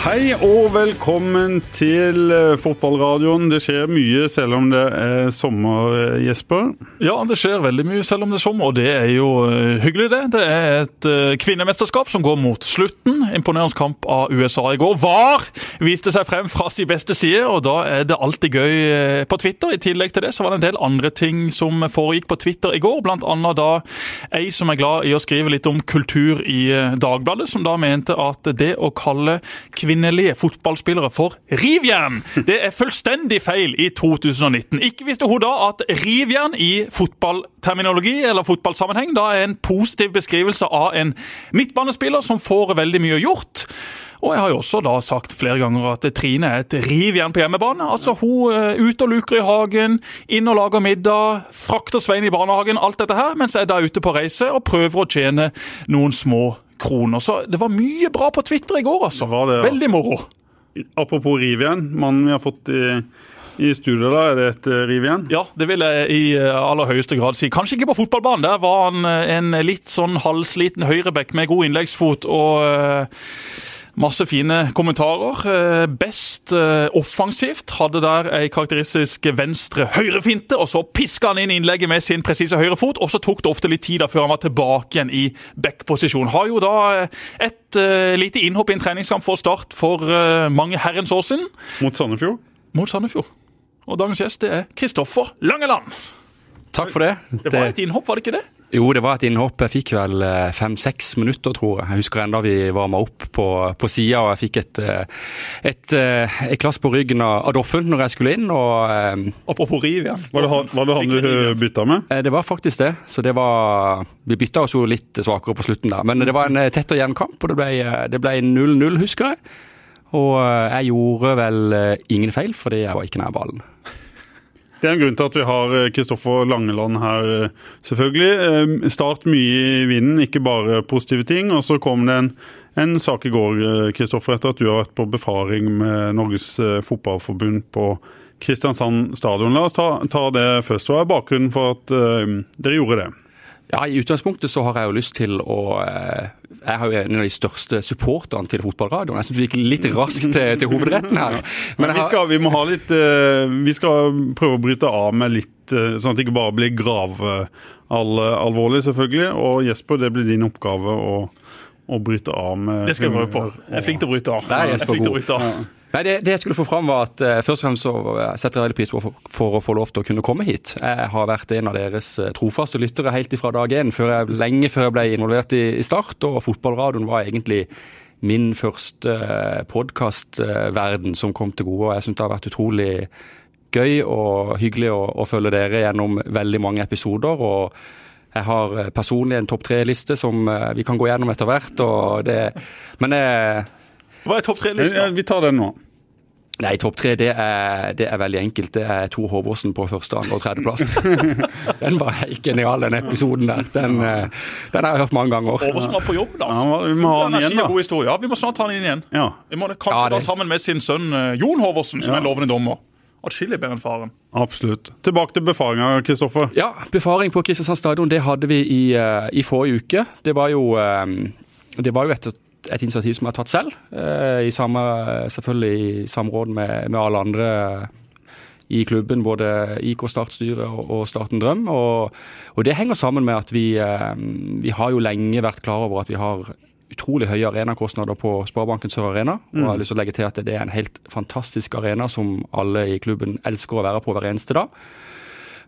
Hei og velkommen til eh, fotballradioen. Det skjer mye selv om det er sommer, eh, Jesper. Ja, det skjer veldig mye selv om det er sommer, og det er jo eh, hyggelig, det. Det er et kvinnemesterskap som går mot slutten. Imponerende kamp av USA i går. VAR viste seg frem fra sin beste side, og da er det alltid gøy på Twitter. I tillegg til det så var det en del andre ting som foregikk på Twitter i går, blant annet da ei som er glad i å skrive litt om kultur i Dagbladet, som da mente at det å kalle kvinnelige fotballspillere for rivjern, det er fullstendig feil i 2019. Ikke visste hun da at rivjern i fotballterminologi eller fotballsammenheng da er en positiv beskrivelse av en midtbanespiller som får veldig mye gjort. Og jeg har jo også da sagt flere ganger at Trine er et rivjern på hjemmebane. Altså Hun er ute og luker i hagen, inn og lager middag, frakter Svein i barnehagen, alt dette her, mens jeg er da ute på reise og prøver å tjene noen små kroner. Så det var mye bra på Twitter i går, altså. Det var det, altså. Veldig moro. Apropos rivjern. Mannen vi har fått i, i studio, da, er det et riv igjen? Ja, det vil jeg i eh, aller høyeste grad si. Kanskje ikke på fotballbanen. Der var han eh, en litt sånn halvsliten høyreback med god innleggsfot og eh, masse fine kommentarer. Eh, Best eh, offensivt hadde der ei karakteristisk venstre høyrefinte, og så piska han inn innlegget med sin presise høyrefot, og så tok det ofte litt tid da før han var tilbake igjen i backposisjon. Har jo da eh, et lite innhopp i en treningskamp for Start for mange herrens år siden, Mot Sandefjord? mot Sandefjord. Og dagens gjest det er Kristoffer Langeland. Takk for det. Det var et innhopp, var det ikke det? jo, det var et innhopp. Jeg fikk vel eh, fem-seks minutter, tror jeg. Jeg husker enda vi varma opp på, på sida, og jeg fikk et, eh, et, eh, et klass på ryggen av Doffen når jeg skulle inn. og Apropos riv ja. Var det, han- var det han du bytta med? Det var faktisk det. Så det var Vi bytta oss jo litt svakere på slutten der. Men det var en tett og jevn kamp, og det ble, eh, det ble 0-0, husker jeg. Og jeg gjorde vel ingen feil, fordi jeg var ikke nær ballen. Det er en grunn til at vi har eh, Kristoffer Langeland her, eh, selvfølgelig. Eh, Start mye i vinden, ikke bare positive ting. Og så kom det en, en sak i går, eh, Kristoffer, etter at du har vært på befaring med Norges eh, Fotballforbund på Kristiansand stadion. La oss ta, ta det først. Hva er bakgrunnen for at eh, dere gjorde det? Ja, I utgangspunktet så har jeg jo lyst til å eh, Jeg har jo en av de største supporterne til fotballradioen. Jeg syns vi gikk litt raskt til, til hovedretten her. Men jeg vi, skal, vi må ha litt eh, Vi skal prøve å bryte av med litt, eh, sånn at det ikke bare blir gravalvorlig, selvfølgelig. Og Jesper, det blir din oppgave å, å bryte av med Det skal jeg prøve på. Jeg er flink til å bryte av. Der er Jeg Jesper flink til å god. bryte av. Nei, det, det jeg skulle få fram var at eh, Først og fremst så setter jeg veldig pris på for, for å få lov til å kunne komme hit. Jeg har vært en av deres eh, trofaste lyttere helt ifra dag én, lenge før jeg ble involvert i, i Start. Og fotballradioen var egentlig min første eh, podkastverden som kom til gode. og Jeg syns det har vært utrolig gøy og hyggelig å, å følge dere gjennom veldig mange episoder. og jeg har eh, personlig en topp tre-liste som eh, vi kan gå gjennom etter hvert. det, Men eh, Hva er topp Ja, tre-lista? vi tar den nå. Nei, topp tre det er, det er veldig enkelt. Det er Tor Håvåsen på første, andre og tredjeplass. den var helt genial, den episoden der. Den, eh, den har jeg hørt mange ganger. Håvåsen var på jobb, da. Ja, vi må ha han igjen, da. god historie. Ja, vi må snart ha han inn igjen. Ja. Vi må kanskje Ja, da sammen med sin sønn eh, Jon Håvåsen, som Ja. er en lovende dommer. Atskillig bedre enn faren. Absolutt. Tilbake til befaringa, Kristoffer. Ja, befaring på Kristiansand stadion, det hadde vi i, eh, i forrige uke. Det var jo, det var jo et, et initiativ som jeg har tatt selv. eh, I samme, selvfølgelig i samråd med, med alle andre i klubben, både IK Startstyret og, Starten Drøm. Og, og det henger sammen med at vi, eh, vi har jo lenge vært klar over at vi har utrolig høye arenakostnader på Sparebanken Sør Arena. Og jeg har lyst til å legge til at det er en helt fantastisk arena som alle i klubben elsker å være på hver eneste dag.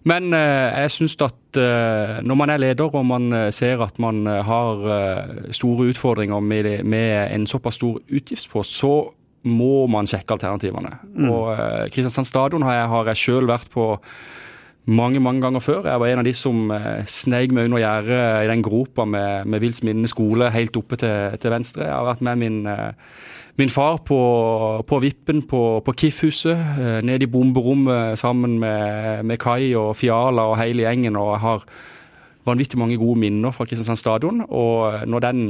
Men eh, jeg syns at eh, når man er leder og man eh, ser at man har store utfordringer med, med en såpass stor utgiftspost, så må man sjekke alternativene. Og eh, Kristiansand stadion har jeg, har jeg sjøl vært på mange mange ganger før. Jeg var en av de som sneik meg under gjerdet i den gropa med, med Vilsminne skole helt oppe til, til venstre. Jeg har vært med min, min far på, på vippen på, på Kiff-huset, eh, ned i bomberommet sammen med, med Kai og Fiala og hele gjengen. Og jeg har vanvittig mange gode minner fra Kristiansand stadion. Og når den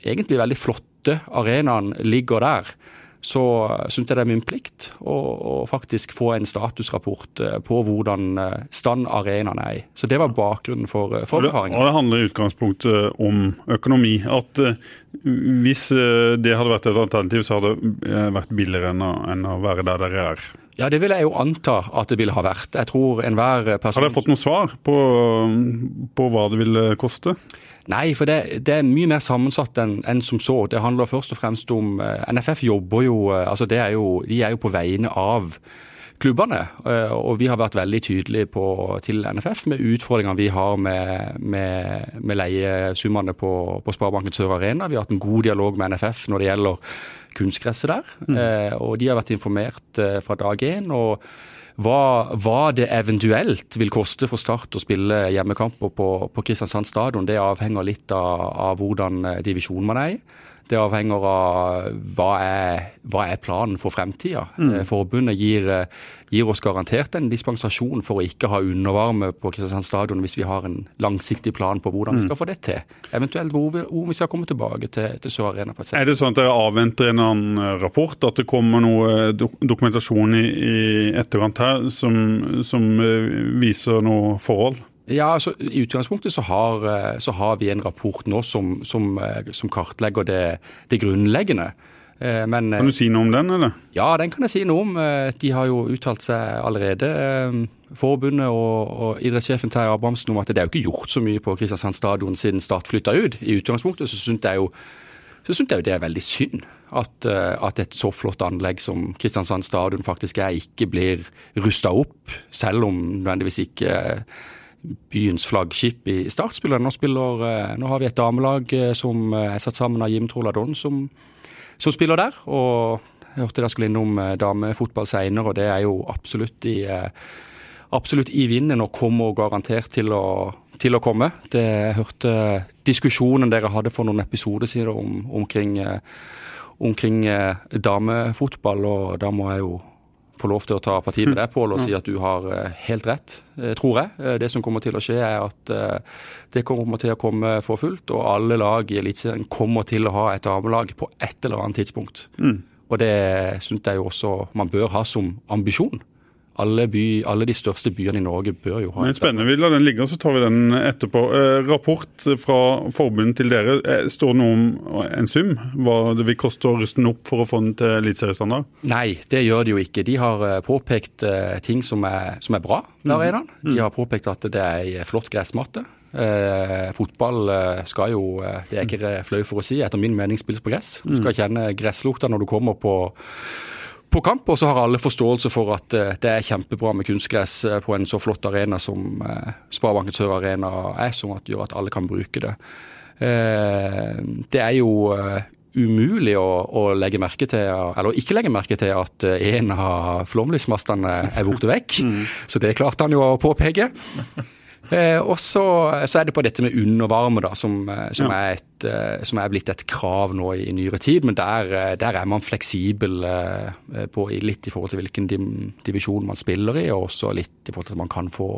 egentlig veldig flotte arenaen ligger der, så syns jeg det er min plikt å, å, faktisk få en statusrapport eh, på hvordan eh, stand arenaen er i. Så det var bakgrunnen for, for befaringen. Og det handler i utgangspunktet om økonomi. At hvis det hadde vært et alternativ, så hadde det vært billigere enn å, enn å være der dere er. Ja, det vil jeg jo anta at det ville ha vært. Jeg tror enhver person Har dere fått noe svar på, på hva det ville koste? Nei, for det, det, er mye mer sammensatt enn en som så. Det handler først og fremst om eh, NFF jobber jo eh, altså det er jo, De er jo på vegne av klubbene. Eh, og vi har vært veldig tydelige på, til NFF med utfordringene vi har med, med, med leiesummene på, på Sparebanken Sør Arena. Vi har hatt en god dialog med NFF når det gjelder kunstgresset der. Mm. Og de har vært informert fra dag én. og hva, hva, det eventuelt vil koste for Start å spille hjemmekamper på, på Kristiansand stadion, det avhenger litt av, av hvordan divisjonen divisjon man er i. Det avhenger av hva er, hva er planen for fremtida. Mm. Eh, forbundet gir, eh, gir, oss garantert en dispensasjon for å ikke ha undervarme på Kristiansand stadion hvis vi har en langsiktig plan på hvordan mm. vi skal få det til. Eventuelt hvor vi, hvor vi skal komme tilbake til, til Sør Arena. på et. Er det sånn at dere avventer en annen rapport, at det kommer noe dokumentasjon i, i etterkant her som, som viser noe forhold? Ja, altså I utgangspunktet så har, eh, så har vi en rapport nå som, som, eh, som kartlegger det, det, grunnleggende. Eh, men, kan du si noe om den, eller? Ja, den kan jeg si noe om. De har jo uttalt seg allerede. Forbundet og, og idrettssjefen Terje Abrahamsen om at det er jo ikke gjort så mye på Kristiansand stadion siden Start flytta ut. I utgangspunktet så syns jeg jo så synes jeg jo det er veldig synd at, at, et så flott anlegg som Kristiansand stadion faktisk er, ikke blir rusta opp, selv om nødvendigvis ikke byens flaggskip i startspillet. Nå, spiller, eh, nå har vi et damelag eh, som eh, er satt sammen av Jim Troladon, som, som spiller der. og jeg hørte dere skulle innom damefotball senere, og det er jo absolutt i, absolutt i vinden og kommer garantert til å, til å komme. Det, jeg hørte diskusjonen dere hadde for noen episoder siden om, omkring, omkring damefotball, og da må jeg jo få lov til å ta parti med deg, Pål, og si at du har eh, helt rett, eh, tror jeg. Eh, det som kommer til å skje, er at det kommer til å komme for fullt, og alle lag i Eliteserien kommer til å ha et damelag på et eller annet tidspunkt. Mm. Og det syns jeg jo også man bør ha som ambisjon alle, by, alle, de største byene i Norge bør jo ha Men Spennende. Vi lar den ligge, så tar vi den etterpå. Eh, rapport fra forbundet til dere. Eh, står det noe om en sum? Hva det vil koste å ruste den opp for å få den til eliteseriestandard? Nei, det gjør det jo ikke. De har eh, påpekt eh, ting som er, som er bra med arenaen. Mm. De har påpekt at det er ei flott gressmatte. Eh, fotball eh, skal jo, eh, det er ikke flau for å si, etter min mening spilles på gress. Du skal kjenne gresslukta når du kommer på på kamp, og så har alle forståelse for at uh, det er kjempebra med kunstgress uh, på en så flott arena som uh, Sparebanken Sør Arena er, som at, gjør at alle kan bruke det. det er jo umulig å, å, legge merke til, eller ikke legge merke til at en av flomlysmastene er borte vekk. Mm. Så det klarte han jo å påpeke. Eh, og så, så, er det på dette med undervarme, da, som, eh, som, ja. er, et, eh, som er, blitt et krav nå i, i nyere tid. Men der, der, er man fleksibel på, litt i forhold til hvilken divisjon man spiller i, og også litt i forhold til at man kan få,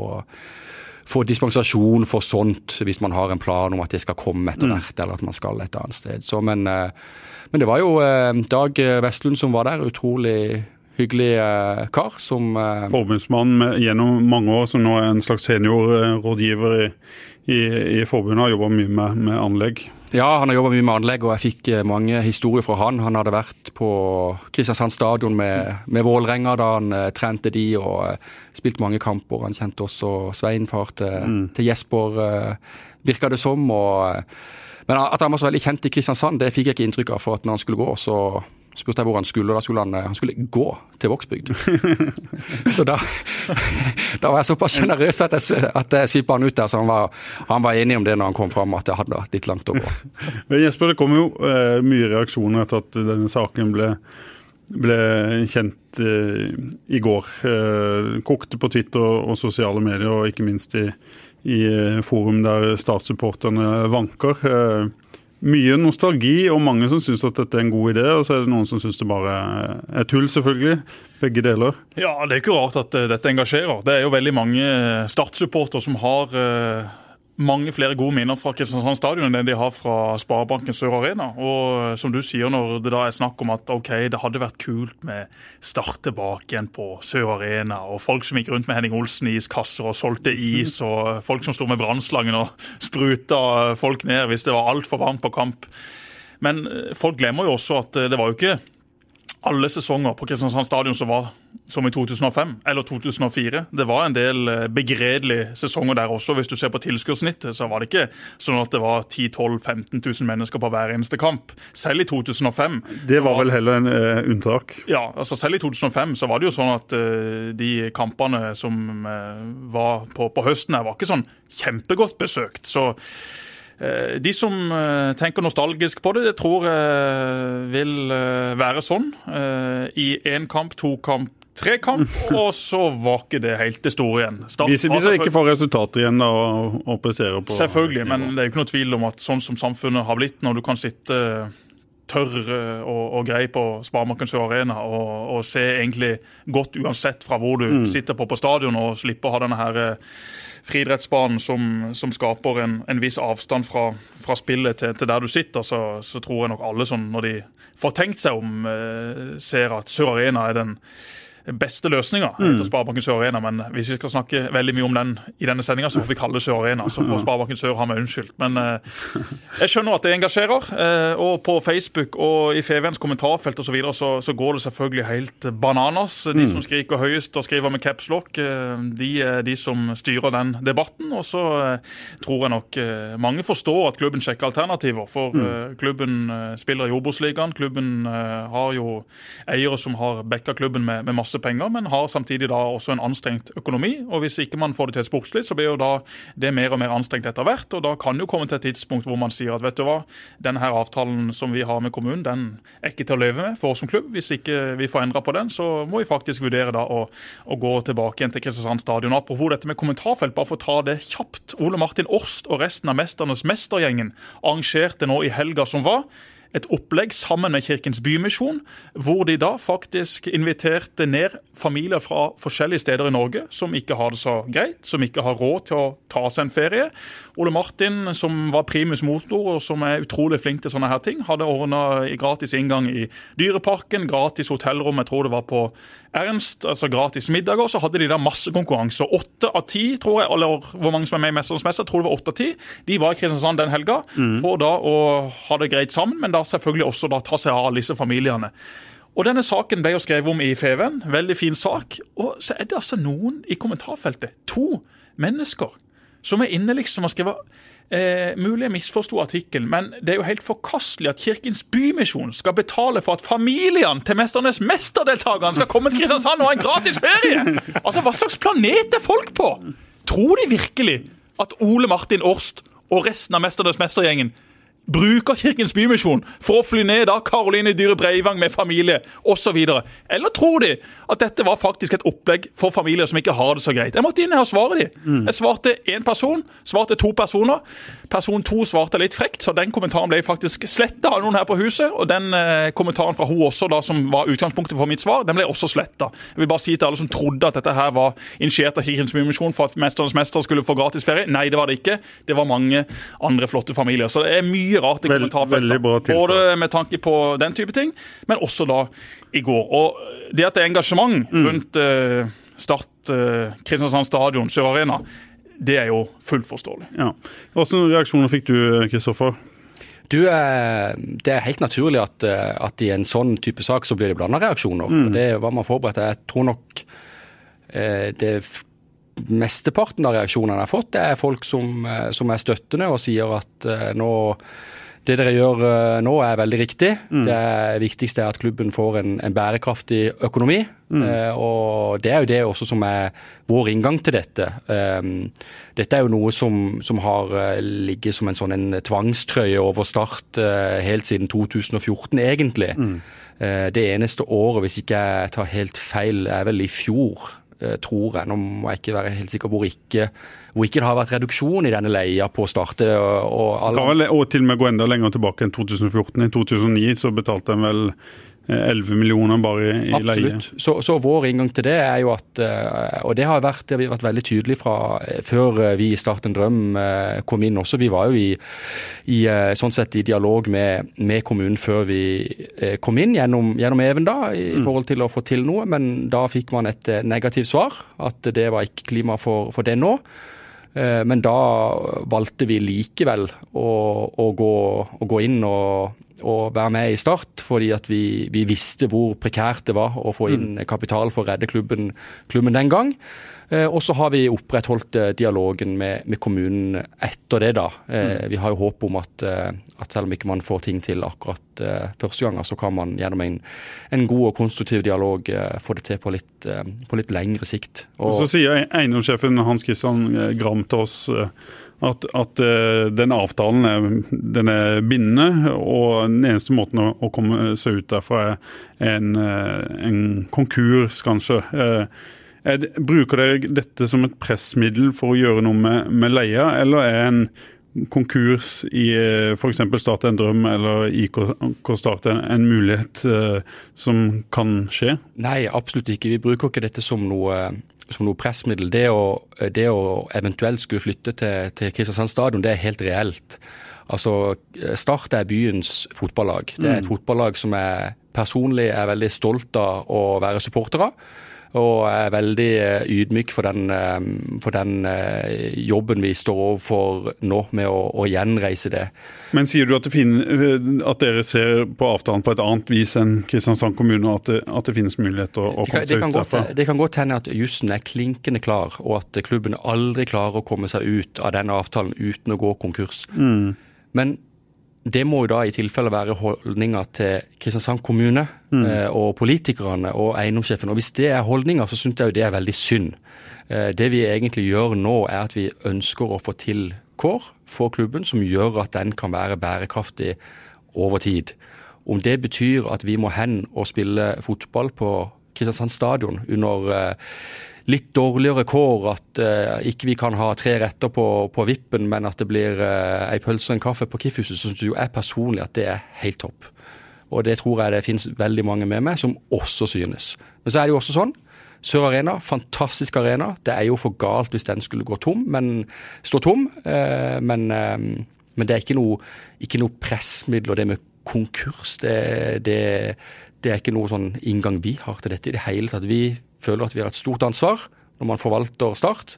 få dispensasjon for sånt hvis man har en plan om at det skal komme etter mm. hvert, mm. eller at man skal et annet sted. Så, men, men, det var jo Dag Vestlund som var der. Utrolig hyggelig eh, kar som eh, Forbundsmann gjennom mange år, som nå er en slags seniorrådgiver i, i, i forbundet. Har jobba mye med, med, anlegg. Ja, han har jobba mye med anlegg, og jeg fikk eh, mange historier fra han. Han hadde vært på Kristiansand stadion med, med Vålerenga da han trente de, og spilt mange kamper. Han kjente også Svein, far til, mm. til Jesper, uh, virka det som. og men at han var så veldig kjent i Kristiansand, det fikk jeg ikke inntrykk av. For at når han skulle gå, så spurte jeg hvor han skulle, og da skulle han, han skulle gå til Vågsbygd. så da, da, var jeg såpass sjenerøs at jeg, at jeg svippa han ut der, så han var, han var, enig om det når han kom fram, at det hadde litt langt å gå. Men Jesper, det kom jo eh, mye reaksjoner etter at denne saken ble, ble kjent eh, i går. Eh, kokte på Twitter og sosiale medier, og ikke minst i, i forum der statssupporterne vanker. Uh, mye nostalgi og mange som syns at dette er en god idé, og så er det noen som syns det bare er tull, selvfølgelig. Begge deler. Ja, det er ikke rart at uh, dette engasjerer. Det er jo veldig mange Start-supportere som har uh, mange flere gode minner fra Kristiansand stadion enn det de har fra Sparebanken Sør Arena. Og som du sier, når det da er snakk om at ok, det hadde vært kult med start tilbake igjen på Sør Arena, og folk som gikk rundt med Henning Olsen i iskasser og solgte is, og folk som sto med brannslangen og spruta folk ned hvis det var altfor varmt på kamp. Men eh, folk glemmer jo også at eh, det var jo ikke alle sesonger på Kristiansand stadion som var som i 2005 eller 2004. Det var en del eh, begredelige sesonger der også. Hvis du ser på tilskuddssnittet, så var det ikke sånn at det var 10 12 15 000 mennesker på hver eneste kamp. Selv i 2005 Det var vel heller en uh, unntak? Ja, altså selv i 2005 så var det jo sånn at uh, de kampene som uh, var på, på høsten her, var ikke sånn kjempegodt besøkt. Så de som eh, tenker nostalgisk på det, det tror jeg vil eh, være sånn. I én kamp, to kamp, tre kamp, og så var ikke det helt det store igjen. Start, hvis, hvis jeg ikke får resultater igjen da, og, og på Selvfølgelig, men det er jo ikke noe tvil om at sånn som samfunnet har blitt, når du kan sitte tørr og, og grei på Sparemarken Sør Arena og, og, se egentlig godt uansett fra hvor du mm. sitter på på stadion, og slippe å ha denne her friidrettsbanen som, som, skaper en, en, viss avstand fra, fra spillet til, til, der du sitter, så, så, tror jeg nok alle som når de får tenkt seg om, eh, ser at Sør Arena er den beste løsninga mm. etter Sparebanken Sør Arena. Men hvis vi skal snakke veldig mye om den i denne sendinga, så får vi kalle det Sør Arena. Så får Sparebanken Sør ha meg unnskyldt. Men eh, jeg skjønner at det engasjerer. Eh, og på Facebook og i FVNs kommentarfelt osv. Så, videre, så så går det selvfølgelig helt bananas. De mm. som skriker høyest og skriver med capslock, eh, de er de som styrer den debatten. Og så tror jeg nok mange forstår at klubben sjekker alternativer. For mm. Klubben spiller i Obos-ligaen. Klubben har jo eiere som har backa klubben med, med masse masse penger, men har samtidig da også en anstrengt økonomi. og Hvis ikke man får det til sportslig, så blir jo da det mer og mer anstrengt etter hvert. og Da kan det jo komme til et tidspunkt hvor man sier at vet du hva, denne her avtalen som vi har med kommunen, den er ikke til å leve med for oss som klubb. Hvis ikke vi får endra på den, så må vi faktisk vurdere da å, å gå tilbake igjen til Kristiansand stadion. Apropos dette med kommentarfelt, bare for å ta det kjapt. Ole Martin Orst og resten av Mesternes mestergjengen arrangerte nå i helga som var et opplegg sammen med Kirkens Bymisjon, hvor de da faktisk inviterte ned familier fra forskjellige steder i Norge som ikke har det så greit, som ikke har råd til å ta seg en ferie. Ole Martin, som var primus motor og som er utrolig flink til sånne her ting, hadde ordna gratis inngang i Dyreparken, gratis hotellrom, jeg tror det var på Ernst, altså gratis middager. Så hadde de da masse konkurranser. Åtte av ti, tror jeg, eller hvor mange som er med i Mesternes mester, tror det var åtte av ti. De var i Kristiansand den helga mm. for da å ha det greit sammen, men da selvfølgelig også da ta seg av disse familiene. Og Denne saken ble jo skrevet om i Feven. Veldig fin sak. Og så er det altså noen i kommentarfeltet, to mennesker, som er inne liksom og skriver Eh, mulig jeg misforsto artikkelen, men det er jo helt forkastelig at Kirkens Bymisjon skal betale for at familiene til Mesternes mesterdeltakerne skal komme til Kristiansand og ha en gratis ferie! Altså, Hva slags planet er folk på? Tror de virkelig at Ole Martin Årst og resten av Mesternes mestergjengen bruker Kirkens Bymisjon for å fly ned da Karoline Dyhre Breivang med familie osv.? Eller tror de at dette var faktisk et opplegg for familier som ikke har det så greit? Jeg måtte inn her og svare de. Mm. Jeg svarte én person, svarte to personer. Person to svarte litt frekt, så den kommentaren ble faktisk sletta av noen her på huset. Og den eh, kommentaren fra hun også, da, som var utgangspunktet for mitt svar, den ble også sletta. Jeg vil bare si til alle som trodde at dette her var initiert av Kirkens Bymisjon for at Mesternes mester skulle få gratis ferie. Nei, det var det ikke. Det var mange andre flotte familier. Så det er mye mye rart i kommentarfeltet. Både med tanke på den type ting, men også da i går. Og det at det er engasjement mm. rundt uh, Start uh, Kristiansand stadion, Sør Arena, det er jo fullt forståelig. Ja. Hvilke reaksjoner fikk du, Kristoffer? Du, eh, Det er helt naturlig at, at, i en sånn type sak så blir det blanda reaksjoner. Mm. Det var man forberedt Jeg tror nok det mesteparten av reaksjonene jeg har fått, det er folk som, eh, som er støttende og sier at uh, nå det dere gjør uh, nå er veldig riktig. Mm. Det viktigste er at klubben får en, en bærekraftig økonomi. Mm. Eh, og det er jo det også som er vår inngang til dette. Um, dette er jo noe som, som har ligget som en sånn en tvangstrøye over Start helt siden 2014, egentlig. Mm. det eneste året, hvis ikke jeg tar helt feil, er vel i fjor Eh, tror jeg. Nå må jeg ikke være helt sikker hvor ikke, hvor ikke det har vært reduksjon i denne leia på å starte. Og, og, alle... og til og med gå enda lenger tilbake enn 2014. I 2009 så betalte en vel 11 millioner bare i leie. Absolutt. Så, så, vår inngang til det er jo at Og det har vært, det har vært veldig tydelige fra før vi i Start en drøm kom inn også. Vi var jo i, i sånn sett i dialog med, med, kommunen før vi kom inn, gjennom, gjennom Even, da, i mm. forhold til å få til noe. Men da fikk man et negativt svar, at det var ikke klima for, for det nå. Eh, men da valgte vi likevel å, å, gå, å gå, inn og, og, være med i Start, fordi at vi, vi, visste hvor prekært det var å få inn mm. kapital for å redde klubben, klubben den gang. Eh, og så har vi opprettholdt eh, dialogen med, med, kommunen etter det. da. Eh, mm. Vi har jo håp om at, at, selv om ikke man får ting til akkurat første gang, så kan man gjennom en, en god og konstruktiv dialog få det til på litt, på litt lengre sikt. Og, og så sier eiendomssjefen Hans Christian Gram til oss at, at, den avtalen er, den er, bindende, og den eneste måten å, komme seg ut derfra er en, en konkurs, kanskje. Er, bruker dere dette som et pressmiddel for å gjøre noe med, med leia, eller er en konkurs i eh, f.eks. Start en drøm eller IK Start en, en mulighet uh, som kan skje? Nei, absolutt ikke. Vi bruker ikke dette som noe, som noe pressmiddel. Det å, det å, eventuelt skulle flytte til, til Kristiansand stadion, det er helt reelt. Altså, Start er byens fotballag. Det er et mm. fotballag som jeg personlig er veldig stolt av å være supporter av og er veldig eh, ydmyk for den, eh, for den eh, jobben vi står overfor nå med å, å gjenreise det. Men sier du at, finner, at, dere ser på avtalen på et annet vis enn Kristiansand kommune, og at det, at det finnes muligheter å, å komme seg ut derfra? Det kan godt hende at jussen er klinkende klar, og at klubben aldri klarer å komme seg ut av denne avtalen uten å gå konkurs. Mm. Men det må jo da i tilfelle være holdninga til Kristiansand kommune mm. eh, og politikerne og eiendomssjefen. Og Hvis det er holdninga, så syns jeg jo det er veldig synd. Eh, det vi egentlig gjør nå, er at vi ønsker å få til kår for klubben som gjør at den kan være bærekraftig over tid. Om det betyr at vi må hen og spille fotball på Kristiansand stadion under eh, litt dårligere kår, at uh, ikke vi kan ha tre retter på, på vippen, men at det blir uh, ei pølse og en kaffe på Kiffhuset, syns jo jeg personlig at det er helt topp. Og det tror jeg det finnes veldig mange med meg som også synes. Men så er det jo også sånn. Sør Arena, fantastisk arena. Det er jo for galt hvis den skulle gå tom, men stå tom. Uh, men, men, det er ikke noe, ikke noe pressmiddel og det med konkurs. Det, det, det er ikke noe sånn inngang vi har til dette i det hele tatt. Vi føler at vi har et stort ansvar når man forvalter Start.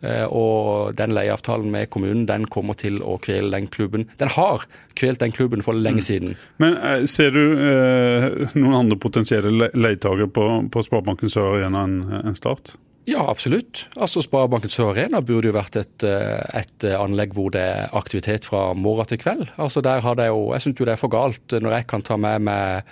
Eh, og den leieavtalen med kommunen den kommer til å kvele den klubben. Den har kvelt den klubben for lenge mm. siden. Men eh, ser du eh, noen andre potensielle leietakere på, på Sparebanken Sør Arena enn en Start? Ja, absolutt. Altså Sparebanken Sør Arena burde jo vært et, eh, et, anlegg hvor det er aktivitet fra morgen til kveld. Altså der har det jo, Jeg syns jo det er for galt når jeg kan ta med meg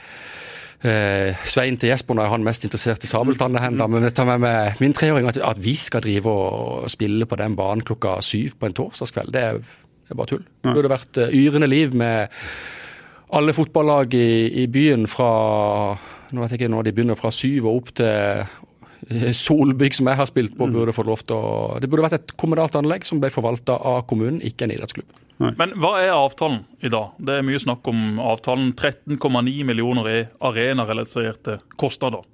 eh, Svein til Jesper når er han mest interessert i sabeltannehender. Men jeg tar med meg min treåring at, at, vi skal drive og spille på den banen klokka syv på en torsdagskveld, det er, det er bare tull. Det burde vært uh, yrende liv med alle fotballag i, i, byen fra nå vet jeg ikke når de begynner fra syv og opp til eh, Solbygg, som jeg har spilt på, mm. burde få lov til å Det burde vært et kommunalt anlegg som ble forvalta av kommunen, ikke en idrettsklubb. Nei. Men hva er avtalen i dag? Det er mye snakk om avtalen. 13,9 millioner i arenarelaterte kostnader.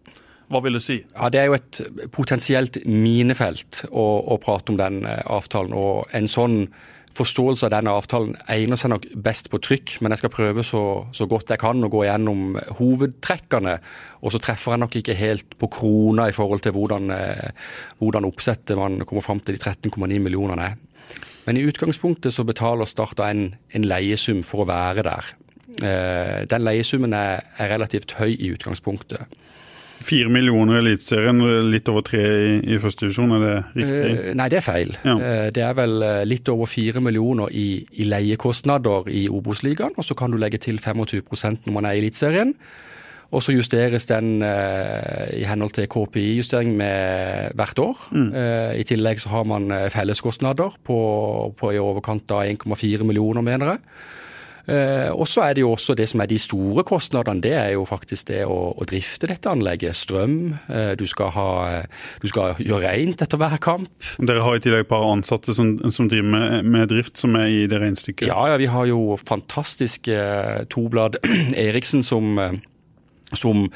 Hva vil det si? Ja, Det er jo et potensielt minefelt å, å prate om den eh, avtalen. og En sånn forståelse av denne avtalen egner seg nok best på trykk, men jeg skal prøve så, så, godt jeg kan å gå gjennom hovedtrekkene. Og så treffer jeg nok ikke helt på krona i forhold til hvordan, eh, hvordan oppsettet man kommer fram til de 13,9 millionene er. Men i utgangspunktet så betaler Start en, en leiesum for å være der. Eh, den leiesummen er, er, relativt høy i utgangspunktet. Fire millioner i Eliteserien, litt over tre i, i første divisjon, er det riktig? Uh, nei, det er feil. Ja. Uh, det er vel eh, litt over fire millioner i, i leiekostnader i Obos-ligaen, og så kan du legge til 25% når man er i Eliteserien. Og så justeres den uh, i henhold til KPI-justering med hvert år. Mm. Uh, I tillegg så har man felleskostnader på, på i overkant av 1,4 millioner, mener jeg. Eh, og så er det jo også det som er de store kostnadene. Det er jo faktisk det å, å drifte dette anlegget. Strøm. Eh, du, skal ha, du, skal gjøre rent etter hver kamp. Dere har i tillegg et par ansatte som, som driver med, med, drift, som er i det regnestykket? Ja, ja, vi har jo fantastiske Toblad Eriksen som som,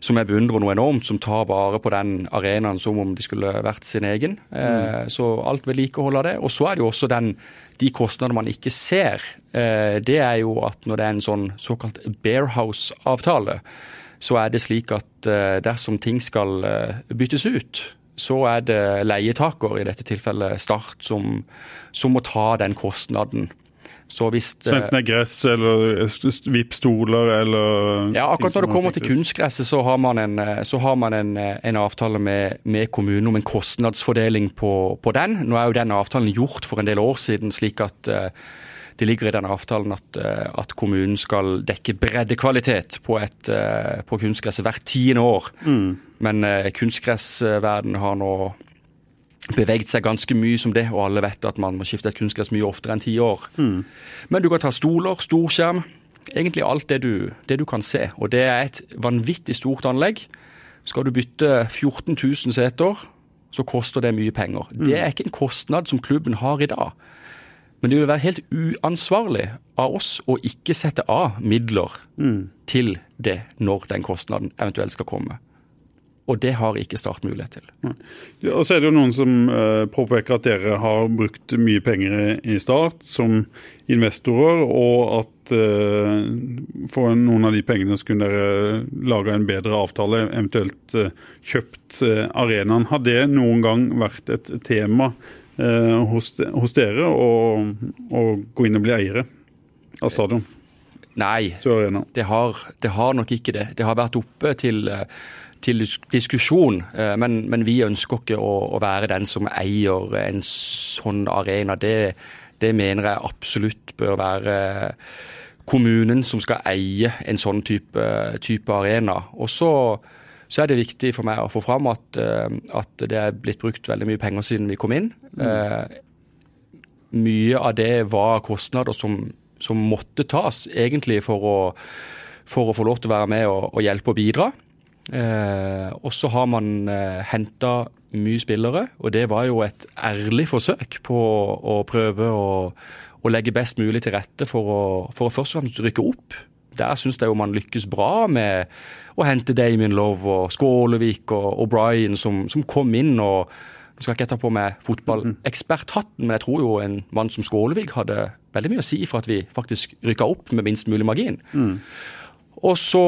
som jeg beundrer noe enormt, som tar vare på den arenaen som om de skulle vært sin egen. Eh, så alt vedlikehold av det. Og så er det jo også den, de kostnadene man ikke ser. Eh, det er jo at når det er en sånn såkalt Bearhouse-avtale, så er det slik at eh, dersom ting skal eh, byttes ut, så er det leietaker, i dette tilfellet Start, som, som må ta den kostnaden. Så hvis så enten det er gress eller vippstoler eller Ja, akkurat når det kommer til kunstgresset, så har man en, har man en, en avtale med, med, kommunen om en kostnadsfordeling på, på, den. Nå er jo den avtalen gjort for en del år siden, slik at uh, det ligger i den avtalen at, at kommunen skal dekke breddekvalitet på, et, på kunstgresset hvert tiende år. Mm. Men kunstgressverden har nå beveget seg ganske mye som det, og alle vet at man må skifte et kunstgress mye oftere enn ti år. Mm. Men du kan ta stoler, storskjerm, egentlig alt det du, det du, kan se. Og det er et vanvittig stort anlegg. Skal du bytte 14 000 seter, så koster det mye penger. Mm. Det er ikke en kostnad som klubben har i dag. Men det vil være helt uansvarlig av oss å ikke sette av midler mm. til det når den kostnaden eventuelt skal komme. Og det har ikke Start mulighet til. Ja, og så er det jo noen som uh, påpeker at dere har brukt mye penger i Start som investorer, og at uh, for noen av de pengene så kunne dere laga en bedre avtale, eventuelt uh, kjøpt arenaen. Har det noen gang vært et tema hos, hos, dere å, gå inn og bli eiere av stadion? Nei, det har, det har, nok ikke det. Det har vært oppe til til diskusjon, eh, men, men, vi ønsker ikke å, å, være den som eier en sånn arena. Det, det, mener jeg absolutt bør være kommunen som skal eie en sånn type, type arena. Og så, så, er det viktig for meg å få fram at, eh, at, det er blitt brukt veldig mye penger siden vi kom inn. Mm. Eh, mye av det var kostnader som, som måtte tas, egentlig for å, for å få lov til å være med og, og hjelpe og bidra. Eh, og så har man eh, henta mye spillere, og det var jo et ærlig forsøk på å prøve å, å legge best mulig til rette for å, for å først og fremst rykke opp. Der syns jeg jo man lykkes bra med å hente Damien Love og Skålevik og O'Brien, som, som, kom inn og Nå skal ikke jeg ta på meg fotballeksperthatten, men jeg tror jo en mann som Skålevik hadde veldig mye å si for at vi faktisk rykka opp med minst mulig margin. Mm. Og så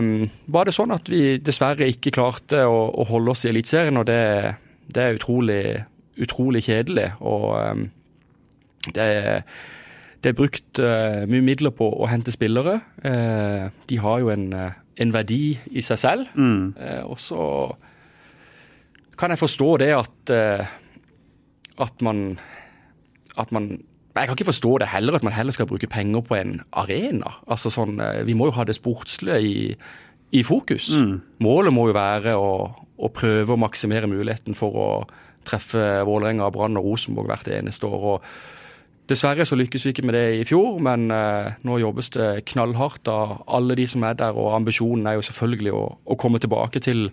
um, var det sånn at vi dessverre ikke klarte å, å holde oss i Eliteserien, og det, det, er utrolig, utrolig kjedelig. Og um, det, det, er brukt uh, mye midler på å hente spillere. Uh, de har jo en, en, verdi i seg selv. Mm. Uh, og så kan jeg forstå det at, at man at man jeg kan ikke forstå det heller, at man heller skal bruke penger på en arena. Altså sånn, eh, Vi må jo ha det sportslige i, i fokus. Mm. Målet må jo være å, å, prøve å maksimere muligheten for å treffe Vålerenga, Brann og Rosenborg hvert eneste år. og Dessverre så lykkes vi ikke med det i fjor, men eh, nå jobbes det knallhardt av alle de som er der. og Ambisjonen er jo selvfølgelig å, å komme tilbake til,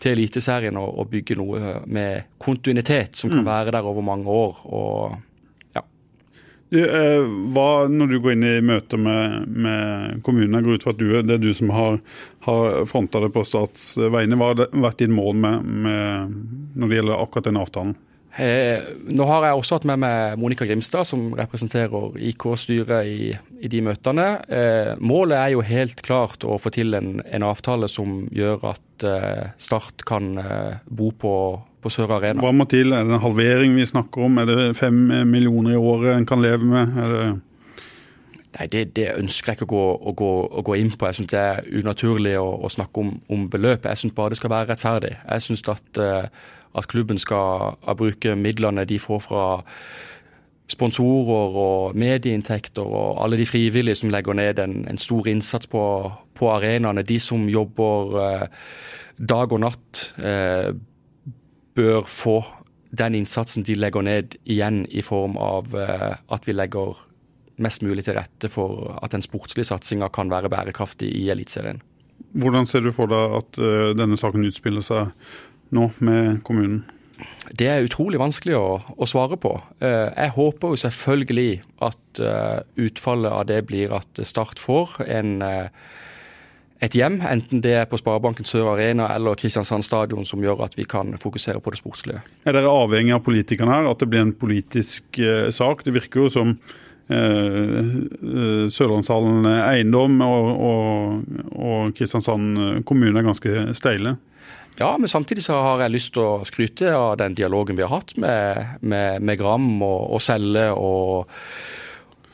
til Eliteserien og, og, bygge noe med kontinuitet som kan mm. være der over mange år. og Eh, hva, når du går inn i møter med, med kommunen, jeg går ut fra at du, det er du som har, har fronta det på Stats vegne. Hva har vært ditt mål med, med, når det gjelder akkurat den avtalen? Eh, nå har jeg også hatt med meg Monica Grimstad, som representerer IK-styret i, i, de møtene. Eh, målet er jo helt klart å få til en, en avtale som gjør at eh, Start kan eh, bo på på Sør Arena. Hva må til? Er det en halvering vi snakker om? Er det fem millioner i året en kan leve med? Nei, det, det, ønsker jeg ikke å gå, å gå, å gå inn på. Jeg syns det er unaturlig å, å snakke om, om beløp. Jeg syns bare det skal være rettferdig. Jeg syns at, uh, at, klubben skal bruke midlene de får fra sponsorer og medieinntekter og alle de frivillige som legger ned en, en stor innsats på, på arenaene. De som jobber eh, dag og natt. Uh, bør få den innsatsen de legger ned igjen i form av uh, at vi legger mest mulig til rette for at den sportslige satsinga kan være bærekraftig i Eliteserien. Hvordan ser du for deg at uh, denne saken utspiller seg nå med kommunen? Det er utrolig vanskelig å, å svare på. Uh, jeg håper jo selvfølgelig at utfallet av det blir at Start får en et hjem, enten det er på Sparebanken Sør Arena eller Kristiansand stadion, som gjør at vi kan fokusere på det sportslige. Er dere avhengig av politikerne her, at det blir en politisk eh, sak? Det virker jo som eh, eh Sørlandshallen eiendom og, og, og, Kristiansand kommune er ganske steile. Ja, men samtidig så har jeg lyst til å skryte av den dialogen vi har hatt med, med, med Gram og, og Selle og,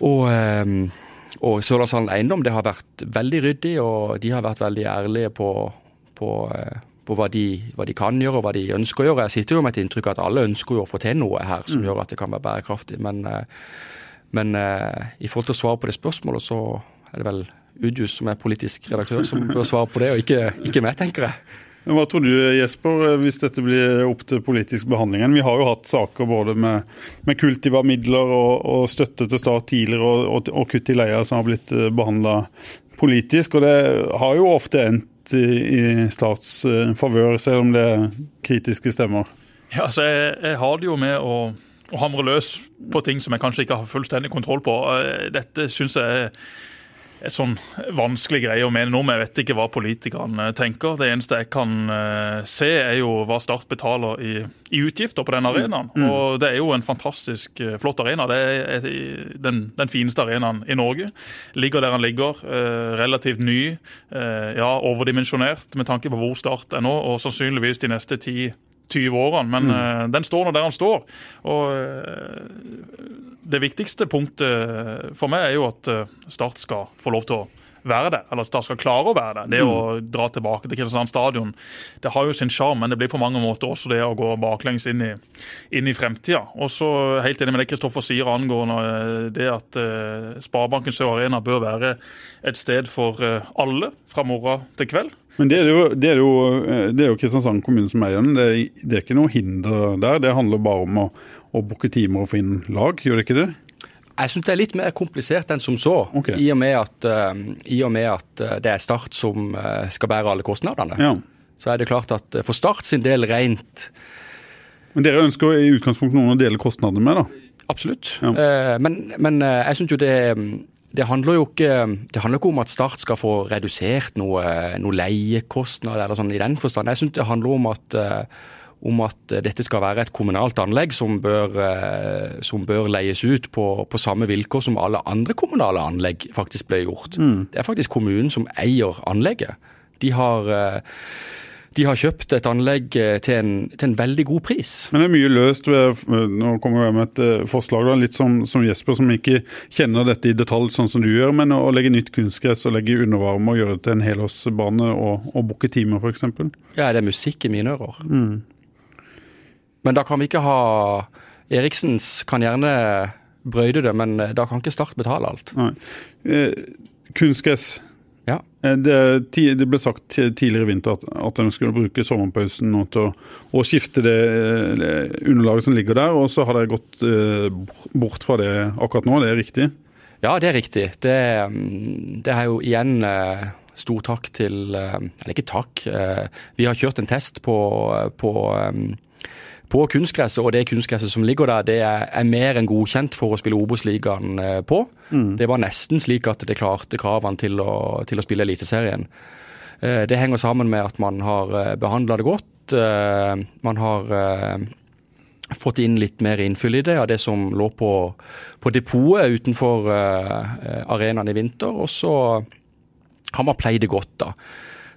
og eh, og Sørlandshallen Eiendom det har vært veldig ryddig, og de har vært veldig ærlige på, på, eh, på hva, de, hva, de, kan gjøre og hva de ønsker å gjøre. Jeg sitter jo med et inntrykk av at alle ønsker å få til noe her som mm. gjør at det kan være bærekraftig. Men, eh, men uh, i forhold til å svare på det spørsmålet, så er det vel Udjus som er politisk redaktør som bør svare på det, og ikke, ikke meg, tenker jeg. Hva tror du Jesper, hvis dette blir opp til politisk behandling? Vi har jo hatt saker både med, med Kultiva-midler og, og, støtte til stat tidligere og, og, og kutt i leia som har blitt eh, behandla politisk. Og det har jo ofte endt i, i Starts uh, favør, selv om det er kritiske stemmer. Ja, altså jeg, jeg har det jo med å, hamre løs på ting som jeg kanskje ikke har fullstendig kontroll på. Eh, dette syns jeg et sånn vanskelig greie å mene noe om. Jeg vet ikke hva politikerne tenker. Det eneste jeg kan uh, se, er jo hva Start betaler i, i utgifter på den arenaen. Mm. Og det er jo en fantastisk uh, flott arena. Det er den, den, fineste arenaen i Norge. Ligger der han ligger. Relativt ny. ja, overdimensjonert med tanke på hvor Start er nå, og sannsynligvis de neste ti 20 årene, men mm. den står nå der han står. Og det viktigste punktet for meg er jo at eh, Start skal få lov til å være det, eller at Start skal klare å være det. Det mm. å dra tilbake til Kristiansand stadion det har jo sin sjarm, men det blir på mange måter også det å gå baklengs inn i, inn i fremtida. Og så helt enig med det Kristoffer sier angående eh, det at uh, Sparebanken Sør Arena bør være et sted for uh, alle fra morgen til kveld. Men det er, jo, det, er jo, det er jo Kristiansand kommune som eier den. Det, det, er ikke noe hinder der. Det handler bare om å, å booke timer og få inn lag, gjør det ikke det? Jeg syns det er litt mer komplisert enn som så. Okay. I, og med at, uh, I og med at uh, det er Start som skal bære alle kostnadene. Ja. Så er det klart at for Start sin del rent Men dere ønsker i utgangspunktet noen å dele kostnadene med, da? Absolutt. Ja. men, men jeg syns jo det det handler jo ikke, handler ikke om at Start skal få redusert noe, noe leiekostnad eller sånn i den forstand. Jeg syns det handler om at om at eh, dette skal være et kommunalt anlegg som bør, eh, som bør leies ut på, på, samme vilkår som alle andre kommunale anlegg faktisk ble gjort. Mm. Det er faktisk kommunen som eier anlegget. De har, eh, de har kjøpt et anlegg til en, til en, veldig god pris. Men det er mye løst ved Nå kommer jeg med et forslag, da, litt som, som, Jesper, som ikke kjenner dette i detalj sånn som du gjør. Men å legge nytt kunstgress og legge undervarme og gjøre det til en helårsbane og, og booke timer, f.eks. Ja, det er musikk i mine ører. Mm. Men da kan vi ikke ha Eriksens kan gjerne brøyde det, men eh, da kan ikke Start betale alt. Nei. Eh, kunstgress. Eh, det, det, ble sagt tidligere i vinter at, at en skulle bruke sommerpausen nå til å, å skifte det, det, underlaget som ligger der, og så har dere gått eh, bort fra det akkurat nå. Det er riktig? Ja, det er riktig. Det, mm, det er jo igjen eh, stor takk til Eller ikke takk. Vi har kjørt en test på, på på kunstgresset, og det kunstgresset som ligger der, det er, er mer enn godkjent for å spille Obos-ligaen eh, på. Mm. Det var nesten slik at det klarte kravene til å, til å spille Eliteserien. Eh, det henger sammen med at man har eh, behandla det godt. Man har fått inn litt mer innfyll i det av det som lå på, på depotet utenfor arenaen i vinter. Og så har man pleid det godt, da.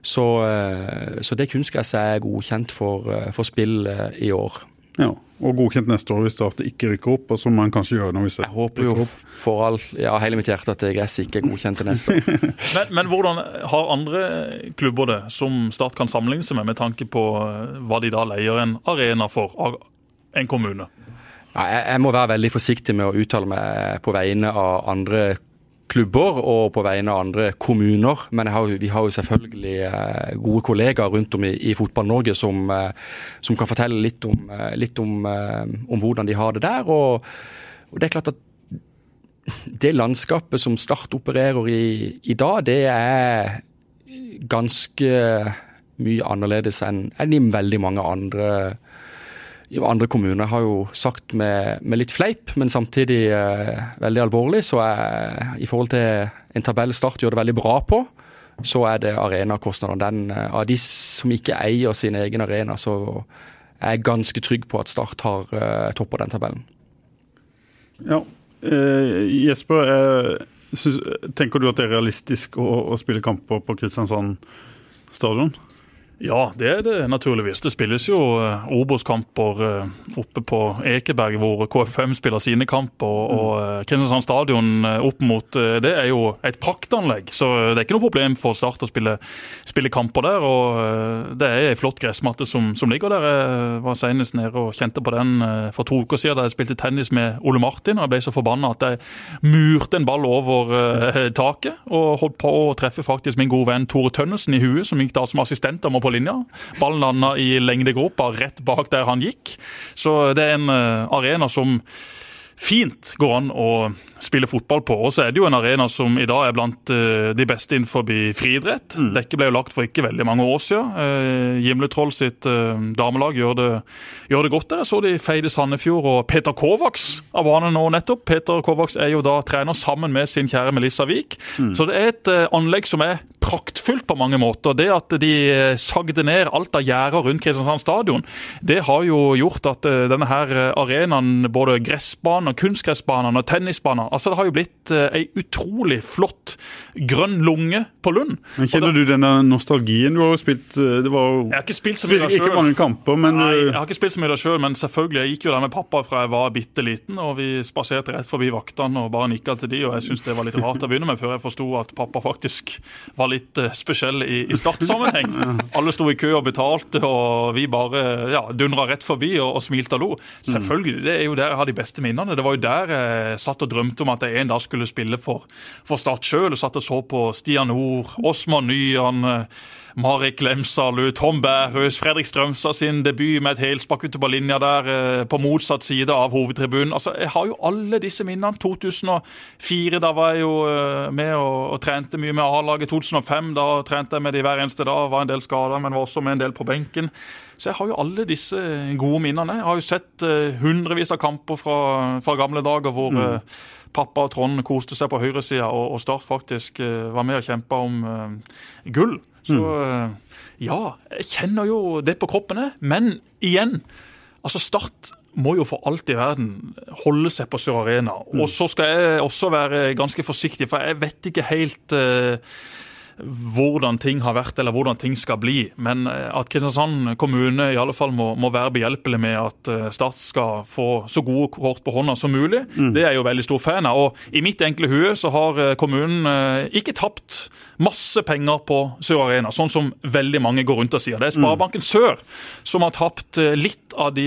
Så, eh, så det kunstgresset er godkjent for, eh, for spill eh, i år. Ja, Og godkjent neste år hvis Start ikke rykker opp, og som man kanskje gjør nå hvis det Jeg håper jo for all, ja, hele mitt hjerte at det gresset ikke er godkjent til neste år. men, men, hvordan har andre klubber det, som Start kan sammenligne seg med, med tanke på hva de da leier en arena for av en kommune? jeg, jeg må være veldig forsiktig med å uttale meg på vegne av andre klubber og på vegne av andre kommuner. Men har, vi har jo selvfølgelig eh, gode kollegaer rundt om i, i Fotball-Norge som, eh, som, kan fortelle litt, om, eh, litt om, om, hvordan de har det der. Og, og, det er klart at det landskapet som Start opererer i i dag, det er ganske mye annerledes enn, enn i veldig mange andre andre kommuner har jo sagt med, med litt fleip, men samtidig eh, veldig alvorlig, så er, i forhold til en tabell Start gjør det veldig bra på, så er det arenakostnadene. Eh, av de som ikke eier sin egen arena, så er jeg ganske trygg på at Start har eh, toppa den tabellen. Ja, eh, Jesper, eh, synes, tenker du at det er realistisk å, å spille kamper på Kristiansand stadion? Ja, det er det naturligvis. Det spilles jo uh, Obos-kamper uh, oppe på Ekeberg, hvor KFM spiller sine kamper. Og, uh, Kristiansand stadion opp mot det er jo et praktanlegg. Så det er ikke noe problem for Start å spille, spille kamper der. Og det er ei flott gressmatte som, som, ligger der. Jeg var senest nede og kjente på den for to uker siden da jeg spilte tennis med Ole Martin. og Jeg ble så forbanna at jeg murte en ball over taket og holdt på å treffe faktisk min gode venn Tore Tønnesen i huet, som gikk da som assistent. om å på linja. Ballen landa i lengdegropa rett bak der han gikk. Så det er en eh, arena som fint går an å spille fotball på. Og så er det jo en arena som i dag er blant uh, de beste innenfor friidrett. Mm. Dekket ble jo lagt for ikke veldig mange år siden. Uh, Gimletroll sitt uh, damelag gjør det, gjør det, godt der. Jeg så de feide Sandefjord og Peter Kovacs av banen nå nettopp. Peter Kovacs er jo da trener sammen med sin kjære Melissa Wiik. Mm. Så det er et anlegg som er praktfullt på mange måter. Det at de sagde ned alt av gjerder rundt Kristiansand stadion, det har jo gjort at denne her arenaen, både gressbanen, kunstgressbanen og tennisbaner. Altså, Det har jo blitt eh, ei utrolig flott grønn lunge på Lund. Men Kjenner du denne nostalgien? Du har jo spilt eh, det var jo, Jeg har ikke spilt så mye der sjøl. Ikke mange kamper, men Nei, jeg har ikke spilt så mye der sjøl, men selvfølgelig. Jeg gikk jo der med pappa fra jeg var bitte liten, og vi spaserte rett forbi vaktene og bare nikka til de, og jeg syntes det var litt rart å begynne med, før jeg forsto at pappa faktisk var litt uh, spesiell i, i startsammenheng. Alle sto i kø og betalte, og vi bare ja, dundra rett forbi og, og smilte og lo. Selvfølgelig, det er jo der jeg har de beste minnene. Det var jo der jeg satt og drømte om at jeg en dag skulle spille for, for Start sjøl. Satt og så på Stian Nord, Osman Nyan, eh, Marek Tom Bærhus, Fredrik Strømstad sin debut med et helspark ute på linja der, eh, på motsatt side av hovedtribunen. Altså, Jeg har jo alle disse minnene. 2004, da var jeg jo eh, med og, og trente mye med A-laget. 2005, da trente jeg med de hver eneste dag. Var en del skada, men var også med en del på benken. Så jeg har jo alle disse gode minnene. Jeg har jo sett uh, hundrevis av kamper fra, fra gamle dager hvor mm. pappa og Trond koste seg på høyresida, og, og Start faktisk var med og kjempa om gull. Så mm. ja, jeg kjenner jo det på kroppen, jeg. Men igjen, altså Start må jo for alt i verden holde seg på Sør Arena. Mm. Og så skal jeg også være ganske forsiktig, for jeg vet ikke helt hvordan ting har vært eller hvordan ting skal bli. Men eh, at Kristiansand kommune i alle fall må, må være behjelpelig med at eh, Start skal få så gode kort på hånda som mulig, mm. det er jeg jo veldig stor fan av. Og I mitt enkle hue så har eh, kommunen ikke tapt masse penger på Sør Arena, sånn som veldig mange går rundt og sier. Det er Sparebanken Sør som har tapt litt av de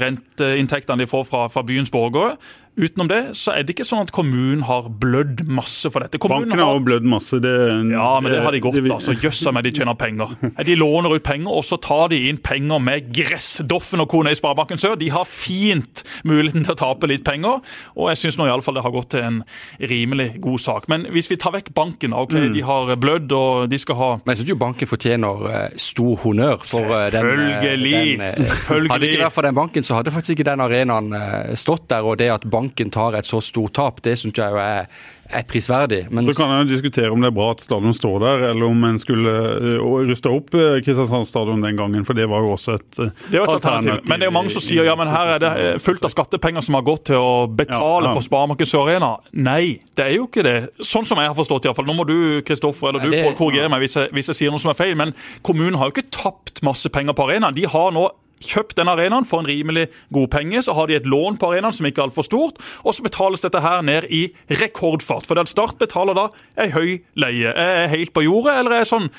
renteinntektene de får fra, fra byens borgere. Utenom det så er det ikke sånn at kommunen har blødd masse for dette. Kommunen Banken har jo blødd masse. Det, ja, men det har de godt. av. altså. Jøssa meg, de tjener penger. De låner ut penger, og så tar de inn penger med gress. Doffen og kone i Sparebanken Sør de har fint muligheten til å tape litt penger, og jeg syns nå iallfall det har gått til en rimelig god sak. Men hvis vi tar vekk banken, ok, mm. de har blødd og de skal ha Men jeg syns jo banken fortjener uh, stor honnør for Selvfølgelig. den, Selvfølgelig! Den, uh, hadde det ikke vært for den banken, så hadde faktisk ikke den arenaen stått der. og det at banken banken tar et så stort tap, det syns jeg jo er, er prisverdig. Men... Så kan en diskutere om det er bra at stadion står der, eller om en skulle uh, ruste opp uh, Kristiansand stadion den gangen, for det var jo også et, uh, det var et alternativ. Men det er jo mange som sier ja, men her er det fullt av skattepenger som har gått til å betale ja, ja. for Sparemarked Sør Arena. Nei, det er jo ikke det. Sånn som jeg har forstått iallfall. Nå må du Kristoffer, eller du det, korrigere meg hvis jeg, hvis jeg sier noe som er feil, men kommunen har jo ikke tapt masse penger på arenaen. De har nå kjøpt den arenaen for en rimelig god penge. Så har de et lån på arenaen som ikke er altfor stort, og så betales dette her ned i rekordfart. For den Start betaler da ei høy leie. Er jeg helt på jordet, eller er jeg sånn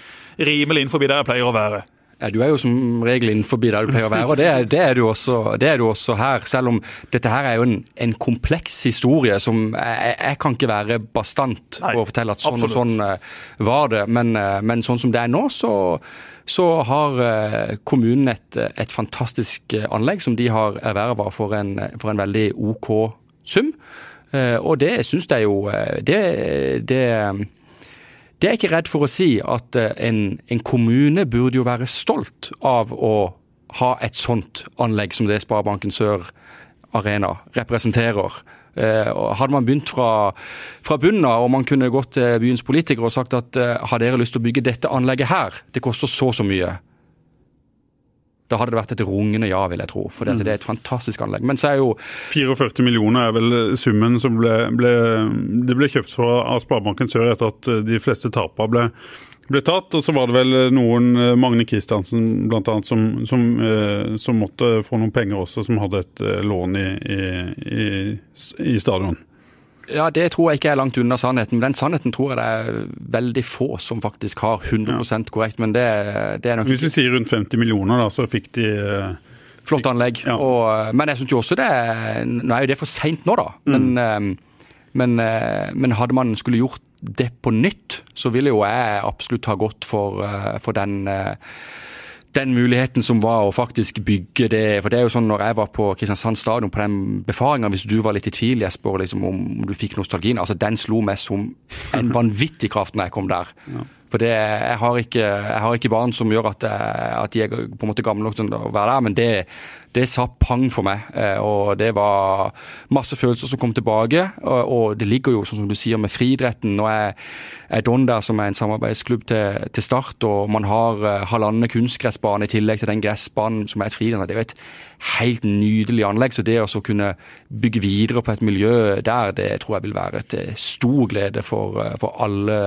rimelig innenfor der jeg pleier å være? Ja, Du er jo som regel innenfor der du pleier å være, og det er, det er, du, også, det er du, også, her. Selv om dette her er jo en, en kompleks historie som jeg, jeg, kan ikke være bastant på å fortelle at sånn absolutt. og sånn uh, var det. Men, uh, men, sånn som det er nå, så, så har uh, kommunen et, et, fantastisk anlegg som de har erverva for, for, en veldig OK sum. og det syns jeg jo det, det det er jeg ikke redd for å si at eh, en, en, kommune burde jo være stolt av å ha et sånt anlegg som det Sparebanken Sør Arena representerer. Hadde man begynt fra, fra bunnen av, og man kunne gått til byens politikere og sagt at har dere lyst til å bygge dette anlegget her, det koster så så mye. Da hadde det vært et rungende ja, vil jeg tro. For det, det er et fantastisk anlegg. Men så er jo 44 millioner er vel summen som ble, ble, det ble kjøpt for av Sparebanken Sør etter at de fleste tapene ble, ble tatt. Og så var det vel noen, Magne Kristiansen bl.a., som, som, som måtte få noen penger også, som hadde et lån i, i, i stadion. Ja, Det tror jeg ikke er langt unna sannheten. Men den sannheten tror jeg det er veldig få som faktisk har 100 ja. korrekt. Men det, det, er nok Hvis vi sier rundt 50 millioner, da, så fikk de Flott anlegg. Ja. Og, men jeg syns jo også det Nå er jo det for seint nå, da. Men, mm. men, men, hadde man skulle gjort det på nytt, så ville jo jeg absolutt ha gått for, for den den muligheten som var å faktisk bygge det. For det er jo sånn når jeg var på Kristiansand stadion på den befaringa, hvis du var litt i tvil Jesper, liksom, om du fikk nostalgien, altså den slo meg som en vanvittig kraft når jeg kom der. Ja. For det, jeg, har ikke, jeg, har ikke, barn som gjør at, jeg, at de er på en måte gamle nok til å være der, men det, det sa pang for meg. Og det var masse følelser som kom tilbake. Og, og det ligger jo, sånn som du sier, med friidretten. Nå er, er Don der, som er en samarbeidsklubb til, til Start, og man har uh, halvannen kunstgressbane i tillegg til den gressbanen som er et friidrett. Det er jo et helt nydelig anlegg. Så det å kunne bygge videre på et miljø der, det tror jeg vil være til stor glede for, for alle,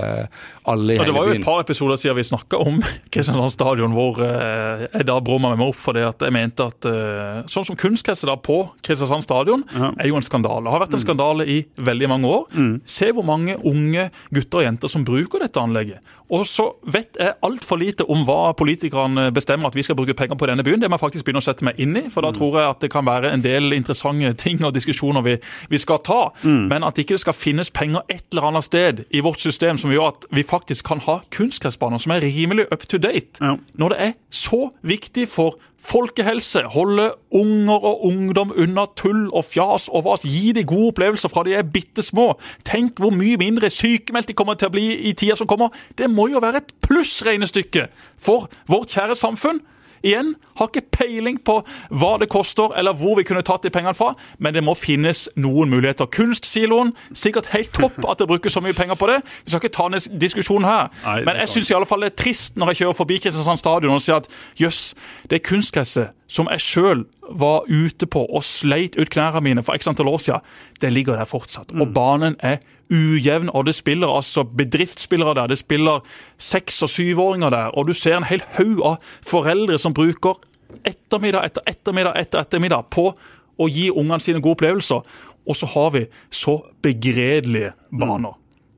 alle i hele byen. Jo et par episoder siden vi snakka om Kristiansand stadion, hvor uh, jeg da brumma meg opp for det at jeg mente at uh, sånn som kunstgresset da på Kristiansand stadion ja. er jo en skandale. Det har vært en mm. skandale i veldig mange år. Mm. Se hvor mange unge gutter og jenter som bruker dette anlegget. Og så vet jeg altfor lite om hva politikerne bestemmer at vi skal bruke penger på denne byen. Det må jeg faktisk begynne å sette meg inn i. for da mm. tror jeg at det kan være en del interessante ting og diskusjoner vi, vi skal ta. Mm. Men at ikke det skal finnes penger et eller annet sted i vårt system som gjør at vi faktisk kan ha kunstgressbaner som er rimelig up to date. Ja. Når det er så viktig for folkehelse, holde unger og ungdom unna tull og fjas og vas, gi de gode opplevelser fra de er bitte små. Tenk hvor mye mindre sykemeldt de kommer til å bli i tida som kommer. Det må jo være et plussregnestykke for vårt kjære samfunn. Igjen, har ikke peiling på hva det koster, eller hvor vi kunne tatt de pengene fra, men det må finnes noen muligheter. Kunstsiloen, sikkert helt topp at det brukes så mye penger på det. Vi skal ikke ta en diskusjon her, Nei, men jeg syns det er trist når jeg kjører forbi Kristiansand stadion og sier at jøss, det er kunstgresset som jeg sjøl var ute på og sleit ut knærne mine for x antall år siden, det ligger der fortsatt. Og mm. banen er ujevn, og det spiller altså bedriftsspillere der. Det spiller seks- og syvåringer der, og du ser en hel haug av foreldre som bruker ettermiddag etter ettermiddag etter ettermiddag på å gi ungene sine gode opplevelser. Og så har vi så begredelige baner.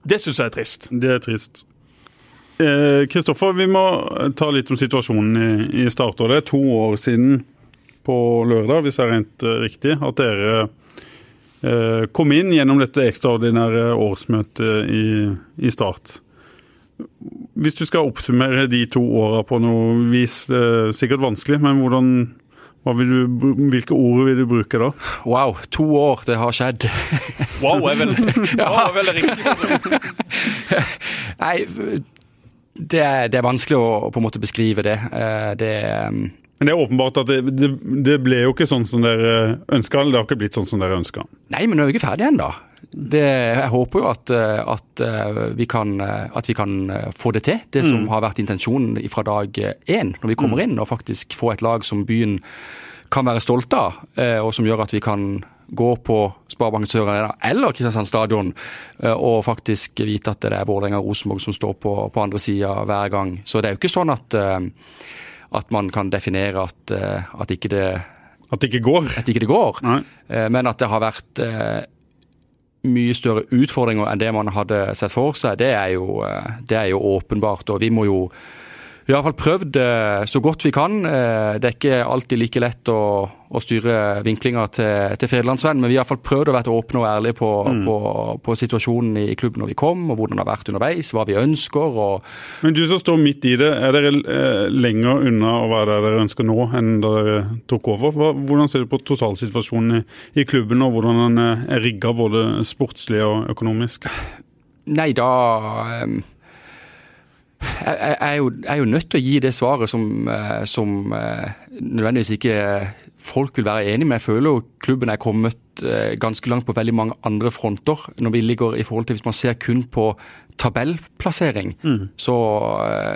Det syns jeg er trist. Det er trist. Kristoffer, eh, vi må ta litt om situasjonen i, i Start. Det er to år siden på lørdag, hvis jeg er rent uh, riktig, at dere kom inn gjennom dette ekstraordinære årsmøtet i, i, Start. Hvis du skal oppsummere de to åra på noe vis, det er sikkert vanskelig, men hvordan, vil du, hvilke ord vil du bruke da? Wow, to år, det har skjedd. wow er vel, wow er vel riktig. Nei, det er, det er, vanskelig å på en måte beskrive det. Eh, det um... men det er åpenbart at det, det, det, ble jo ikke sånn som dere ønska, eller det har ikke blitt sånn som dere ønska? Nei, men nå er vi ikke ferdige ennå. Jeg håper jo at, eh, at, eh, vi kan, at, vi kan, få det til, det som mm. har vært intensjonen fra dag én når vi kommer mm. inn, og faktisk får et lag som byen kan være stolt av, og som gjør at vi kan gå på Sparebanken Sør eller Kristiansand stadion eh, og faktisk vite at det er Vålerenga og Rosenborg som står på, på andre sida hver gang. Så det er jo ikke sånn at, eh, at man kan definere at, eh, at ikke det At det ikke går? At ikke det går. Nei. Men at det har vært mye større utfordringer enn det man hadde sett for seg, det er jo, det er jo åpenbart. Og vi må jo vi har iallfall prøvd eh, så godt vi kan. Eh, det er ikke alltid like lett å, å styre vinklinga til, til Federlandsvenn, men vi har iallfall prøvd å være åpne og ærlige på, mm. på, på, situasjonen i klubben når vi kom, og hvordan det har vært underveis, hva vi ønsker. Og... Men du som står midt i det, er dere eh, lenger unna å være der dere ønsker nå enn da dere tok over? Hvordan ser du på totalsituasjonen i, i klubben, og hvordan den er rigga både sportslig og økonomisk? Nei, da jeg, er jo, er jo, nødt til å gi det svaret som, eh, som, eh, nødvendigvis ikke folk vil være enig med. Jeg føler jo klubben er kommet ganske langt på veldig mange andre fronter. Når vi ligger i forhold til Hvis man ser kun på tabellplassering, mm. så,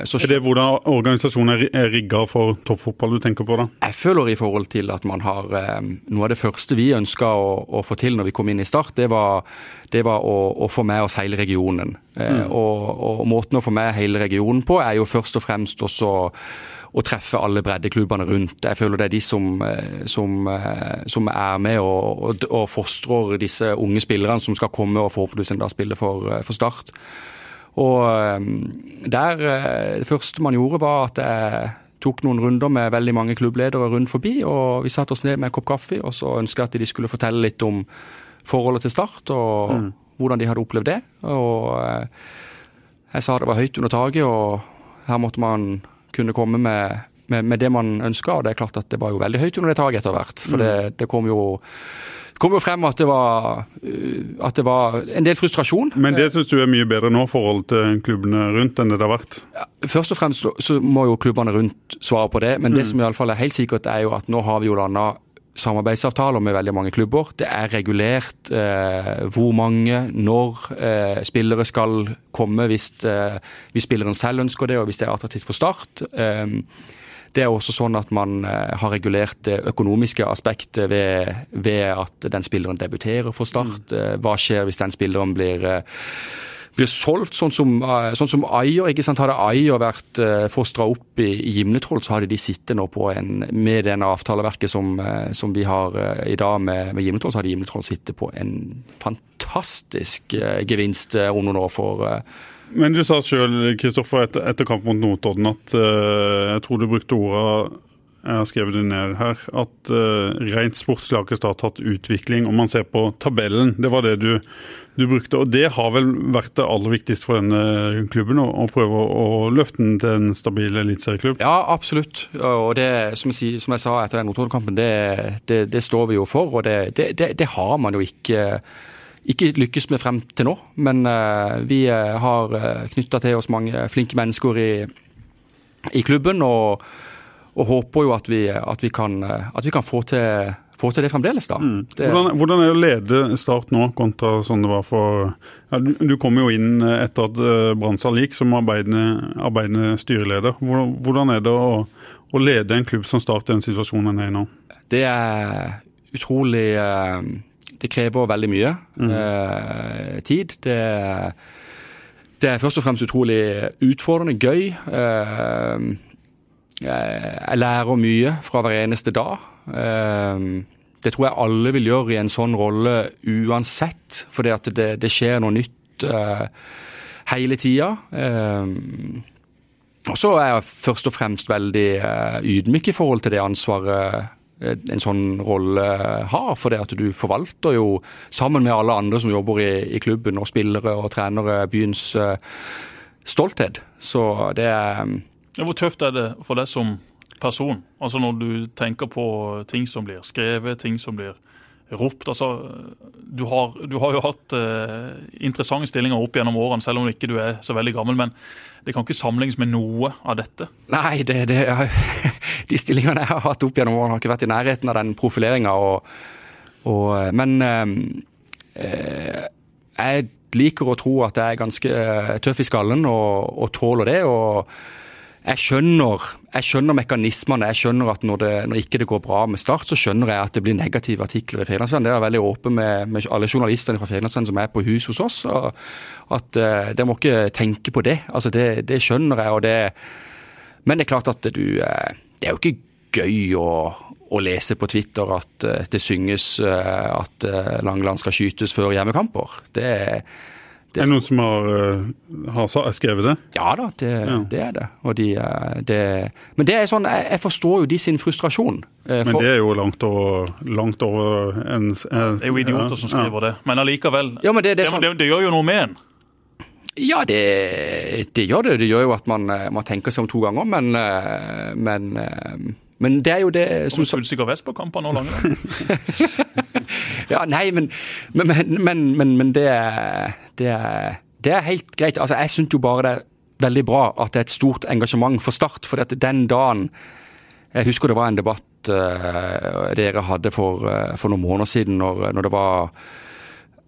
så, Er det hvordan organisasjonen er rigga for toppfotball du tenker på, da? Jeg føler i forhold til at man har Noe av det første vi ønska å, å, få til når vi kom inn i Start, det var, det var å, å, få med oss hele regionen. Mm. Og, og, måten å få med hele regionen på er jo først og fremst også å treffe alle breddeklubbene rundt. Jeg føler det er de som, eh, som, eh, som er med og, og, og, fostrer disse unge spillerne som skal komme og forhåpentligvis en dag spille for, eh, for Start. Og der, Det første man gjorde, var at jeg tok noen runder med veldig mange klubbledere rundt forbi. og Vi satte oss ned med en kopp kaffe og så jeg at de skulle fortelle litt om forholdet til Start og mm. hvordan de hadde opplevd det. Og Jeg sa det var høyt under taket, og her måtte man kunne komme med, med, med det man ønska. Og det er klart at det var jo veldig høyt under det taket etter hvert. For det, mm. det kom jo kom jo frem at det, var, uh, at det var en del frustrasjon. Men det syns du er mye bedre nå, forhold til klubbene rundt, enn det det har vært? Ja, først og fremst så må jo klubbene rundt svare på det, men mm. det som i alle fall er helt sikkert, er jo at nå har vi jo landa samarbeidsavtaler med veldig mange klubber. Det er regulert eh, hvor mange, når eh, spillere skal komme hvis, eh, hvis, spilleren selv ønsker det, og hvis det er attraktivt for Start. Eh, det er også sånn at man eh, har regulert det økonomiske aspektet ved, ved, at den spilleren debuterer for Start. Mm. Eh, hva skjer hvis den spilleren blir blir solgt, sånn som, eh, sånn som Ayer. ikke sant? Hadde Ayer vært eh, fostra opp i, i Gimletroll, så hadde de sittet nå på en Med det avtaleverket som, uh, som, vi har i dag med, med Gimletroll, så hadde Gimletroll sittet på en fantastisk gevinst om noen år for men du sa sjøl etter, etter kamp mot Notodden at jeg tror du brukte orda jeg har skrevet det ned her, at uh, rent sportslig har ikke Start hatt utvikling. Om man ser på tabellen, det var det du, du, brukte. Og det har vel vært det aller viktigste for denne klubben, å, å prøve å, å, løfte den til en stabil eliteserieklubb? Ja, absolutt. Og det, som jeg, som jeg sa etter den Notodden-kampen, det, det, det, står vi jo for. Og det, har man jo ikke ikke lykkes med frem til nå, men uh, vi uh, har knytta til oss mange flinke mennesker i, i klubben. og og håper jo at vi, at vi, kan, at vi kan, få til, få til det fremdeles. da. Mm. Hvordan, hvordan, er det å lede Start nå, kontra sånn det var for ja, Du, du kom jo inn etter at Bransdal gikk som arbeidende, arbeidende styreleder. Hvordan, hvordan, er det å, å, lede en klubb som Start i den situasjonen den er i nå? Det er utrolig uh, Det krever veldig mye mm. eh, tid. Det det er først og fremst utrolig utfordrende, gøy. Eh, jeg lærer mye fra hver eneste dag. Eh, det tror jeg alle vil gjøre i en sånn rolle uansett, for det, det, skjer noe nytt eh, hele tida. Og så er jeg først og fremst veldig ydmyk i forhold til det ansvaret en sånn rolle har. For det at du forvalter jo, sammen med alle andre som jobber i, i klubben, og spillere og trenere, byens stolthet. Så det er hvor tøft er det for deg som person? Altså Når du tenker på ting som blir skrevet, ting som blir ropt. altså Du har, du har jo hatt eh, interessante stillinger opp gjennom årene, selv om ikke du er så veldig gammel. Men det kan ikke sammenlignes med noe av dette? Nei, det, det, de stillingene jeg har hatt opp gjennom årene, har ikke vært i nærheten av den profileringa. Men eh, jeg liker å tro at jeg er ganske tøff i skallen og, og tåler det. og jeg skjønner, jeg skjønner, mekanismene. Jeg skjønner at når, det, når ikke det går bra med Start, så skjønner jeg at det blir negative artikler i fredagsvenn, Det er veldig åpen med, med, alle journalistene fra fredagsvenn som er på hus hos oss. at uh, De må ikke tenke på det. Altså, det, det skjønner jeg. det, Men det er klart at du uh, Det er jo ikke gøy å, å lese på Twitter at uh, det synges at Langeland skal skytes før hjemmekamper. Det er det er det noen som har, uh, har skrevet det? Ja da, det, ja. det er det. De, uh, det. Men det er sånn, jeg, jeg, forstår jo de sin frustrasjon. For, men det er jo langt over, langt over en, Det er jo idioter som skriver ja. det. Men allikevel. Ja, men det, det, sånn, det, gjør jo noe med en. Ja, det, det, gjør det. Det gjør jo at man, man tenker seg om to ganger, men, men men det er jo det som Kommer Fullsikker vest på kamper nå lenger? ja, nei, men, men, men, men det, er, det, er, det, er, helt greit. Altså, Jeg syns jo bare det er veldig bra at det er et stort engasjement for Start. For at den dagen Jeg husker det var en debatt uh, dere hadde for, uh, for, noen måneder siden, når, når det var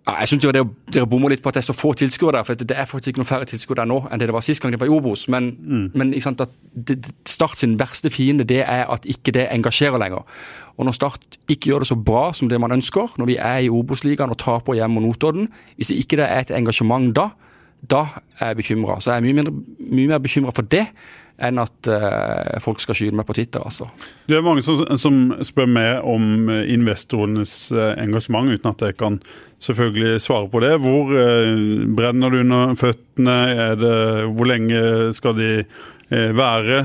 ja, jeg synes jo det, Dere bommer litt på at det er så få tilskuere der. for Det er faktisk ikke noen færre tilskuere der nå enn det det var sist gang det var i Obos. Men, mm. men at det, Start sin verste fiende det er at ikke det engasjerer lenger. Og Når Start ikke gjør det så bra som det man ønsker, når vi er i Obos-ligaen og taper hjemme mot Notodden Hvis det ikke er et engasjement da, da er jeg bekymra. Så jeg er mye, mindre, mye mer bekymra for det enn at uh, folk skal skyte meg på Twitter. altså. Det er mange som, som spør meg om eh, investorenes uh, engasjement, uten at jeg kan selvfølgelig svare på det. Hvor uh, brenner du under føttene? Det, hvor lenge skal de være?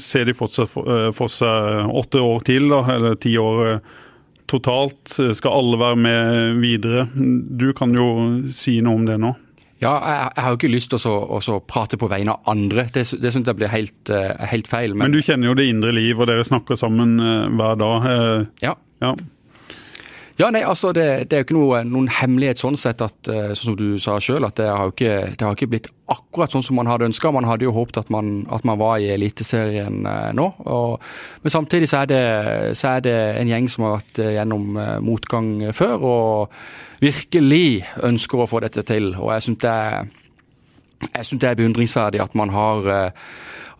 Ser de fortsatt for, for, seg åtte år til, da, eller ti år totalt? Skal alle være med videre? Du kan jo si noe om det nå. Ja, jeg, jeg, har jo ikke lyst til å, å prate på vegne av andre. Det, det syns jeg blir helt, uh, helt feil. Men... men... du kjenner jo det indre liv, og dere snakker sammen uh, hver dag. Uh, ja. ja. Ja, nei, altså det, det, er jo ikke noe, noen hemmelighet sånn sett at, sånn som du sa sjøl, at det har, ikke, det har ikke blitt akkurat sånn som man hadde ønska. Man hadde jo håpet at man, at man var i Eliteserien eh, nå. Og, men samtidig så er, det, så er, det, en gjeng som har vært gjennom eh, motgang før, og virkelig ønsker å få dette til. Og jeg syns det, det, er beundringsverdig at man har,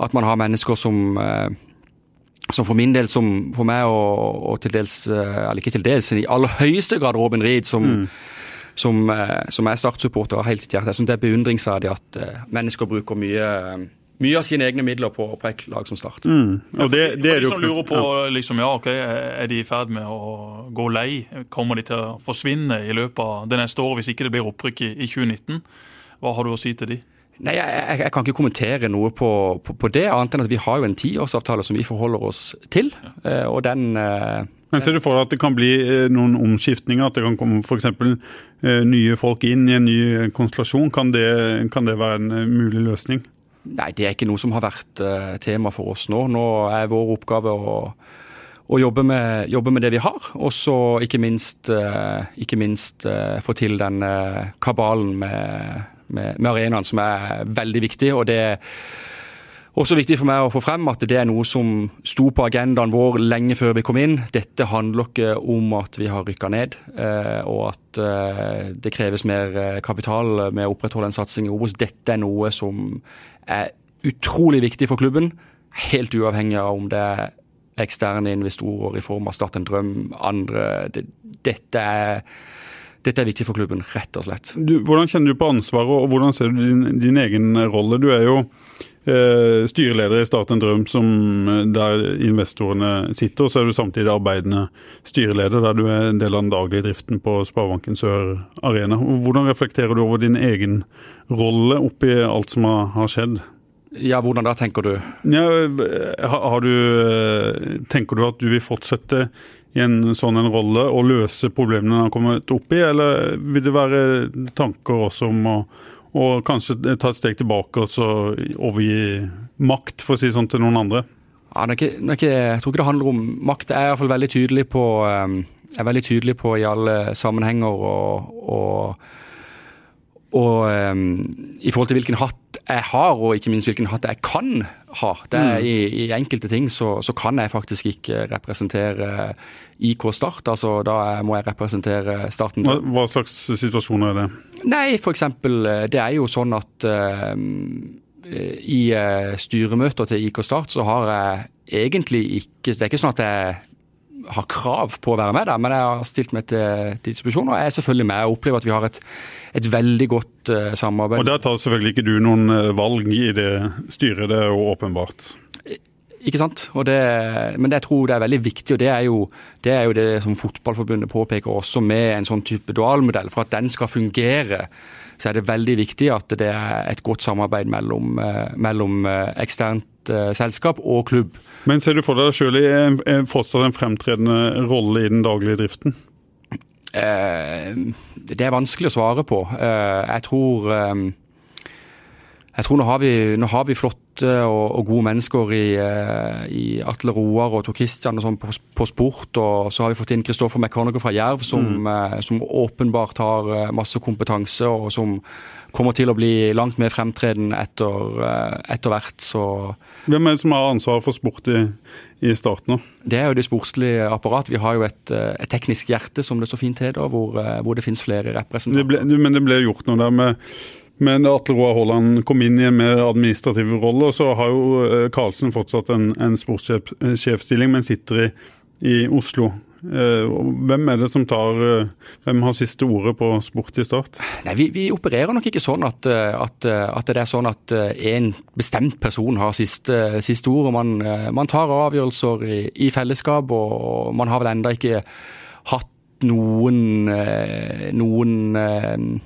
at man har mennesker som som for min del, som for meg og, og til dels, eh, eller ikke til dels, i aller høyeste grad Robin Reed, som, mm. som, eh, som er Start-supporter av helt sitt hjerte. Jeg syns det er beundringsverdig at uh, mennesker bruker mye, mye av sine egne midler på, på et lag som Start. Mm. Og det, det er for de som lurer på liksom, ja, ok, er de i ferd med å gå lei, kommer de til å forsvinne i løpet av det neste året hvis ikke det blir opprykk i, i 2019? Hva har du å si til de? Nei, jeg, jeg, kan ikke kommentere noe på, på, på, det, annet enn at vi har jo en tiårsavtale som vi forholder oss til. Og den eh, men Ser du for deg at det kan bli eh, noen omskiftninger? At det kan komme f.eks. nye folk inn i en ny konstellasjon? Kan det, kan det være en mulig løsning? Nei, det er ikke noe som har vært tema for oss nå. Nå er vår oppgave å, og jobbe, med, jobbe, med, det vi har, og så ikke minst, ikke minst få til den kabalen med med, med arenaen, som er veldig viktig. og det er også viktig for meg å få frem at det er noe som sto på agendaen vår lenge før vi kom inn. Dette handler ikke om at vi har rykka ned, eh, og at eh, det kreves mer eh, kapital med å opprettholde en satsing i Obos. Dette er noe som er utrolig viktig for klubben, helt uavhengig av om det er eksterne investorer i form av Start en drøm, andre. Dette er dette er viktig for klubben, rett og slett. Du, hvordan kjenner du på ansvaret, og hvordan ser du din, din egen rolle? Du er jo eh, styreleder i Start en drøm, som, eh, der investorene sitter. og Så er du samtidig arbeidende styreleder, der du er en del av den daglige driften på Sparebanken Sør Arena. Hvordan reflekterer du over din egen rolle oppi alt som har, har skjedd? Ja, Hvordan da, tenker du? Ja, har, har du eh, tenker du at du vil fortsette i en sånn en rolle og løse problemene han har kommet opp i, eller vil det være tanker også om å og kanskje ta et steg tilbake og så overgi makt, for å si sånn, til noen andre? Ja, det er ikke, det er ikke, jeg tror ikke det handler om makt. Jeg er iallfall veldig tydelig på um, jeg er veldig tydelig på i alle sammenhenger og, og, og um, i forhold til hvilken hatt jeg har, og ikke minst hvilken hatt jeg kan ha. Det er, mm. i, i, enkelte ting så, så, kan jeg faktisk ikke representere IK Start. altså Da må jeg representere starten. Hva, hva slags situasjoner er det? Nei, for eksempel, Det er jo sånn at um, i uh, styremøter til IK Start så har jeg egentlig ikke Det er ikke sånn at jeg har krav på å være med der, men jeg har stilt meg til disposisjon og jeg er selvfølgelig med. og opplever at vi har et, et veldig godt uh, samarbeid. Og Der tar selvfølgelig ikke du noen uh, valg i det styret, det er jo åpenbart. Ikke sant? Det, men det jeg tror det er veldig viktig, og det er, jo, det er jo det som Fotballforbundet påpeker også med en sånn type dualmodell. For at den skal fungere, så er det veldig viktig at det er et godt samarbeid mellom, uh, mellom eksternt selskap og klubb. Men ser du for deg sjøl i fortsatt en fremtredende rolle i den daglige driften? Eh, det er vanskelig å svare på. Eh, jeg tror eh, jeg tror nå har vi, nå har vi flotte og, og gode mennesker i, eh, i Atle Roar og Tor Christian og sånn på, på, sport. Og så har vi fått inn Kristoffer McConagher fra Jerv, som, mm. Eh, som, åpenbart har eh, masse kompetanse, og som kommer til å bli langt mer fremtredende etter, etter hvert. Så Hvem er det som har ansvaret for sport i, i starten? Det er jo det sportslige apparatet. Vi har jo et, et teknisk hjerte, som det så fint heter, hvor, hvor det finnes flere representanter. Det ble, men det ble gjort noe der med men Atle Roar Haaland kom inn i en mer administrativ rolle, og så har jo eh, Karlsen fortsatt en, en sportssjefstilling, men sitter i, i Oslo. Eh, hvem er det som tar eh, Hvem har siste ordet på sport i Start? Nei, vi, vi, opererer nok ikke sånn at, at, at, det er sånn at en bestemt person har siste, siste ord. Man, man, tar avgjørelser i, i, fellesskap, og man har vel enda ikke hatt noen, noen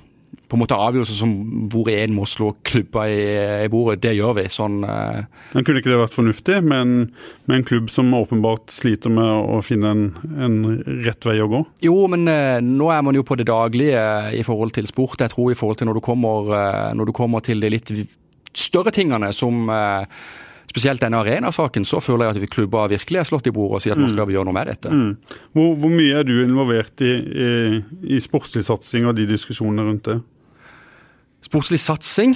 på en måte avgjørelser som hvor en må slå klubba i, i, bordet. Det gjør vi. sånn... Uh... Men Kunne ikke det vært fornuftig med en, med en, klubb som åpenbart sliter med å finne en, en rett vei å gå? Jo, men uh, nå er man jo på det daglige i forhold til sport. Jeg tror i forhold til når du kommer, når du kommer til de litt større tingene som spesielt denne arenasaken, så føler jeg at vi klubber virkelig er slått i bordet og sier at nå mm. skal vi gjøre noe med dette. Mm. Hvor, hvor, mye er du involvert i, i, i sportslig satsing og de diskusjonene rundt det? Sportslig satsing.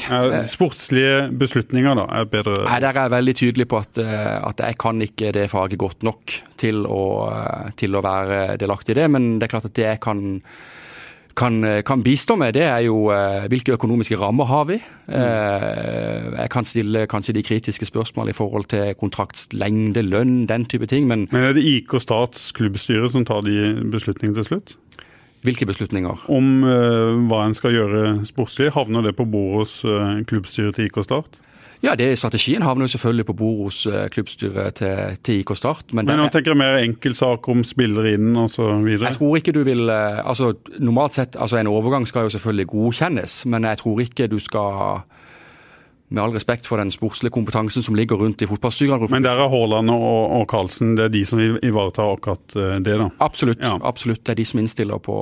Sportslige beslutninger, da, er bedre? Nei, Der er jeg veldig tydelig på at, eh, at jeg kan ikke det faget godt nok til å, til å være delaktig i det. Men det er klart at det jeg kan, kan, kan bistå med, det er jo eh, hvilke økonomiske rammer har vi. Mm. Jeg kan stille kanskje de kritiske spørsmål i forhold til kontraktslengde, lønn, den type ting. Men, men er det IK Stats klubbstyre som tar de beslutningene til slutt? Hvilke beslutninger? Om uh, hva en skal gjøre sportslig. Havner det på bordet hos uh, klubbstyret til IK Start? Ja, det Strategien havner jo selvfølgelig på bordet hos uh, klubbstyret til, til, IK Start. Men, men nå tenker jeg mer enkeltsak om spillere inn osv.? Jeg tror ikke du vil altså Normalt sett, altså en overgang skal jo selvfølgelig godkjennes, men jeg tror ikke du skal med all respekt for den sportslige kompetansen som ligger rundt i fotballstyrene. Men der er Haaland og, og Karlsen det er de som ivaretar akkurat eh, det, da? Absolutt. Ja. absolutt. Det er de som innstiller på,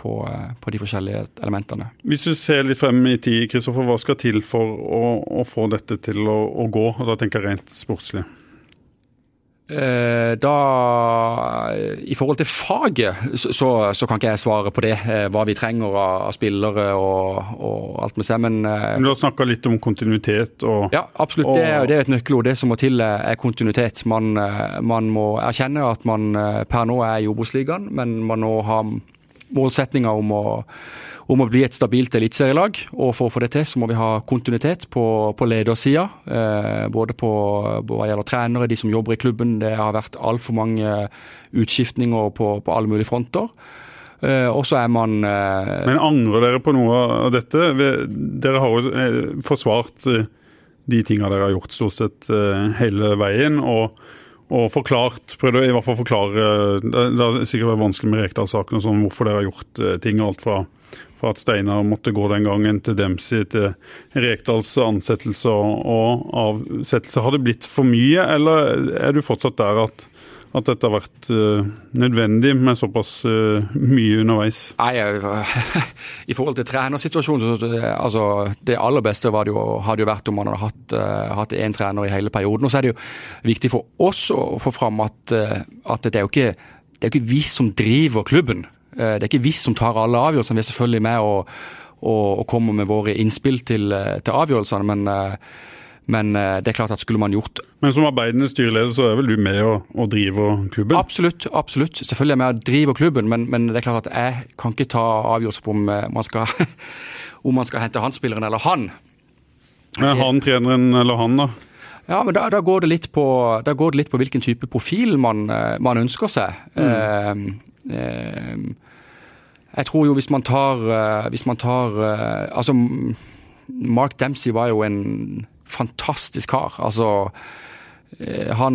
på, på, de forskjellige elementene. Hvis du ser litt frem i tid, Kristoffer, hva skal til for å, å få dette til å, å gå? Og da tenker jeg rent sportslig. Eh, da I forhold til faget, så, så, kan ikke jeg svare på det. Eh, hva vi trenger av, spillere og, og alt med seg. Men, eh, du har snakka litt om kontinuitet og Ja, absolutt. Og, det, det er et nøkkelord. Det som må til, er kontinuitet. Man, man må erkjenne at man per nå er i Obos-ligaen, men man må ha målsetninger om å om å bli et stabilt eliteserielag. Og for å få det til, så må vi ha kontinuitet på, på ledersida. Eh, både på, hva gjelder trenere, de som jobber i klubben. Det har vært altfor mange utskiftninger på, på alle mulige fronter. Eh, og så er man eh, Men angrer dere på noe av dette? Dere har jo forsvart de tinga dere har gjort stort sett hele veien. og og forklart, prøvde i hvert fall forklare Det har sikkert vært vanskelig med Rekdal-saken sånn, hvorfor dere har gjort ting. Alt fra for at Steinar måtte gå den gangen til Dempsey, til Rekdals ansettelse og avsettelse. Har det blitt for mye, eller er du fortsatt der at, at dette har vært uh, nødvendig med såpass uh, mye underveis? Nei, I forhold til trenersituasjonen, så altså, det aller beste det jo, hadde jo vært om man hadde hatt, uh, hatt én trener i hele perioden. Og så er det jo viktig for oss å få fram at, at det er jo ikke det er jo ikke vi som driver klubben. Eh, det er ikke vi som tar alle avgjørelsene. Vi er selvfølgelig med og, og, og kommer med våre innspill til, eh, til avgjørelsene. men eh, men det er klart at skulle man gjort Men som arbeidende styreleder så er vel du med å, og drive klubben? Absolutt. absolutt. Selvfølgelig er jeg med å drive klubben, men, men, det er klart at jeg kan ikke ta avgjørelser på om man skal, om man skal hente han spilleren eller han. Men han treneren eller han, da? Ja, men da, da, går på, da går det litt på hvilken type profil man, man ønsker seg. Mm. Eh, jeg tror jo hvis man tar, eh, hvis man tar eh, Altså, Mark Dempsey var jo en fantastisk kar. Altså han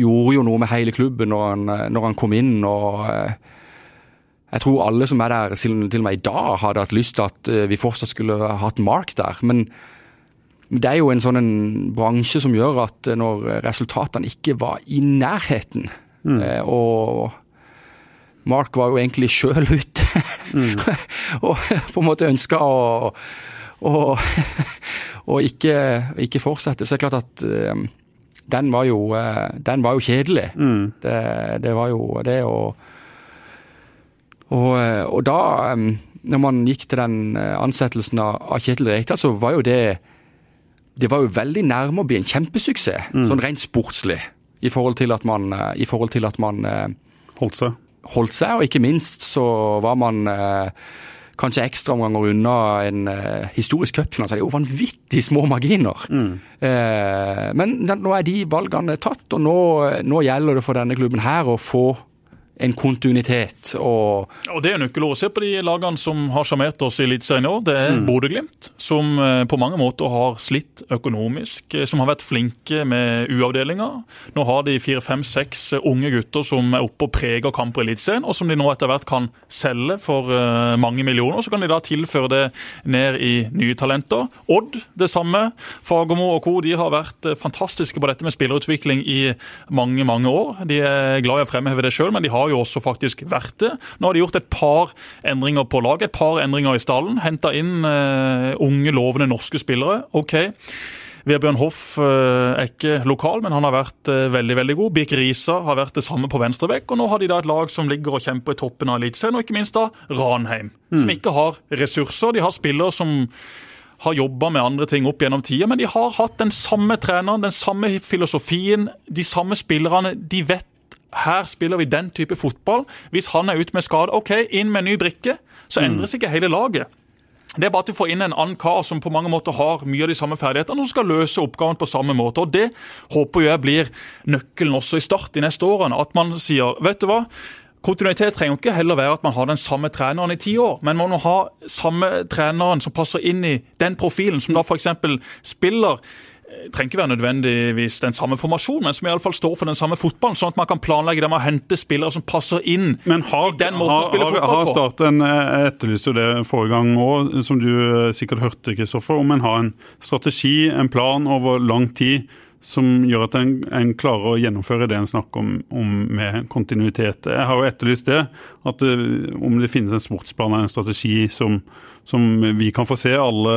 gjorde jo noe med hele klubben når han, når han kom inn. og Jeg tror alle som er der, til og med i dag, hadde hatt lyst til at vi fortsatt skulle hatt Mark der. Men det er jo en sånn en bransje som gjør at når resultatene ikke var i nærheten, mm. og Mark var jo egentlig sjøl ute mm. og på en måte ønska å, å, å ikke, ikke fortsette, så det er klart at uh, den var jo, uh, den var jo kjedelig. Mm. Det, det, var jo det å og, og, da, når man gikk til den ansettelsen av, av Kjetil Rekdal, så var jo det det var jo veldig nærme å bli en kjempesuksess, mm. sånn rent sportslig. I forhold til at man, i forhold til at man holdt seg. Holdt seg, og ikke minst så var man kanskje ekstraomganger unna en uh, historisk cupfinale, så er det jo vanvittig små marginer. Mm. Uh, men nå er de valgene tatt, og nå, nå gjelder det for denne klubben her å få en kontinuitet. Og, og Det er nøkkelordet. Se på de lagene som har sjarmert oss i Eliteserien i år. Det er mm. Bodø-Glimt, som eh, på mange måter har slitt økonomisk. Eh, som har vært flinke med U-avdelinga. Nå har de fire, fem, seks unge gutter som er oppe og preger kamper i Eliteserien, og som de nå etter hvert kan selge for mange millioner. Så kan de da tilføre det ned i nye talenter. Odd det samme. Fagermo og co. de har vært fantastiske på dette med spillerutvikling i mange, mange år. De er glad i å fremheve det sjøl, men de har jo også faktisk vært det. Nå har de gjort et par endringer på laget, et par endringer i stallen. Henta inn uh, unge, lovende norske spillere. OK. Vebjørn Hoff uh, er ikke lokal, men han har vært uh, veldig veldig god. Birk Risa har vært det samme på venstrebekk, og nå har de da et lag som ligger og kjemper i toppen av Eliteserien, og ikke minst da Ranheim, mm. som ikke har ressurser. De har spillere som har jobba med andre ting opp gjennom tida, men de har hatt den samme treneren, den samme filosofien, de samme spillerne. De vet her spiller vi den type fotball. Hvis han er ute med skade, OK, inn med en ny brikke. Så mm. endres ikke hele laget. Det er bare at du får inn en annen kar som på mange måter har mye av de samme ferdighetene, og som skal løse oppgaven på samme måte. Og Det håper jeg blir nøkkelen også i start de neste årene. At man sier vet du hva, Kontinuitet trenger ikke heller være at man har den samme treneren i ti år, men man må ha samme treneren som passer inn i den profilen, som da f.eks. spiller trenger ikke være nødvendigvis den samme formasjonen, men som i alle fall står for den samme fotballen, sånn at man kan planlegge det med å hente spillere som passer inn men har, i den måten har, å spille fotball på. Har starten etterlyst etterlyste det forrige gang òg, som du eh, sikkert hørte, Kristoffer, om en har en strategi, en plan over lang tid som gjør at en, en, klarer å gjennomføre det en snakker om, om, med kontinuitet. Jeg har jo etterlyst det, at det, om det finnes en sportsplan eller en strategi som, som, vi kan få se, alle,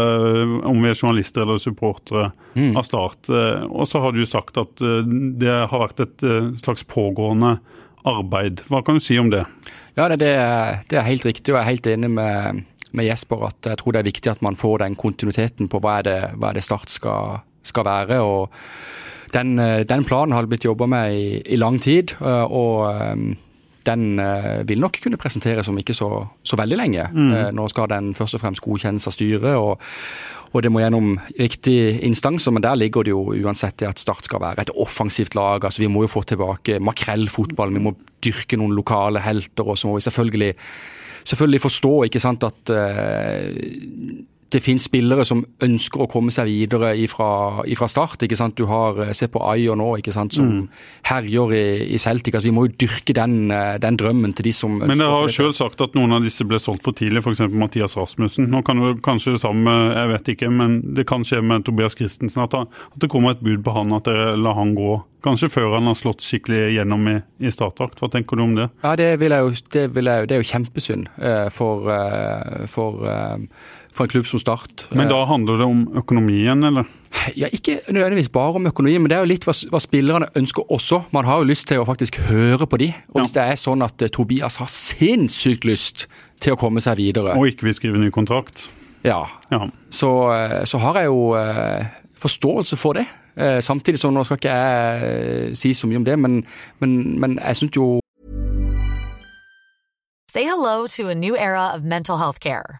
om vi er journalister eller supportere mm. av Start. Og så har du sagt at eh, det har vært et eh, slags pågående arbeid. Hva kan du si om det? Ja, det, det er helt riktig, og jeg er helt enig med, med, Jesper at jeg tror det er viktig at man får den kontinuiteten på hva er det, hva er det Start skal, skal være. og den, eh, den, planen har det blitt jobba med i, i, lang tid. Eh, og eh, den vil nok kunne presenteres om ikke så, så veldig lenge. Mm. Nå skal den først og fremst godkjennes av styret, og, og, det må gjennom riktige instanser. Men der ligger det jo uansett det at Start skal være et offensivt lag. altså Vi må jo få tilbake makrellfotball, vi må dyrke noen lokale helter. Og så må vi selvfølgelig, selvfølgelig forstå ikke sant, at uh, det finnes spillere som ønsker å komme seg videre ifra, start. ikke sant? Du har eh, Se på Ayer nå, ikke sant, som mm. herjer i, i, Celtic. altså Vi må jo dyrke den, eh, den drømmen til de som Men dere har jo selv sagt at noen av disse ble solgt for tidlig, f.eks. Mathias Rasmussen. Nå kan det kanskje det samme, jeg vet ikke, men det kan skje med Tobias Christensen. At, at det kommer et bud på han, at dere lar han gå. Kanskje før han har slått skikkelig gjennom i, i startakt. Hva tenker du om det? Ja, Det, vil jeg jo, det, vil jeg, det er jo kjempesynd uh, for, for for en klubb som Start. Men da handler det om økonomien, eller? Ja, Ikke nødvendigvis bare om økonomien, men det er jo litt hva, hva spillerne ønsker også. Man har jo lyst til å faktisk høre på de. Og hvis det er sånn at uh, Tobias har sinnssykt lyst til å komme seg videre Og ikke vil skrive ny kontrakt. Ja. ja. Så, uh, så, har jeg jo uh, forståelse for det. samtidig så nå skal ikke jeg si så mye om det, men, men, men jeg syns jo Say hello to a new era of mental health care.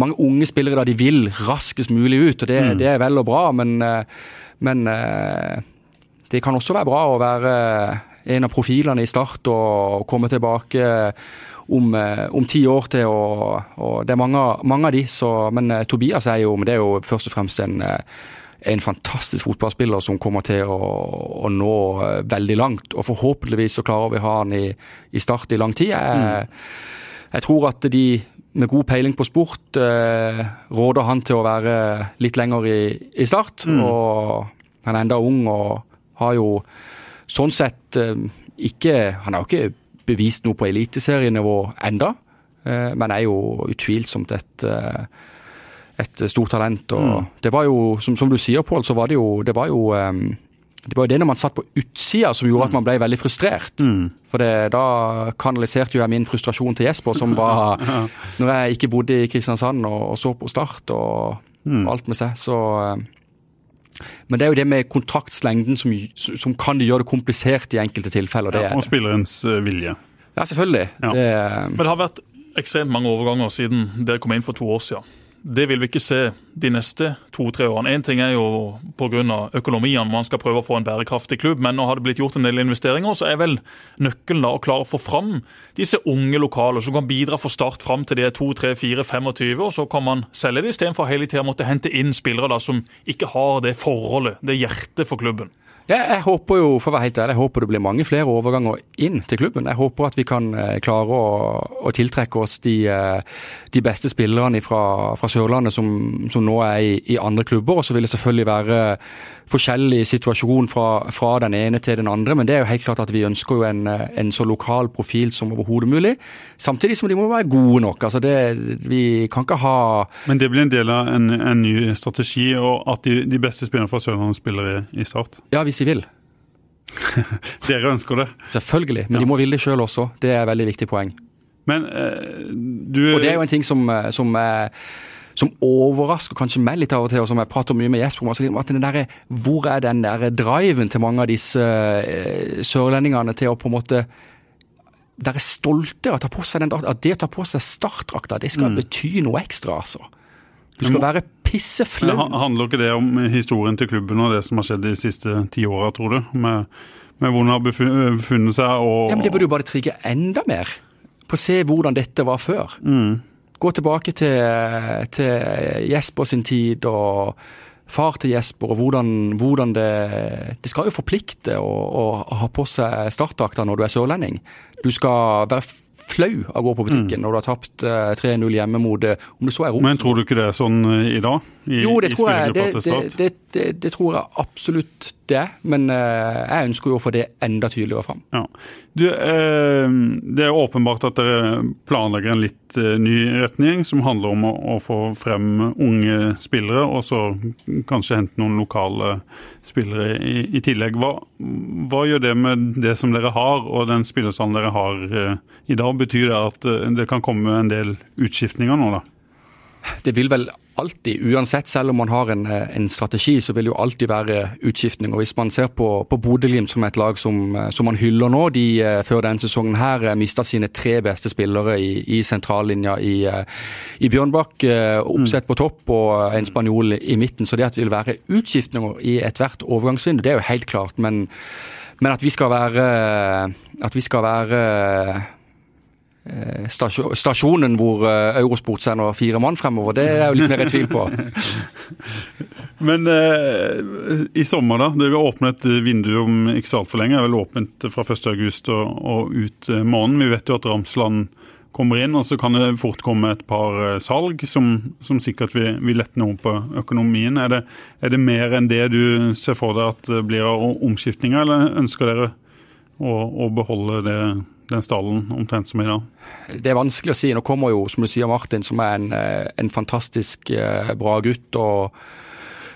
mange unge spillere da de vil raskest mulig ut, og det, det er vel og bra, men, eh, men eh, det kan også være bra å være en av profilene i Start og komme tilbake om, eh, om ti år til. Og, og det er mange, mange av de, så, men eh, Tobias er jo, men det er jo først og fremst en, eh, en fantastisk fotballspiller som kommer til å, å nå eh, veldig langt. Og forhåpentligvis så klarer vi å ha han i, i Start i lang tid. Jeg, jeg tror at de med god peiling på sport eh, råder han til å være litt lenger i, i Start. Og han er enda ung og har jo sånn sett eh, ikke Han har jo ikke bevist noe på eliteserienivå enda, eh, men er jo utvilsomt et, eh, et stort talent. Og det var jo, som, som du sier, Pål, så var det jo Det var jo eh, det var jo det når man satt på utsida som gjorde at man ble veldig frustrert. For det, da kanaliserte jo jeg min frustrasjon til Jesper, som var Når jeg ikke bodde i Kristiansand og, og så på Start og alt med seg, så eh, Men det er jo det med kontraktslengden som, som kan gjøre det komplisert i enkelte tilfeller. Det Ja, og spillerens eh, vilje. Ja, selvfølgelig. Ja. Det, Men det har vært ekstremt mange overganger siden dere kom inn for to år siden. Det vil vi ikke se de neste to-tre årene. Én ting er jo pga. økonomien, man skal prøve å få en bærekraftig klubb, men nå har det blitt gjort en del investeringer, så er vel nøkkelen da å klare å få fram disse unge lokale som kan bidra for Start fram til de er 2, 3, 4, 25, og så kan man selge det istedenfor hele tida måtte hente inn spillere da som ikke har det forholdet, det hjertet for klubben. Ja, jeg håper jo, for å være helt ærlig, jeg håper det blir mange flere overganger inn til klubben. Jeg håper at vi kan eh, klare å, å tiltrekke oss de, eh, de beste spillerne fra, fra Sørlandet som, som nå er i, i andre klubber. Og så vil det selvfølgelig være forskjellig situasjon fra, fra den ene til den andre, men det er jo helt klart at vi ønsker jo en, eh, en så lokal profil som overhodet mulig. Samtidig som de må være gode nok. Altså det, vi kan ikke ha Men det blir en del av en, en ny strategi, og at de, de beste spillerne fra Sørlandet spiller i, i Start. Ja, hvis de vil. Dere ønsker det. Selvfølgelig. Men de må ville det sjøl også. Det er et veldig viktig poeng. Men eh, du Og det er jo en ting som, eh, som, eh, som overrasker kanskje meg litt av og til, og som jeg prater mye med Jesper om. altså at den der, Hvor er den der driven til mange av disse eh, sørlendingene til å på en måte være stolte av å ta på seg den? At det å ta på seg startdrakta, det skal bety noe ekstra, altså. Du skal være pisseflau. ha- Handler ikke det om historien til klubben og det som har skjedd de siste ti åra, tror du? Med, med hvor den har befunnet seg og Ja, men Det burde jo bare trigge enda mer på å se hvordan dette var før. Mm. Gå tilbake til, til Jesper sin tid og far til Jesper, og hvordan, hvordan det Det skal jo forplikte å, å ha på seg startdrakta når du er sørlending. Du skal være flau av å gå på butikken når du har tapt uh, 3-0 hjemme mot eh, om det så er Mm. Men tror du ikke det er sånn eh, i dag? I, Jo, det tror jeg det, det, det, det, det tror jeg absolutt det. Men uh, jeg ønsker jo å få det enda tydeligere fram. Ja. Du, eh, det er åpenbart at dere planlegger en litt eh, ny retning, som handler om å, få frem unge spillere, og så kanskje hente noen lokale spillere i, i tillegg. Hva, hva gjør det med det som dere har, og den spillerstallen dere har eh, i dag? Betyr det at det kan komme en del utskiftninger nå, da? Det vil vel alltid, uansett, selv om man har en, eh, en strategi, så vil det jo alltid være utskiftning. Og Hvis man ser på, på Bodø-Glimt som et lag som, eh, som man hyller nå, de eh, før denne sesongen her mista sine tre beste spillere i, i sentrallinja i, i Bjørnbakk. Oppsett på topp og en spanjol i midten. Så det at det vil være utskiftninger i ethvert overgangsvindu, det er jo helt klart. Men, men at vi skal være At vi skal være stasjonen hvor eh, Eurosport sender fire mann fremover, det er jo litt mer i tvil på. Men eh, i sommer, da. Det vil åpne et vindu om ikke så altfor lenge. Det er vel åpent fra 1.8 og, og ut eh, måneden. Vi vet jo at Ramsland kommer inn, og så kan det fort komme et par eh, salg som, som sikkert vil, vil lette noe på økonomien. Er det, er det mer enn det du ser for deg at det blir av omskiftninger, eller ønsker dere å, å beholde det, den stallen omtrent som i dag? Det er vanskelig å si. Nå kommer jo, som du sier, Martin, som er en, eh, en fantastisk eh, bra gutt. og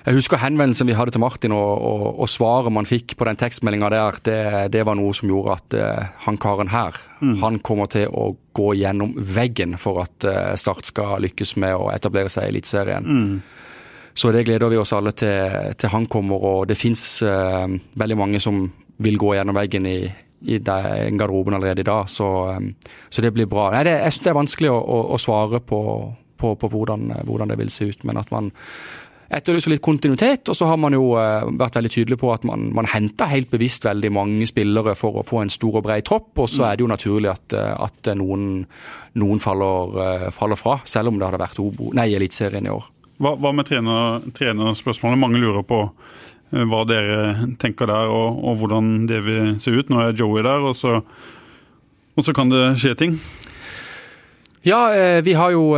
Jeg husker henvendelsen vi hadde til Martin, og, og, og svaret man fikk på den tekstmeldinga der, det, det, var noe som gjorde at uh, han karen her, mm. han kommer til å gå gjennom veggen for at uh, Start skal lykkes med å etablere seg i Eliteserien. Mm. Så det gleder vi oss alle til, til han kommer, og det fins uh, veldig mange som vil gå gjennom veggen i, i garderoben allerede i dag, så, så det blir bra. Nei, det, jeg syns det er vanskelig å, å, å svare på, på, på hvordan, hvordan, det vil se ut, men at man etterlyser litt kontinuitet. Og så har man jo uh, vært veldig tydelig på at man, man henter helt bevisst veldig mange spillere for å få en stor og bred tropp. Og så er det jo naturlig at, eh, at noen, noen faller, faller, fra, selv om det hadde vært Eliteserien i år. Hva, hva med trener, trenerspørsmålet? Mange lurer på hva dere tenker der, og, og, hvordan det vil se ut. Nå er Joey der, og så, og så kan det skje ting. Ja, vi har jo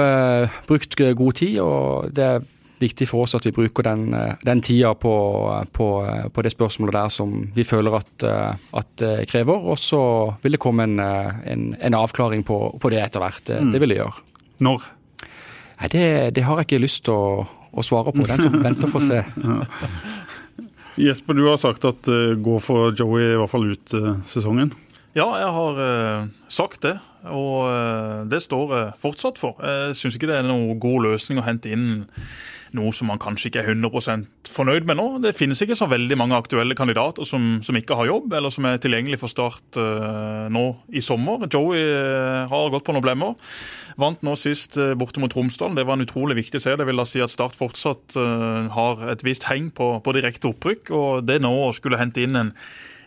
brukt god tid, og det er viktig for oss at vi bruker den, eh, den tida på, på, på, det spørsmålet der som vi føler at, eh, at krever. Og så vil det komme en, eh, en, en avklaring på, på, det etter hvert. Mm. det vil det gjøre. Når? Nei, det, det, har jeg ikke lyst til å, å svare på. Den som venter får se. Ja. Jesper, du har sagt at uh, gå for Joey i hvert fall ut uh, sesongen. Ja, jeg har uh, sagt det. Og det står jeg fortsatt for. Jeg syns ikke det er noen god løsning å hente inn noe som man kanskje ikke er 100% fornøyd med nå. Det finnes ikke så veldig mange aktuelle kandidater som, som ikke har jobb, eller som er tilgjengelig for start uh, nå i sommer. Joey uh, har gått på noen blemmer. Vant nå sist uh, borte mot Tromsdal. Det var en utrolig viktig seier. Det vil da si at Start fortsatt har et visst heng på, på direkte opprykk. Og det nå å skulle hente inn en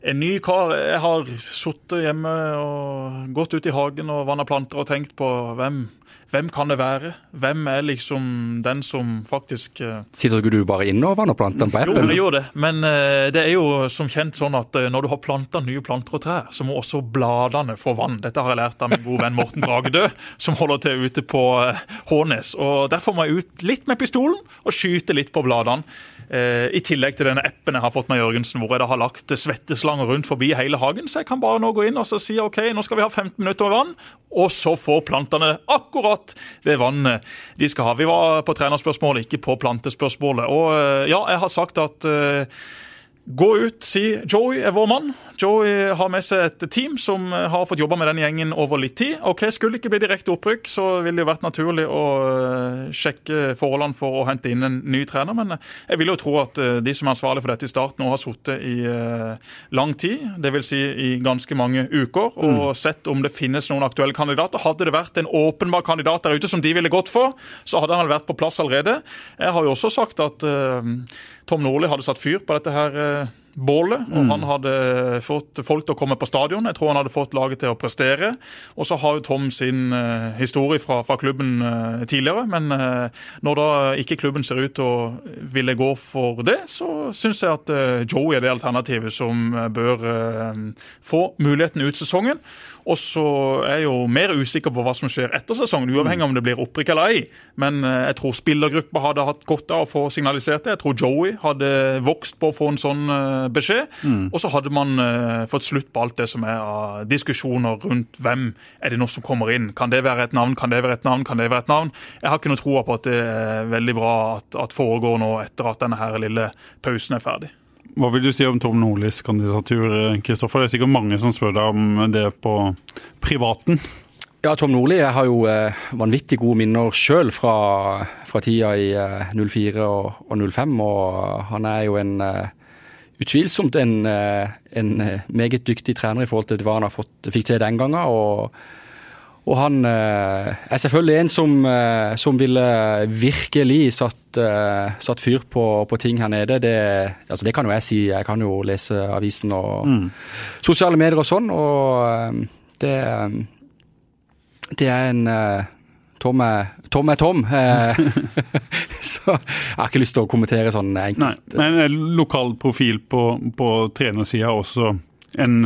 en ny kar. Jeg har sittet hjemme og gått ut i hagen og vanna planter og tenkt på hvem hvem kan det være? Hvem er liksom den som faktisk uh... Sitter ikke du bare inne og vanner plantene på appen? Jo, jeg gjør det. Men uh, det er jo som kjent sånn at når du har planta nye planter og trær, så må også bladene få vann. Dette har jeg lært av min gode venn Morten Bragdø, som holder til ute på Hånes. Og Derfor må jeg ut litt med pistolen og skyte litt på bladene. I tillegg til denne appen jeg har fått med Jørgensen, hvor jeg da har lagt svetteslanger rundt forbi hele hagen. Så jeg kan bare nå gå inn og si OK, nå skal vi ha 15 minutter med vann, og så får plantene akkurat det vannet de skal ha. Vi var på trenerspørsmålet, ikke på plantespørsmålet. Og eh, ja, jeg har sagt at eh, Gå ut, si Joey er vår mann. Joey har med seg et team som har fått jobba med den gjengen over litt tid. Ok, Skulle det ikke bli direkte opprykk, så ville det vært naturlig å eh, sjekke forholdene for å hente inn en ny trener. Men eh, jeg vil jo tro at eh, de som er ansvarlige for dette i Start, nå har sittet i lang tid. Dvs. Si i ganske mange uker. Og mm. sett om det finnes noen aktuelle kandidater. Hadde det vært en åpenbar kandidat der ute som de ville gått for, så hadde han vært på plass allerede. Jeg har jo også sagt at Tom Nordli hadde satt fyr på dette her bålet. Og mm. han hadde fått folk til å komme på stadion. Jeg tror han hadde fått laget til å prestere. Og så har jo Tom sin uh, historie fra, fra klubben uh, tidligere. Men uh, når da ikke klubben ser ut til å ville gå for det, så syns jeg at Joey er det alternativet som bør få muligheten ut sesongen. Og så er jeg jo mer usikker på hva som skjer etter sesongen, uavhengig om det blir opprykk eller ei. Men jeg tror spillergruppa hadde hatt godt av å få signalisert det. Jeg tror Joey hadde vokst på å få en sånn beskjed. Mm. Og så hadde man uh, fått slutt på alt det som er av diskusjoner rundt hvem er det nå som kommer inn. Kan det være et navn, kan det være et navn, kan det være et navn? Jeg har ikke noe tro på at det er veldig bra at, at foregår nå etter at denne her lille pausen er ferdig. Hva vil du si om Tom Nordlis kandidatur, Kristoffer? Det er sikkert mange som spør deg om det på privaten? Ja, Tom Nordli har jo eh, vanvittig gode minner sjøl fra, fra, tida i eh, 04 og, og, 05. Og han er jo en eh, utvilsomt en, eh, en, eh, meget dyktig trener i forhold til hva han fått, fikk til den gangen. og og han eh, er selvfølgelig en som, som ville virkelig satt, satt fyr på, på, ting her nede. Det, altså det kan jo jeg si. Jeg kan jo lese avisen og mm. sosiale medier og sånn. Og det, det er en Tom er Tom. Er tom. Eh, så jeg har ikke lyst til å kommentere sånn enkelt. Nei, men en lokal profil på, på trenersida også en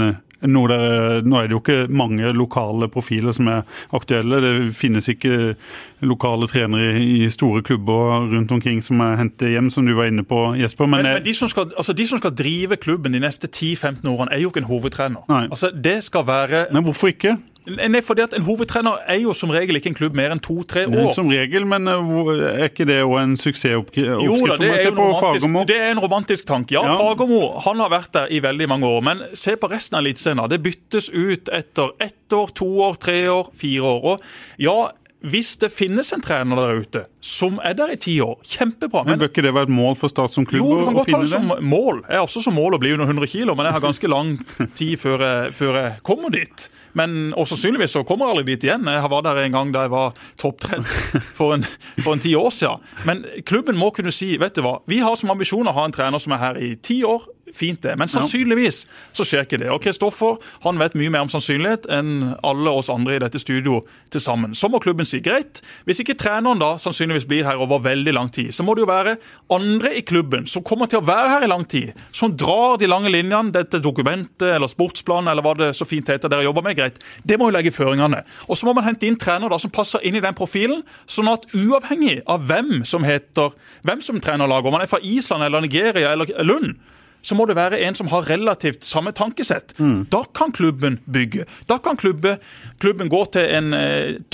nå, der, nå, er det jo ikke mange lokale profiler som er aktuelle. Det finnes ikke lokale trenere i store klubber rundt omkring som er hentet hjem, som du var inne på, Jesper. Men, men, men de, som skal, altså de, som skal, drive klubben de neste 10-15 årene, er jo ikke en hovedtrener. Altså, det skal være Men hvorfor ikke? Nei, fordi at En hovedtrener er jo som regel ikke en klubb mer enn to-tre år. som regel, men eh, er ikke det òg en suksessoppskrift? Jo da, det er, romantisk, det er en romantisk tanke. Ja, Ja. Fagermo han har vært der i veldig mange år. Men se på resten av Eliteserien. Det byttes ut etter ett år, to år, tre år, fire år. Og ja, hvis det finnes en trener der ute som er der i ti år, kjempebra. Men Bør ikke det være et mål for Start som klubb Jo, du kan godt ta det som det? mål. Jeg har også som mål å bli under 100 kg, men jeg har ganske lang tid før jeg, før jeg kommer dit. Men og sannsynligvis så kommer jeg aldri dit igjen. Jeg var der en gang da jeg var topptrent for en, for en ti år siden. Men klubben må kunne si vet du hva, vi har som ambisjon å ha en trener som er her i ti år. Fint det, Men sannsynligvis så skjer ikke det. Og Kristoffer han vet mye mer om sannsynlighet enn alle oss andre i dette studio til sammen. Så må klubben si greit. Hvis ikke treneren da sannsynligvis blir her over veldig lang tid, så må det jo være andre i klubben som kommer til å være her i lang tid, som drar de lange linjene, dette dokumentet eller sportsplanen eller hva det så fint heter dere jobber med, greit. Det må jo legge føringene. Og så må man hente inn trener da som passer inn i den profilen, sånn at uavhengig av hvem som heter, hvem som trener laget, om man er fra Island eller Nigeria eller Lund, så må det være en som har relativt samme tankesett. Da kan klubben bygge. Da kan klubbe, klubben gå til en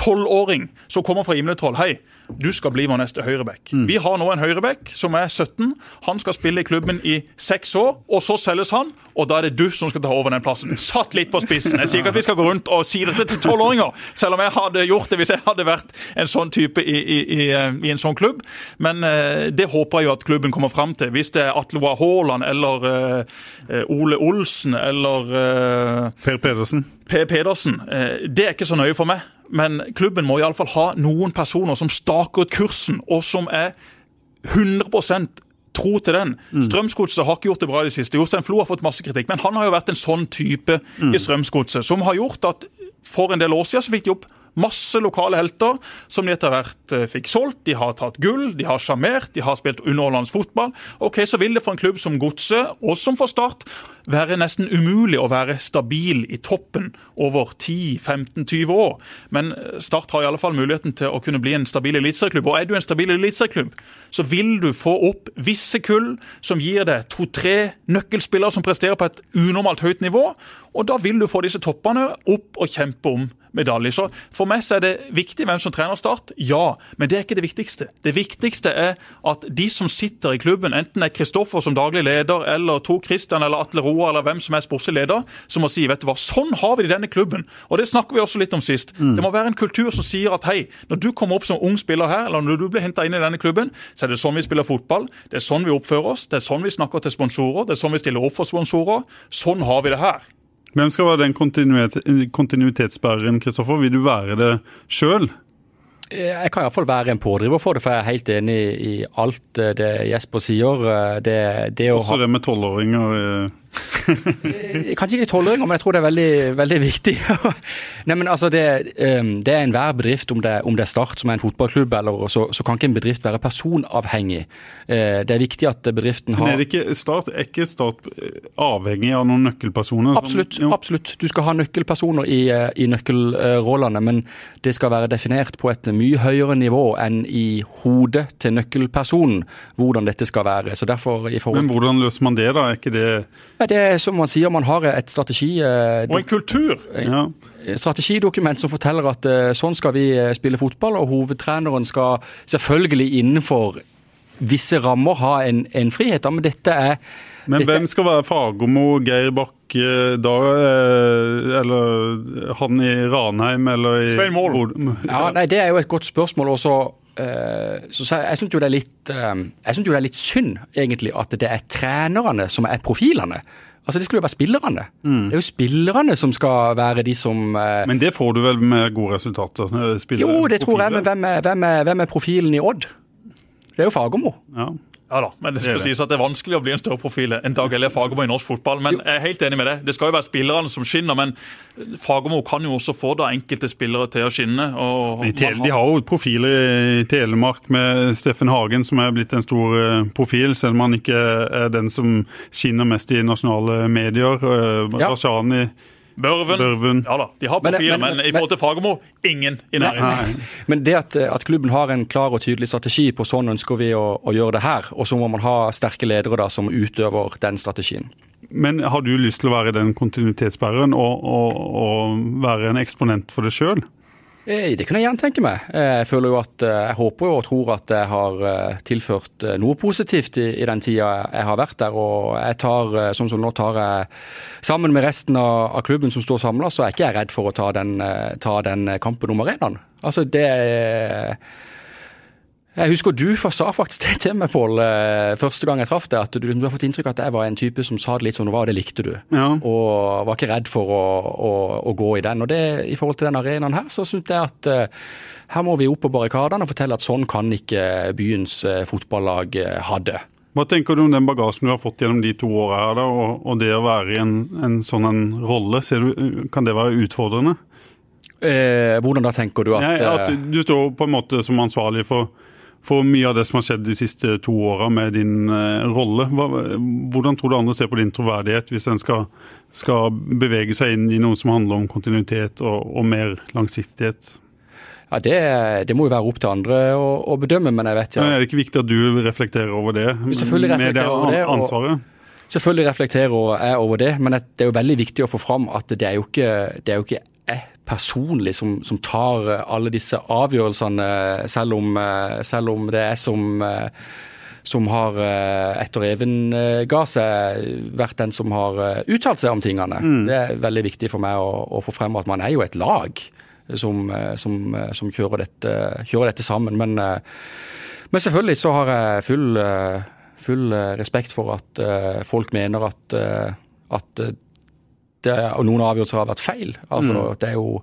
tolvåring som kommer fra Imletroll. Hei, du skal bli vår neste høyreback. Vi har nå en høyreback som er 17. Han skal spille i klubben i seks år, og så selges han, og da er det du som skal ta over den plassen. Satt litt på spissen. Jeg sier ikke at vi skal gå rundt og si dette til tolvåringer, selv om jeg hadde gjort det hvis jeg hadde vært en sånn type i, i, i, i en sånn klubb. Men eh, det håper jeg jo at klubben kommer fram til. Hvis det er Atle Roar Haaland eller eh, Ole Olsen eller eh, Per Pedersen. Per Pedersen, eh, det er ikke så nøye for meg. Men klubben må iallfall ha noen personer som staker ut kursen, og som er 100% tro til den. Strømsgodset har ikke gjort det bra i det siste. Jostein Flo har fått masse kritikk, men han har jo vært en sånn type i Strømsgodset som har gjort at for en del år siden så fikk de opp masse lokale helter som de etter hvert eh, fikk solgt. De har tatt gull, de har sjarmert, de har spilt underholdende fotball. Ok, Så vil det for en klubb som Godset, og som for Start, være nesten umulig å være stabil i toppen over 10-15-20 år. Men eh, Start har i alle fall muligheten til å kunne bli en stabil eliteserieklubb. Og er du en stabil eliteserieklubb, så vil du få opp visse kull som gir deg to-tre nøkkelspillere som presterer på et unormalt høyt nivå. Og da vil du få disse toppene opp og kjempe om medalje. Så For meg så er det viktig hvem som trener Start, ja. Men det er ikke det viktigste. Det viktigste er at de som sitter i klubben, enten det er Kristoffer som daglig leder, eller Tor Christian eller Atle Roa eller hvem som er sportslig leder, som må si vet du hva, sånn har vi det i denne klubben. Og det snakker vi også litt om sist. Det må være en kultur som sier at hei, når du kommer opp som ung spiller her, eller når du blir henta inn i denne klubben, så er det sånn vi spiller fotball, det er sånn vi oppfører oss, det er sånn vi snakker til sponsorer, det er sånn vi stiller opp for sponsorer. Sånn har vi det her. Hvem skal være den kontinuitet, kontinuitetsbæreren, Kristoffer? Vil du være det sjøl? Jeg kan iallfall være en pådriver for det, for jeg er helt enig i alt eh, det Jesper sier. Eh, Det, det å Også ha det med tolvåringer. Eh, Kanskje ikke tolvåringer, men jeg tror det er veldig, veldig viktig. Nei, men altså det, eh, det er enhver bedrift, om det, om det er Start som er en fotballklubb, eller så, så kan ikke en bedrift være personavhengig. Eh, Det er viktig at bedriften har Men er ikke Start, er ikke Start avhengig av noen nøkkelpersoner? Absolutt. Som, absolutt. Du skal ha nøkkelpersoner i, i nøkkelrollene, men det skal være definert på et mye høyere nivå enn i hodet til nøkkelpersonen hvordan dette skal være. Så derfor i forhold Men hvordan løser man det, da? Er ikke det Det er som man sier, man har et strategi, eh, Og en kultur. ja. strategidokument som forteller at eh, sånn skal vi eh, spille fotball, og hovedtreneren skal selvfølgelig innenfor visse rammer ha en, en frihet. Men dette er Men dette, hvem skal være Fagermo, Geir Bakke da, eh, eller han i Ranheim, eller i Svein Mål. Ja, nei, Det er jo et godt spørsmål. også. Eh, så så jeg syns jo, eh, jo det er litt synd egentlig at det er trenerne som er profilene. Altså Det skulle jo være spillerne. Det er jo spillerne som skal være de som eh, Men det får du vel med gode resultater? eh, Jo, det tror jeg, men hvem er, hvem, er, hvem er profilen i Odd? Det er jo Fagermo. Ja. Ja da, men det skal Det det. sies at det er vanskelig å bli en større profil enn Dag Elie Fagermo i norsk fotball. Men jeg er helt enig med det. Det skal jo være spillerne som skinner, men Fagermo kan jo også få da enkelte spillere til å skinne. Og de har jo profiler i Telemark med Steffen Hagen, som er blitt en stor eh, profil, selv om han ikke er den som skinner mest i nasjonale medier. Eh, Ja. Rashani, Børven. Børven. Ja da, de har Men profiler, men- men, i forhold til Fagermo, ingen i nærheten. Men det at, at klubben har en klar og tydelig strategi på sånn ønsker vi å, å gjøre det her, og så må man ha sterke ledere da som utøver den strategien. Men har du lyst til å være den kontinuitetsbæreren og, og, og være en eksponent for det sjøl? Eh, det kunne jeg gjerne tenke meg. Eh, jeg føler jo at eh, jeg håper og tror at jeg har tilført noe positivt i, i den tida jeg har vært der. Og jeg tar, sånn som nå tar jeg sammen med resten av, av klubben som står samla, så er jeg ikke redd for å ta den, ta den kampen om arenaen. Altså det er jeg husker du sa faktisk det til meg, Pål, eh, første gang jeg traff deg. At du, du, har fått inntrykk av at jeg var en type som sa det litt som det var, og det likte du. Ja. Og var ikke redd for å, å, å, gå i den. Og det, i forhold til den arenaen her, så syns jeg at uh, her må vi opp på barrikadene og fortelle at sånn kan ikke byens uh, fotballag uh, ha det. Hva tenker du om den bagasjen du har fått gjennom de to åra her, da, og, og, det å være i en, en sånn en rolle? Du, kan det være utfordrende? hvordan da tenker du at, ja, at Du står på en måte som ansvarlig for for mye av det som har skjedd de siste to åra med din uh, rolle. Hvordan tror du andre ser på din troverdighet hvis en skal, skal, bevege seg inn i noe som handler om kontinuitet og, og mer langsiktighet? Ja, det, det, må jo være opp til andre å, å bedømme, men jeg vet ja. Er det ikke viktig at du reflekterer over det? Selvfølgelig reflekterer over det. ansvaret? Selvfølgelig reflekterer jeg over det, men det er jo veldig viktig å få fram at det er jo ikke, det er jo ikke jeg personlig som, som, tar eh, alle disse avgjørelsene, selv om, eh, selv om det er som eh, som har etter Even ga seg, vært den som har uttalt seg om tingene. Mm. Det er veldig viktig for meg å, å, få frem at man er jo et lag som, som, som kjører, dette, kjører, dette, sammen. Men, men, selvfølgelig så har jeg full, full respekt for at folk mener at, at og noen avgjørelser har vært feil. Altså, mm. det er jo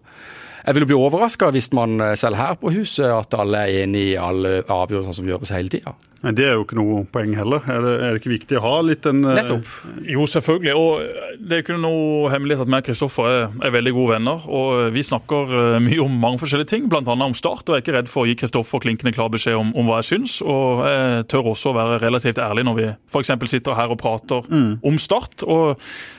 jeg vil bli overraska hvis man selv her på huset at alle er enig i alle avgjørelser som gjøres hele tida. Men Det er jo ikke noe poeng heller. Er det, er det ikke viktig å ha litt en eh, Nettopp. Jo, selvfølgelig. Og det er ikke noe hemmelighet at vi og Kristoffer er, er, veldig gode venner. Og vi snakker eh, mye om mange forskjellige ting, bl.a. om Start. Og jeg er ikke redd for å gi Kristoffer klinkende klar beskjed om, om, hva jeg syns. Og jeg tør også å være relativt ærlig når vi f.eks. sitter her og prater mm. om Start. Og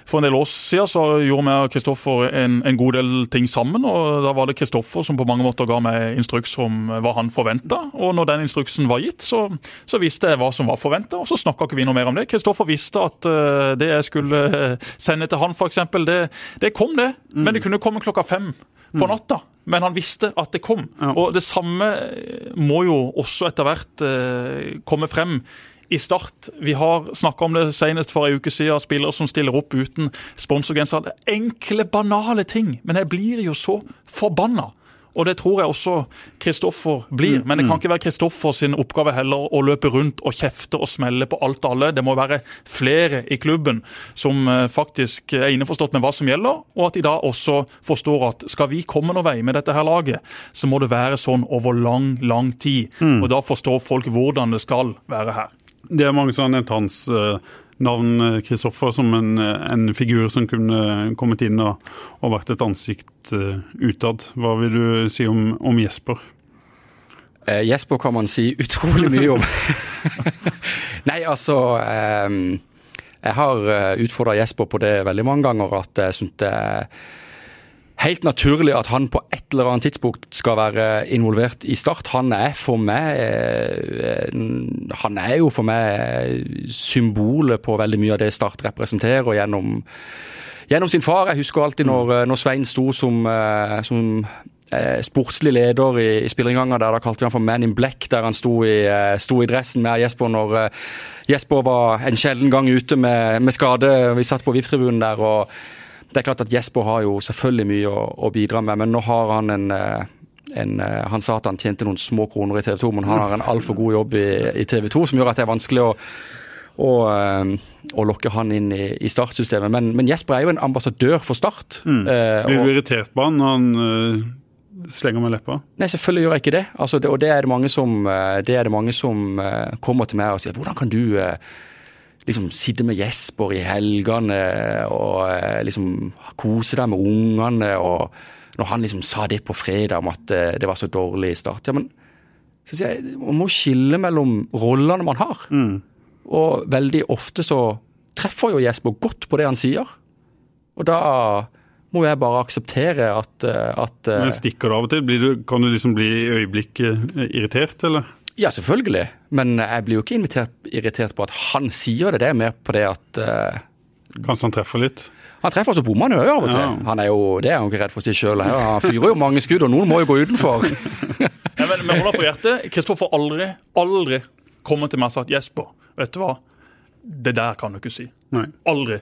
for en del år siden så gjorde vi og Kristoffer en, en, god del ting sammen. og Da var det Kristoffer som på mange måter ga meg instruks om hva han forventa. Og når den instruksen var gitt, så, så visste jeg hva som var forventa, og så snakka ikke vi noe mer om det. Kristoffer visste at uh, det jeg skulle uh, sende til han, f.eks., det, det kom, det. Mm. Men det kunne komme klokka fem på mm. natta. Men han visste at det kom. Og det samme må jo også etter hvert komme frem i Start. Vi har snakka om det senest for en uke siden, spillere som stiller opp uten sponsorgenser. Enkle, banale ting. Men jeg blir jo så forbanna og det tror jeg også Kristoffer blir. Men det kan mm. ikke være Kristoffer sin oppgave heller å løpe rundt og kjefte og smelle på alt og alle. Det må være flere i klubben som eh, faktisk er innforstått med hva som gjelder, og at de da også forstår at skal vi komme noen vei med dette her laget, så må det være sånn over lang, lang tid. Mm. Og da forstår folk hvordan det skal være her. Det er mange som har nevnt hans uh navn Kristoffer som en, en, figur som kunne kommet inn og, og vært et ansikt uh, utad. Hva vil du si om, om Jesper? Eh, Jesper kan man si utrolig mye om. Nei, altså eh, Jeg har utfordra Jesper på det veldig mange ganger, at jeg syntes helt naturlig at han på et eller annet tidspunkt skal være involvert i Start. Han er for meg eh, Han er jo for meg symbolet på veldig mye av det Start representerer gjennom, gjennom sin far. Jeg husker alltid når, eh, når Svein sto som, eh, som sportslig leder i, i spillerinnganga, der da kalte vi han for Man in Black, der han sto i, sto i dressen med Jesper når Jesper var en sjelden gang ute med, med skade. Vi satt på VIP-tribunen der. og det er klart at Jesper har jo selvfølgelig mye å, å bidra med, men nå har han en, eh, en, eh, Han sa at han tjente noen små kroner i TV 2, men han har en altfor god jobb i, i, TV 2 som gjør at det er vanskelig å, å, eh, å lokke han inn i, i startsystemet. Men, men, Jesper er jo en ambassadør for Start. Mm. Blir du irritert på han når han uh, slenger med leppa? Nei, selvfølgelig gjør jeg ikke det. Altså, det og det er det mange som, det er det mange som uh, kommer til meg og sier hvordan kan du uh, liksom sitte med Jesper i helgene og eh, liksom kose deg med ungene. og Når han liksom sa det på fredag om at eh, det var så dårlig start. ja, men så sier jeg, Man må skille mellom rollene man har. Mm. Og veldig ofte så treffer jo Jesper godt på det han sier. Og da må jeg bare akseptere at, eh, at Men Stikker du av og til? Du, kan du liksom bli i øyeblikket irritert, eller? Ja, selvfølgelig. Men jeg blir jo ikke invitert, irritert på at han sier det. Det er mer på det at uh, Kanskje han treffer litt? Han treffer, så bommer han jo av og til. Ja. Han er jo, det er han ikke redd for å si sjøl. Han fyrer jo mange skudd, og noen må jo gå utenfor. Ja, men med hånda på hjertet, Kristoffer aldri, aldri kommer til meg og sagt Jesper, vet du hva? Det der kan du ikke si. Nei. Aldri.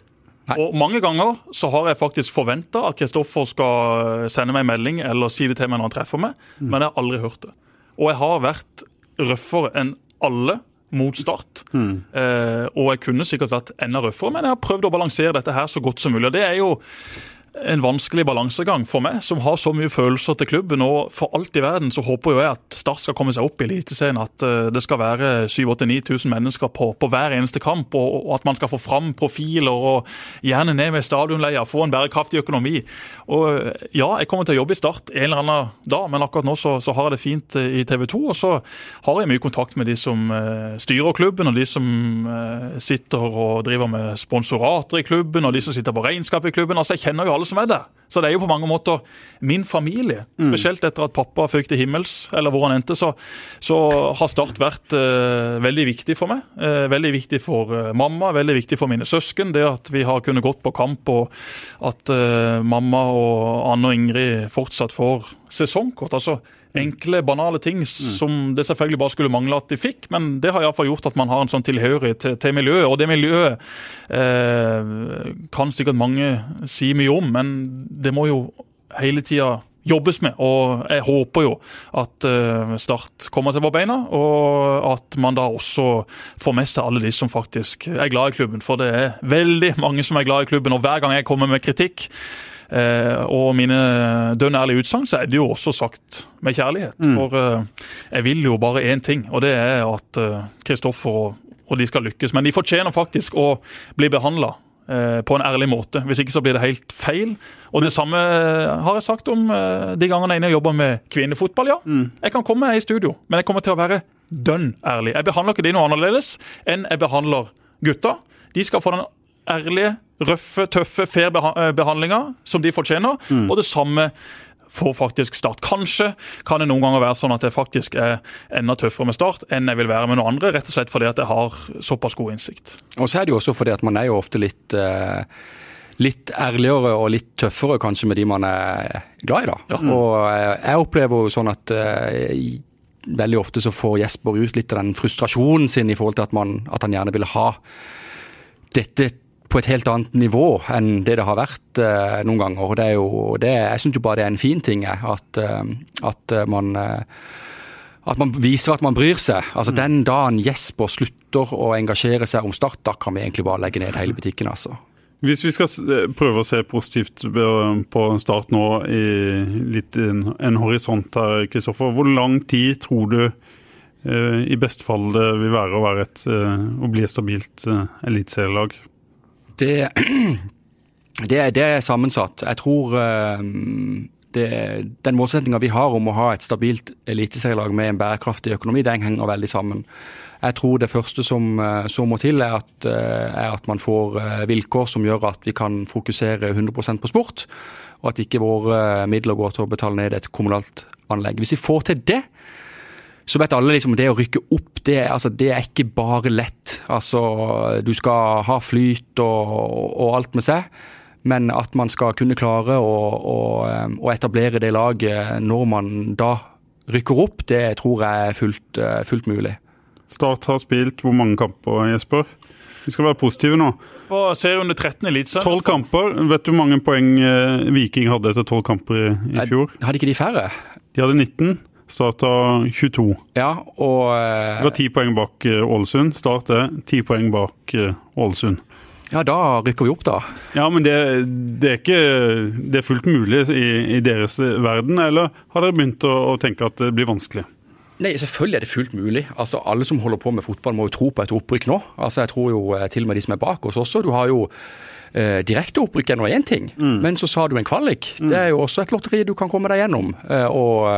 Nei. Og mange ganger så har jeg faktisk forventa at Kristoffer skal sende meg en melding eller si det til meg når han treffer meg, men jeg har aldri hørt det. Og jeg har vært røffere enn alle mot Start. Eh, og jeg kunne sikkert vært enda røffere, men jeg har prøvd å balansere dette her så godt som mulig. Og det er jo en vanskelig balansegang for meg, som har så mye følelser til klubben. Og for alt i verden så håper jo jeg at Start skal komme seg opp i Eliteserien. At eh, det skal være 7000-9000 mennesker på, på hver eneste kamp, og, og at man skal få fram profiler og gjerne ned med stadionleia, få en bærekraftig økonomi. Og eh, ja, jeg kommer til å jobbe i Start en eller annen dag, men akkurat nå så, så har jeg det fint eh, i TV 2. Og så har jeg mye kontakt med de som styrer klubben, og de som sitter og driver med sponsorater i klubben, og de som sitter på regnskap i klubben. Altså, Jeg kjenner jo alle som er der. Så det er jo på mange måter min familie. Spesielt etter at pappa føk til himmels, eller hvor han endte, så, så har Start vært uh, veldig viktig for meg. Uh, veldig viktig for uh, mamma, veldig viktig for mine søsken. Det at vi har kunnet gått på kamp, og at mamma og Anne og Ingrid fortsatt får sesongkort. altså Enkle, banale ting som det selvfølgelig bare skulle mangle at de fikk, men det har iallfall gjort at man har en sånn tilhørighet til, til miljøet. Og det miljøet eh, kan sikkert mange si mye om, men det må jo hele tida jobbes med. Og jeg håper jo at eh, Start kommer seg på beina, og at man da også får med seg alle de som faktisk er glad i klubben. For det er veldig mange som er glad i klubben, og hver gang jeg kommer med kritikk, og mine dønn ærlige utsagn, så er det jo også sagt med kjærlighet. For eh, jeg vil jo bare én ting, og det er at eh, Kristoffer og, og de skal lykkes. Men de fortjener faktisk å bli behandla eh, på en ærlig måte. Hvis ikke så blir det helt feil. Og det samme eh, har jeg sagt om eh, de gangene jeg er inne og jobber med kvinnefotball. Ja, jeg kan komme i studio, men jeg kommer til å være dønn ærlig. Jeg behandler ikke de noe annerledes enn jeg behandler gutta. De skal få den ærlige, røffe, tøffe, fair eh, behandlinga som de fortjener. Og det samme får faktisk Start. Kanskje kan det noen ganger være sånn at jeg faktisk er enda tøffere med Start enn jeg vil være med noen andre, rett og slett fordi at jeg har såpass god innsikt. Og så er det jo også fordi at man er jo ofte litt eh, Litt ærligere og litt tøffere kanskje med de man er glad i, da. Og eh, jeg opplever jo sånn at veldig ofte så får Jesper ut litt av den frustrasjonen sin i forhold til at, man, at han gjerne vil ha dette på et helt annet nivå enn det det har vært eh, noen ganger. Og det er jo, det, jeg syns jo bare det er en fin ting, at, eh, at eh, man eh, at man viser at man bryr seg. Altså Den dagen Jesper slutter å engasjere seg om Start, da kan vi egentlig bare legge ned hele butikken. altså. Hvis vi skal prøve å se positivt på- Start nå i litt en, horisont her, Kristoffer. Hvor lang tid tror du i beste fall det vil være å, være et, å bli et stabilt eliteserielag? Det, det, det er sammensatt. Jeg tror eh, det, den målsettinga vi har om å ha et stabilt eliteserielag med en bærekraftig økonomi, den henger veldig sammen. Jeg tror det første som, eh, som må til, er at, eh, er at man får vilkår som gjør at vi kan fokusere 100% på sport, og at ikke våre midler går til å betale ned et kommunalt anlegg. Hvis vi får til det, så vet alle liksom det å rykke opp, det, altså, det er ikke bare lett. Altså, du skal ha flyt og, og alt med seg, men at man skal kunne klare å, å, å etablere det laget når man da rykker opp, det tror jeg er fullt, fullt mulig. Start har spilt hvor mange kamper, Jesper? Vi skal være positive nå. På serierunde 13 elitser. Eliteserien Tolv kamper. Vet du hvor mange poeng eh, Viking hadde etter tolv kamper i, i fjor? Hadde ikke de færre? De hadde 19. Start har 22. Ja, og eh, Det var ti poeng bak eh, Ålesund. Start er ti poeng bak eh, Ålesund. ja, da rykker vi opp, da. Ja, men det, det er ikke Det er fullt mulig i, i deres verden, eller har dere begynt å, å tenke at det blir vanskelig? Nei, selvfølgelig er det fullt mulig. Altså, Alle som holder på med fotball må jo tro på et opprykk nå. Altså, Jeg tror jo til og med de som er bak oss også. Du har jo eh, direkte opprykk er nå én ting, men så sa du en kvalik. Det er jo også et lotteri du kan komme deg gjennom. Eh, og,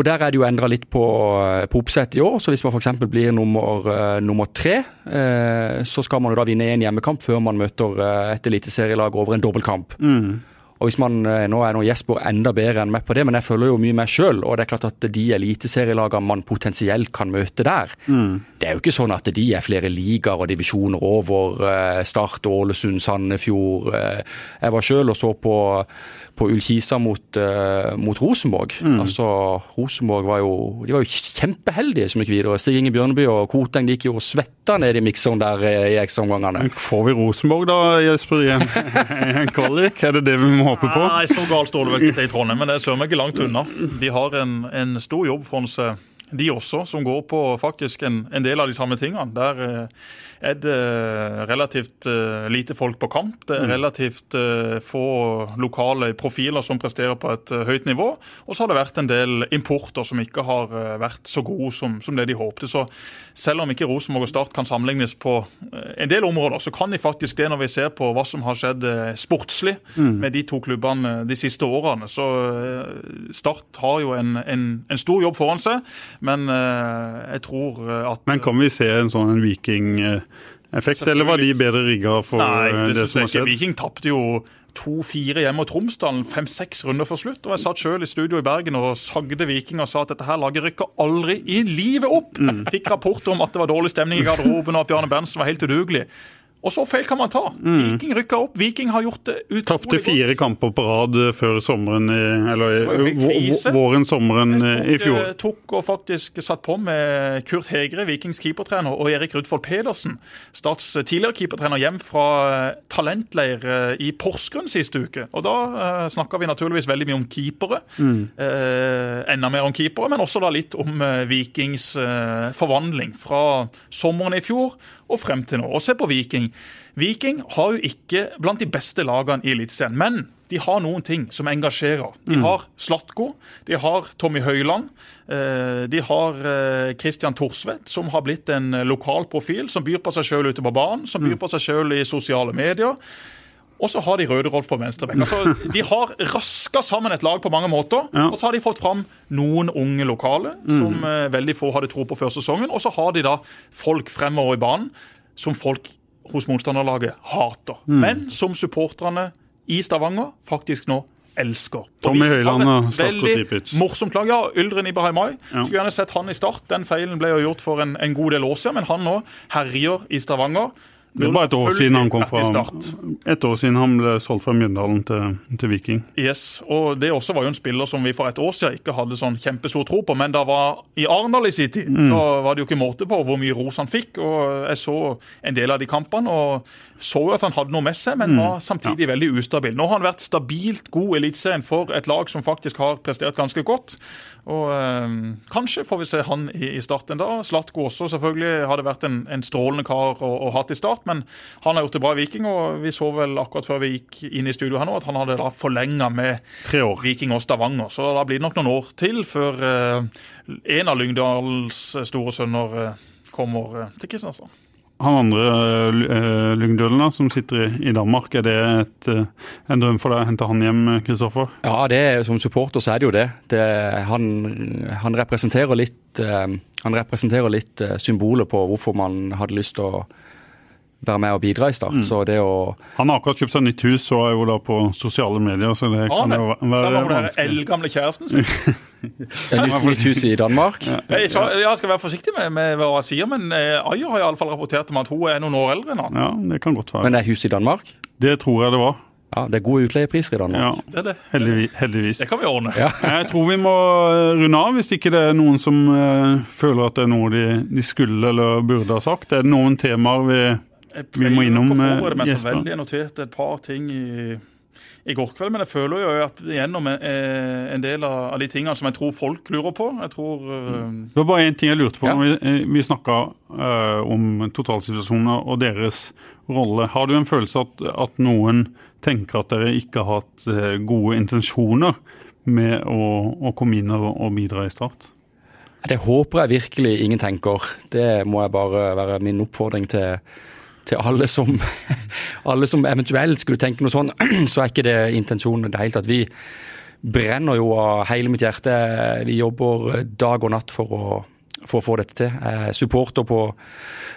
og der er det jo endra litt på, eh, på oppsett i år. Så hvis man f.eks. blir nummer, uh, nummer tre, uh, så skal man jo da vinne én hjemmekamp før man møter uh, et eliteserielag over en dobbeltkamp. Og hvis man Nå er nå Jesper enda bedre enn meg på det, men jeg følger jo mye meg sjøl. Og det er klart at de eliteserielagene man potensielt kan møte der, det er jo ikke sånn at de er flere ligaer og divisjoner over Start, Ålesund, Sandefjord. Jeg var sjøl og så på på Ullkisa mot, uh, mot Rosenborg. Altså, Rosenborg var jo de var jo kjempeheldige som gikk videre. Stig Inge Bjørneby og Koteng gikk jo svetta ned i mikseren der eh, i ekstraomgangene. Får vi Rosenborg da, Jesper, i en, en kvalik? Er det det vi må håpe på? Nei, så galt står det vel ikke i Trondheim, men det er søren meg ikke langt unna. De har en, en stor jobb foran seg, de også, som går på faktisk en, en del av de samme tingene. Der eh, er det relativt eh, lite folk på kamp. Det er relativt eh, få lokale profiler som presterer på et eh, høyt nivå. Og så har det vært en del importer som ikke har vært så gode som, som det de håpte. Så selv om ikke Rosenborg og Start kan sammenlignes på en del områder, så kan de faktisk det når vi ser på hva som har skjedd sportslig med de to klubbene de siste årene. Så Start har jo en, en, en stor jobb foran seg, men jeg tror at Men kan vi se en sånn en vikingeffekt, eller var de bedre rigga for Nei, eh, det, det som har skjedd? Viking tapte jo 2-4 hjemme mot Tromsdalen, fem-seks runder for slutt. Og Jeg satt selv i studio i Bergen og sagde Viking og sa at dette her laget rykker aldri i livet opp. Mm. Fikk rapport om at det var dårlig stemning i garderoben og at Bjarne Berntsen var helt udugelig. Og så feil kan man ta. Viking rykka opp. Viking har gjort det utrolig godt. Tapte fire kamper på rad eh, før sommeren, eller våren, sommeren Jeg eh, i fjor. eh, tok og faktisk satt på med Kurt Hegre, Vikings keepertrener, og Erik Rudfold Pedersen, Stats tidligere keepertrener, hjem fra talentleir i Porsgrunn siste uke. Og Da uh, snakka vi naturligvis veldig mye om keepere. Eh, enda mer om keepere, men også da litt om uh, Vikings uh, forvandling fra sommeren i fjor og frem til nå. Og se på Viking. Viking har jo ikke blant de beste lagene i Eliteserien, men de har noen ting som engasjerer. De har Slatko, de har Tommy Høiland, eh, de har eh, Christian Thorsvedt, som har blitt en eh, lokal profil, som byr på seg sjøl ute på banen, som byr på seg sjøl i sosiale medier. Og så har de Røde Rolf på venstre bekk. Altså, de har raska sammen et lag på mange måter. Ja. Og så har de fått fram noen unge lokale som eh, veldig få hadde tro på før sesongen. Og så har de da folk fremover i banen som folk hos motstanderlaget hater. Men som supporterne i Stavanger faktisk nå elsker. Tommy Høiland og Slatko veldig Morsomt lag. Ja, Yldren Ibrahimai. Ja. Skulle gjerne sett han i start. Den feilen ble jo gjort for en, en god del år siden, men han nå herjer i Stavanger. Det er bare et år siden han kom fra. Et år siden han ble solgt fra Mjøndalen til, til Viking. Yes, og Det også var jo en spiller som vi for et år siden ikke hadde sånn kjempestor tro på. Men da var i Arendal i sin tid, da var det jo ikke måte på hvor mye ros han fikk. og Jeg så en del av de kampene og så jo at han hadde noe med seg, men var samtidig veldig ustabil. Nå har han vært stabilt god i Eliteserien for et lag som faktisk har prestert ganske godt. Og eh, Kanskje får vi se han i, i starten da. Slatko også selvfølgelig hadde vært en, en strålende kar å, å til i start, men han har gjort det bra i Viking. og Vi så vel akkurat før vi gikk inn i studio her nå at han hadde da forlenga med Tre år. Viking og Stavanger. Så da blir det nok noen år til før eh, en av Lyngdals store sønner eh, kommer eh, til Kristiansand. Han andre uh, Lyngdølen som sitter i, Danmark, er det et, eh, en drøm for deg å hente han hjem, Kristoffer? Ja, det, som supporter så er det jo det. det han, han representerer litt, eh, han representerer litt eh, symbolet på hvorfor man hadde lyst til å være med og bidra i Start. Så det å Han har akkurat kjøpt seg nytt hus og er jo da på sosiale medier, så det ah, kan jo så være han var den vanskelig. eldgamle kjæresten sin. nytt, nytt hus i Danmark. Jeg, skal, jeg skal være forsiktig med, med hva jeg sier, men eh, Ayer har i alle fall rapportert om at hun er noen år eldre enn han. Ja, det kan godt være. Men det er hus i Danmark? Det tror jeg det var. Ja, det er gode utleiepriser i Danmark. Ja, Det, er det. heldigvis. heldigvis. det kan vi ordne. Jeg tror vi må eh, runde av, hvis ikke det er noen som eh, føler at det er noe de, de skulle eller burde ha sagt. Er det noen temaer vi Vi må innom, eh, meg så Jesper. veldig. Jeg noterte et par ting i, i går kveld, men jeg føler jo at gjennom eh, en del av, av de tingene som jeg tror folk lurer på Jeg tror eh, Det var bare én ting jeg lurte på. Ja. når Vi, vi snakka om totalsituasjoner og deres rolle. Har du en følelse at, at noen tenker at dere ikke har hatt gode intensjoner med å, å komme inn og, og bidra i Start? Det håper jeg virkelig ingen tenker. Det må jeg bare være min oppfordring til, til alle, som, alle som eventuelt skulle tenke noe sånn. Så er ikke det intensjonen i det hele tatt. Vi brenner jo av hele mitt hjerte. Vi jobber dag og natt for å, for å få dette til. Jeg er supporter på,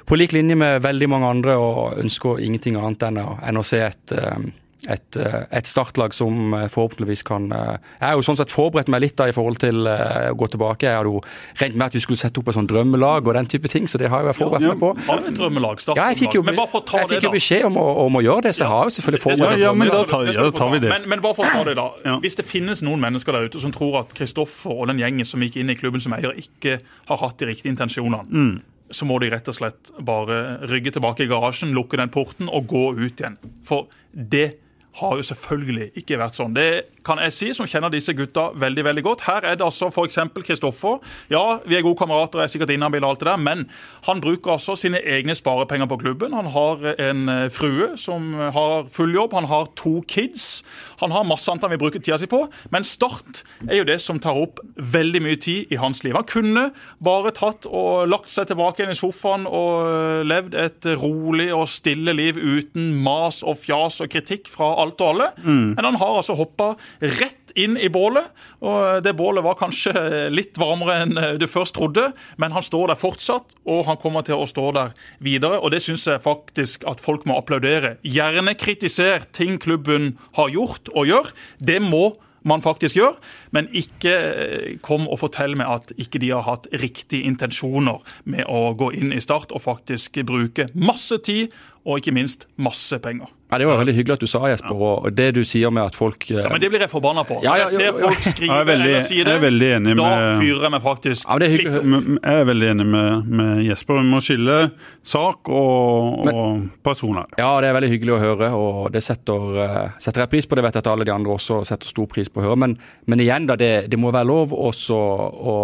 på lik linje med veldig mange andre og ønsker ingenting annet enn å, enn å se et, eh, et, eh, et, startlag som eh, forhåpentligvis kan Jeg har jo sånn sett forberedt meg litt da i forhold til å gå tilbake. Jeg hadde jo regnet med at vi skulle sette opp et sånn drømmelag og den type ting, så det har jeg forberedt meg på. Har du et drømmelag? Ja, jeg fikk jo, men bare for å ta jeg fikk det, jo beskjed om å, om å, gjøre det, så jeg har jo selvfølgelig forberedt ja, ja, men da tar, ja, da tar vi det. Men, men, bare for å ta det, da. Hvis det finnes noen mennesker der ute som tror at Kristoffer og den gjengen som gikk inn i klubben som eier, ikke har hatt de riktige intensjonene. Mm så må de rett og slett bare rygge tilbake i garasjen, lukke den porten og gå ut igjen. For det har jo selvfølgelig ikke vært sånn. Det kan jeg si, som kjenner disse gutta veldig veldig godt. Her er det altså f.eks. Kristoffer. Ja, vi er gode kamerater, og er sikkert inhabile, alt det der, men han bruker altså sine egne sparepenger på klubben. Han har en eh, frue som har full jobb, han har to kids. Han har masse annet han vil bruke tida si på, men Start er jo det som tar opp veldig mye tid i hans liv. Han kunne bare tatt og lagt seg tilbake igjen i sofaen og eh, levd et rolig og stille liv uten mas og fjas og kritikk fra alt og alle. Mm. Men han har altså hoppa rett inn i bålet. og Det bålet var kanskje litt varmere enn du først trodde, men han står der fortsatt, og han kommer til å stå der videre. og Det syns jeg faktisk at folk må applaudere. Gjerne kritiser ting klubben har gjort og gjør. Det må man faktisk gjør, men ikke eh, kom og fortell meg at ikke de har hatt riktige intensjoner med å gå inn i Start og faktisk bruke masse tid og ikke minst masse penger. Ja, Det var veldig hyggelig at du sa Jesper, og det du sier med at folk Ja, Men det blir jeg forbanna på. Ja, ja, jeg ser folk skrive eller si det, jeg er veldig med, da fyrer jeg meg faktisk ja, litt Jeg er veldig enig med, med Jesper. Vi må skille sak og, men, og, personer. Ja, det er veldig hyggelig å høre, og det setter, uh, setter jeg pris på. Det vet jeg at alle de andre også setter stor pris på å høre. Men, men igjen, da, det, det, må være lov også å, å,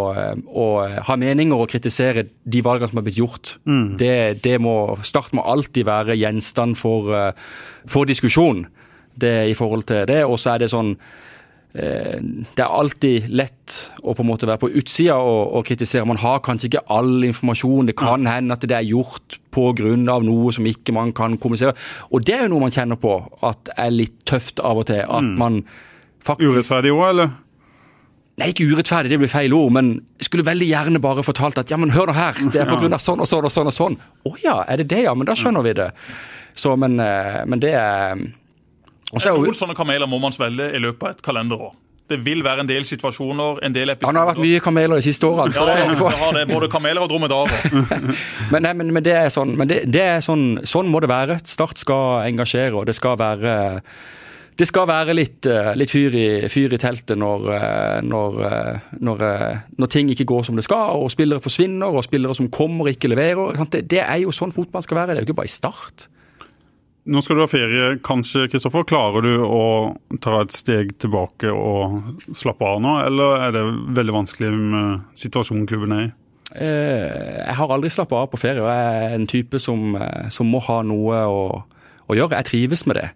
å, ha meninger og kritisere de valgene som har blitt gjort. Mm. Det, det må, Start må alltid være gjenstand for uh, for diskusjon det, i forhold til det. Og så er det sånn eh, det er alltid lett å på en måte være på utsida og, og, kritisere. Man har kanskje ikke all informasjon. Det kan hende at det er gjort pga. noe som ikke man kan kommunisere. Og det er jo noe man kjenner på at er litt tøft av og til. At mm. man faktisk Urettferdig òg, eller? Nei, ikke urettferdig, det blir feil ord, men jeg skulle veldig gjerne bare fortalt at ja, men hør nå her, det er pga. sånn og sånn og sånn og sånn. Å ja, er det det, ja? Men da skjønner vi det. Så, men, eh, men det er også, Noen sånne kameler må man svelge i løpet av et kalenderår. Det vil være en del situasjoner, en del episoder. Ja, det har vært mye kameler de siste årene. Ja, det, det har det, både kameler og dromedarer. men, nei, men, men, det er sånn, men det, det er sånn, sånn må det være. Start skal engasjere, og det skal være det skal være litt, eh, litt fyr, i, fyr, i, teltet når, eh, når, når, når, ting ikke går som det skal, og spillere forsvinner, og spillere som kommer ikke leverer. Det, det, er jo sånn fotball skal være. Det er jo ikke bare i start. Nå skal du ha ferie. Kanskje, Kristoffer, klarer du å ta et steg tilbake og slappe av nå, eller er det veldig vanskelig med situasjonen klubben er i? Eh, jeg har aldri slappa av på ferie, og jeg er en type som, eh, som må ha noe å, å, gjøre. Jeg trives med det.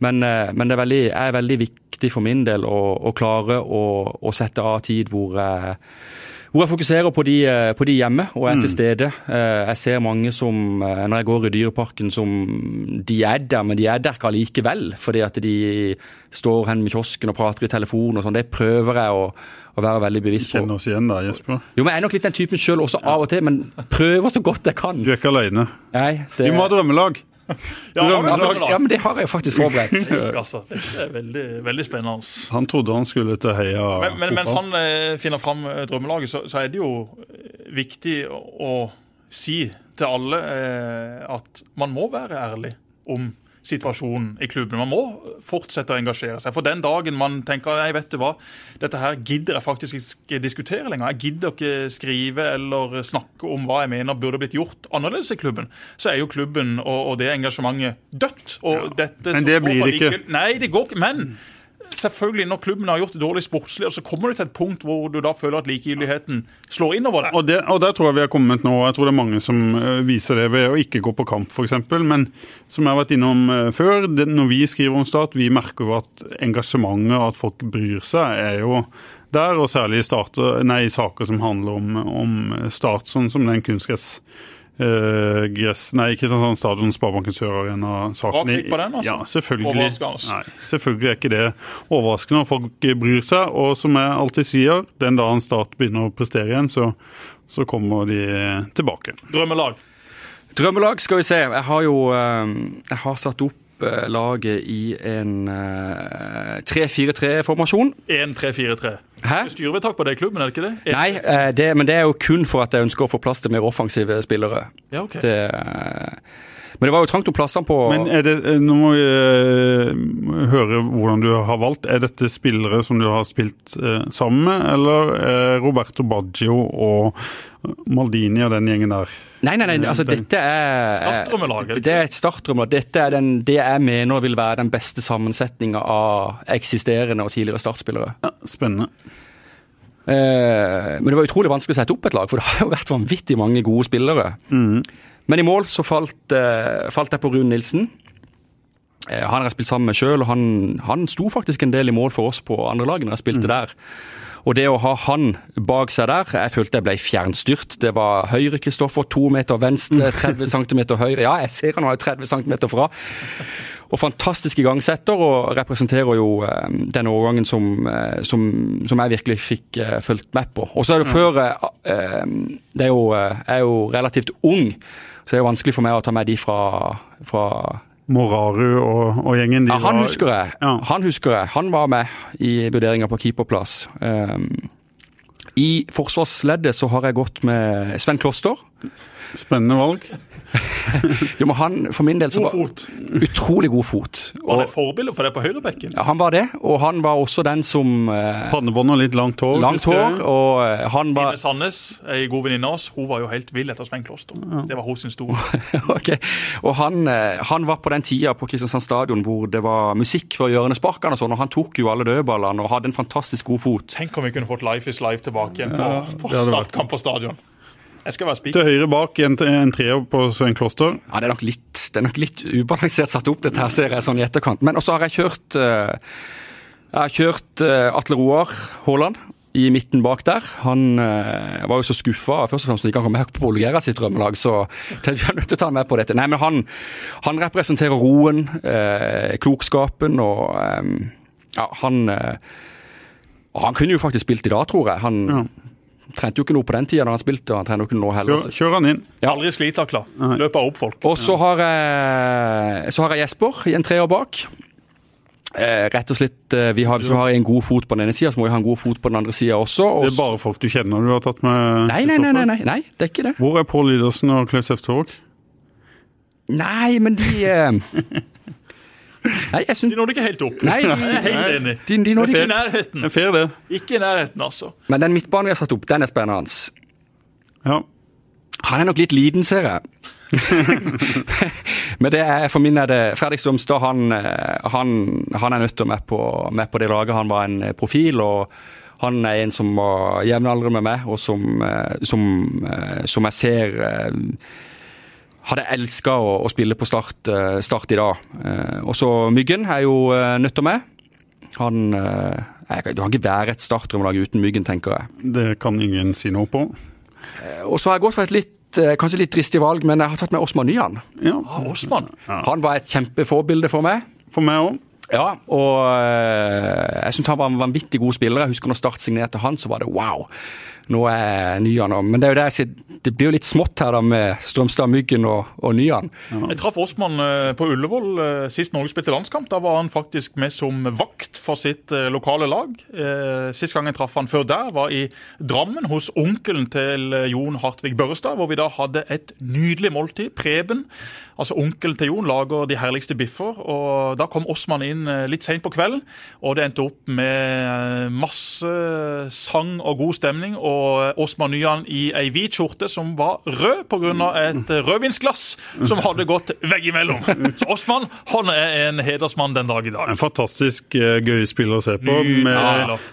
Men, eh, men det er veldig, er veldig, viktig for min del å, å klare å, å, sette av tid hvor jeg hvor jeg fokuserer på de, eh, på de hjemme og er mm. til stede. Eh, jeg ser mange som, eh, når jeg går i Dyreparken, som de er der, men de er der ikke allikevel. Fordi at de står hen med kiosken og prater i telefonen og sånn. Det prøver jeg å, å være veldig bevisst på. Kjenner oss igjen da, Jesper. Jo, men Jeg er nok litt den typen sjøl også av og til, men prøver så godt jeg kan. Du er ikke alene. Nei. Vi må ha drømmelag. Ja, ja, men det har jeg faktisk forberedt. altså, det er veldig, veldig, spennende. Han trodde han skulle til Heia Men, men mens han eh, finner fram eh, drømmelaget, så, så, er det jo eh, viktig å si til alle eh, at man må være ærlig om situasjonen i klubben. Man må fortsette å engasjere seg. For den dagen man tenker nei, vet du hva, dette her gidder jeg faktisk ikke diskutere lenger, jeg gidder ikke skrive eller snakke om hva jeg mener burde blitt gjort annerledes i klubben, så er jo klubben og, og det engasjementet dødt. Og ja. dette, men det blir det ikke. Nei, det går ikke. Men selvfølgelig, når klubben har gjort det dårlig sportslig, og så kommer du til et punkt hvor du da føler at likegyldigheten slår innover deg. Og, og der tror jeg vi har kommet nå. Jeg tror det er mange som eh, viser det ved å ikke gå på kamp, f.eks. Men som jeg har vært innom eh, før, det, når vi skriver om Start, vi merker jo at engasjementet at folk bryr seg, er jo der. Og særlig i, starter, nei, saker som handler om, om Start, sånn som den kunstgress Uh, gress, nei, Kristiansand Stadion, Sparebanken Sør Arena-saken. altså? Ja, selvfølgelig. Nei, selvfølgelig er ikke det overraskende. Folk bryr seg. Og som jeg alltid sier, den dagen Start begynner å prestere igjen, så, så kommer de tilbake. Drømmelag? Drømmelag, skal vi se. Jeg har jo eh, jeg har satt opp eh, laget i en eh, 3-4-3-formasjon. 1-3-4-3. Hæ? Styrevedtak på det i klubben, er det ikke det? En- Nei, eh, det, men det er jo kun for at jeg ønsker å få plass til mer offensive spillere. Ja, ok. Det, eh, men det var jo trangt om plassene på Men er det, eh, nå må vi eh, høre hvordan du har valgt. Er dette spillere som du har spilt eh, sammen med, eller eh, Roberto Baggio og Maldini og den gjengen der? Nei, nei, nei, altså dette er Startdrømmelaget. Det er et startrommelag. Dette er den, det jeg mener vil være den beste sammensetninga av eksisterende og tidligere startspillere. Ja, spennende. Eh, men det var utrolig vanskelig å sette opp et lag, for det har jo vært vanvittig mange gode spillere. Men i mål så falt, eh, falt jeg på Rune Nilsen. Eh, han har jeg spilt sammen med sjøl, og han, han sto faktisk en del i mål for oss på andre lag når jeg spilte der. Og det å ha han bak seg der, jeg følte jeg ble fjernstyrt. Det var høyre Kristoffer, to meter venstre, 30 cm høyre. Ja, jeg ser han er 30 cm fra. Og fantastisk igangsetter, og representerer jo eh, den årgangen som, eh, som, som jeg virkelig fikk eh, fulgt med på. Og så er det før eh, eh, det er jo, Jeg er jo relativt ung, så det er jo vanskelig for meg å ta med de fra, fra Moraru og, og gjengen. ja, han var- husker jeg. Ja. Han husker jeg. Han var med i vurderinga på keeperplass. Um, I forsvarsleddet så har jeg gått med Sven Kloster. Spennende valg. Jo, men han, for min del så God fot. utrolig god fot. Var det Og, forbilde for deg på høyrebekken? ja, han var det, og han var også den som eh, Pannebånd og litt langt hår. Langt hår, og eh, han var Stine Sandnes, ei god venninne av oss, hun var jo helt vill etter Svein Kloster. Det var hos sin store. Ok, Og han, eh, han var på den tida på Kristiansand stadion hvor det var musikk for hjørnesparkene og sånn, og han tok jo alle dødballene og hadde en fantastisk god fot. Tenk om vi kunne fått Life is Life tilbake igjen på, på startkamp på stadion. Jeg skal være Til høyre bak en, en treer på Svein Kloster. Ja, det er nok litt, det er nok litt ubalansert satt opp, dette her ser jeg sånn i etterkant. Men også har jeg kjørt eh, Jeg har kjørt eh, Atle Roar Haaland i midten bak der. Han eh, var jo så skuffa først og fremst når han kom med på Olgera sitt drømmelag, så tenkte vi er nødt til å ta ham med på dette. Nei, men han, han representerer roen, eh, klokskapen og eh, Ja, han og Han kunne jo faktisk spilt i dag, tror jeg. Han Ja. Trente jo ikke noe på den tida da han spilte, og han trener jo ikke noe heller. Kjør, kjør han inn. Aldri sklitakla. Løper opp folk. Og så har jeg, så har jeg Jesper i en treer bak. Eh, rett og slett, eh, vi har, Hvis vi har en god fot på den ene sida, så må vi ha en god fot på den andre sida også. Og Det er bare folk du kjenner du har tatt med? nei, nei, nei, nei, nei, nei, det er ikke det. Hvor er Pål Lidersen og Klaus Eftervåg? Nei, men de eh, Nei, jeg synes... De når nådde ikke helt opp. Nei, Jeg er helt enig. de, de nådde Ikke i ikke nærheten. Det er fair, det. Ikke i nærheten, altså. Men den midtbanen vi har satt opp, den er spennende. Ja. Han er nok litt liten, ser jeg. Men det er, for min er det Fredrik Strømstad han, eh, han, han er nødt til å være på, med på det laget. Han var en eh, profil, og han er en som var jevnaldrende med meg, og som, eh, som, som jeg ser hadde elska å, å spille på start, eh, start i dag. Eh, Og så Myggen er jo eh, nødt til med. Han eh, jeg, Du kan ikke være et startdrømmelag uten Myggen, tenker jeg. Det kan ingen si noe på. Og så har jeg gått for et litt, eh, kanskje litt dristig valg, men jeg har tatt med Osman Nyan. Ja, Ah, Osman. Han var et kjempeforbilde for meg. For meg òg. Ja, og eh, jeg syns han var en vanvittig god spiller. Jeg husker når Start signerte han, så var det wow. Nå er Nyan om. Men det er jo det jeg sier, det blir jo litt smått her da med Strømstad, Myggen og, og Nyan. Jeg traff Osman eh, på Ullevål eh, sist Norge spilte landskamp. Da var han faktisk med som vakt for sitt eh, lokale lag. Eh, Sist gang jeg traff han før der, var i Drammen hos onkelen til eh, Jon Hartvig Børrestad, hvor vi da hadde et nydelig måltid. Preben, altså onkelen til Jon, lager de herligste biffer. og Da kom Åsmann inn eh, litt seint på kvelden, og det endte opp med eh, masse sang og god stemning. og Osman Nyan i ei hvit skjorte som var rød pga. et eh, rødvinsglass som hadde gått veggimellom. Så Osman han er en hedersmann den dag i dag. En fantastisk uh, gøy spiller å se på.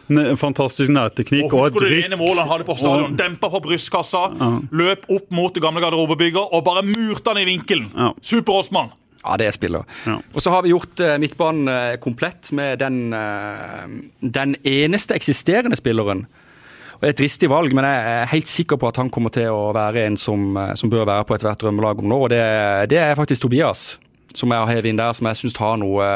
Med fantastisk nærteknikk Og og et husker du det rykk. ene målet han hadde på stadion? Dempa på brystkassa, løp opp mot det gamle garderobebygget og bare murte han i vinkelen. Ja. Super Osman. Ja, det er spiller. Ja. Og så har vi gjort eh, midtbanen eh, komplett med den, eh, den eneste eksisterende spilleren. Og Et dristig valg, men jeg er helt sikker på at han kommer til å være en som, eh, som bør være på ethvert drømmelag om nå. Og det, det er faktisk Tobias, som jeg har hevet inn der, som jeg syns har noe,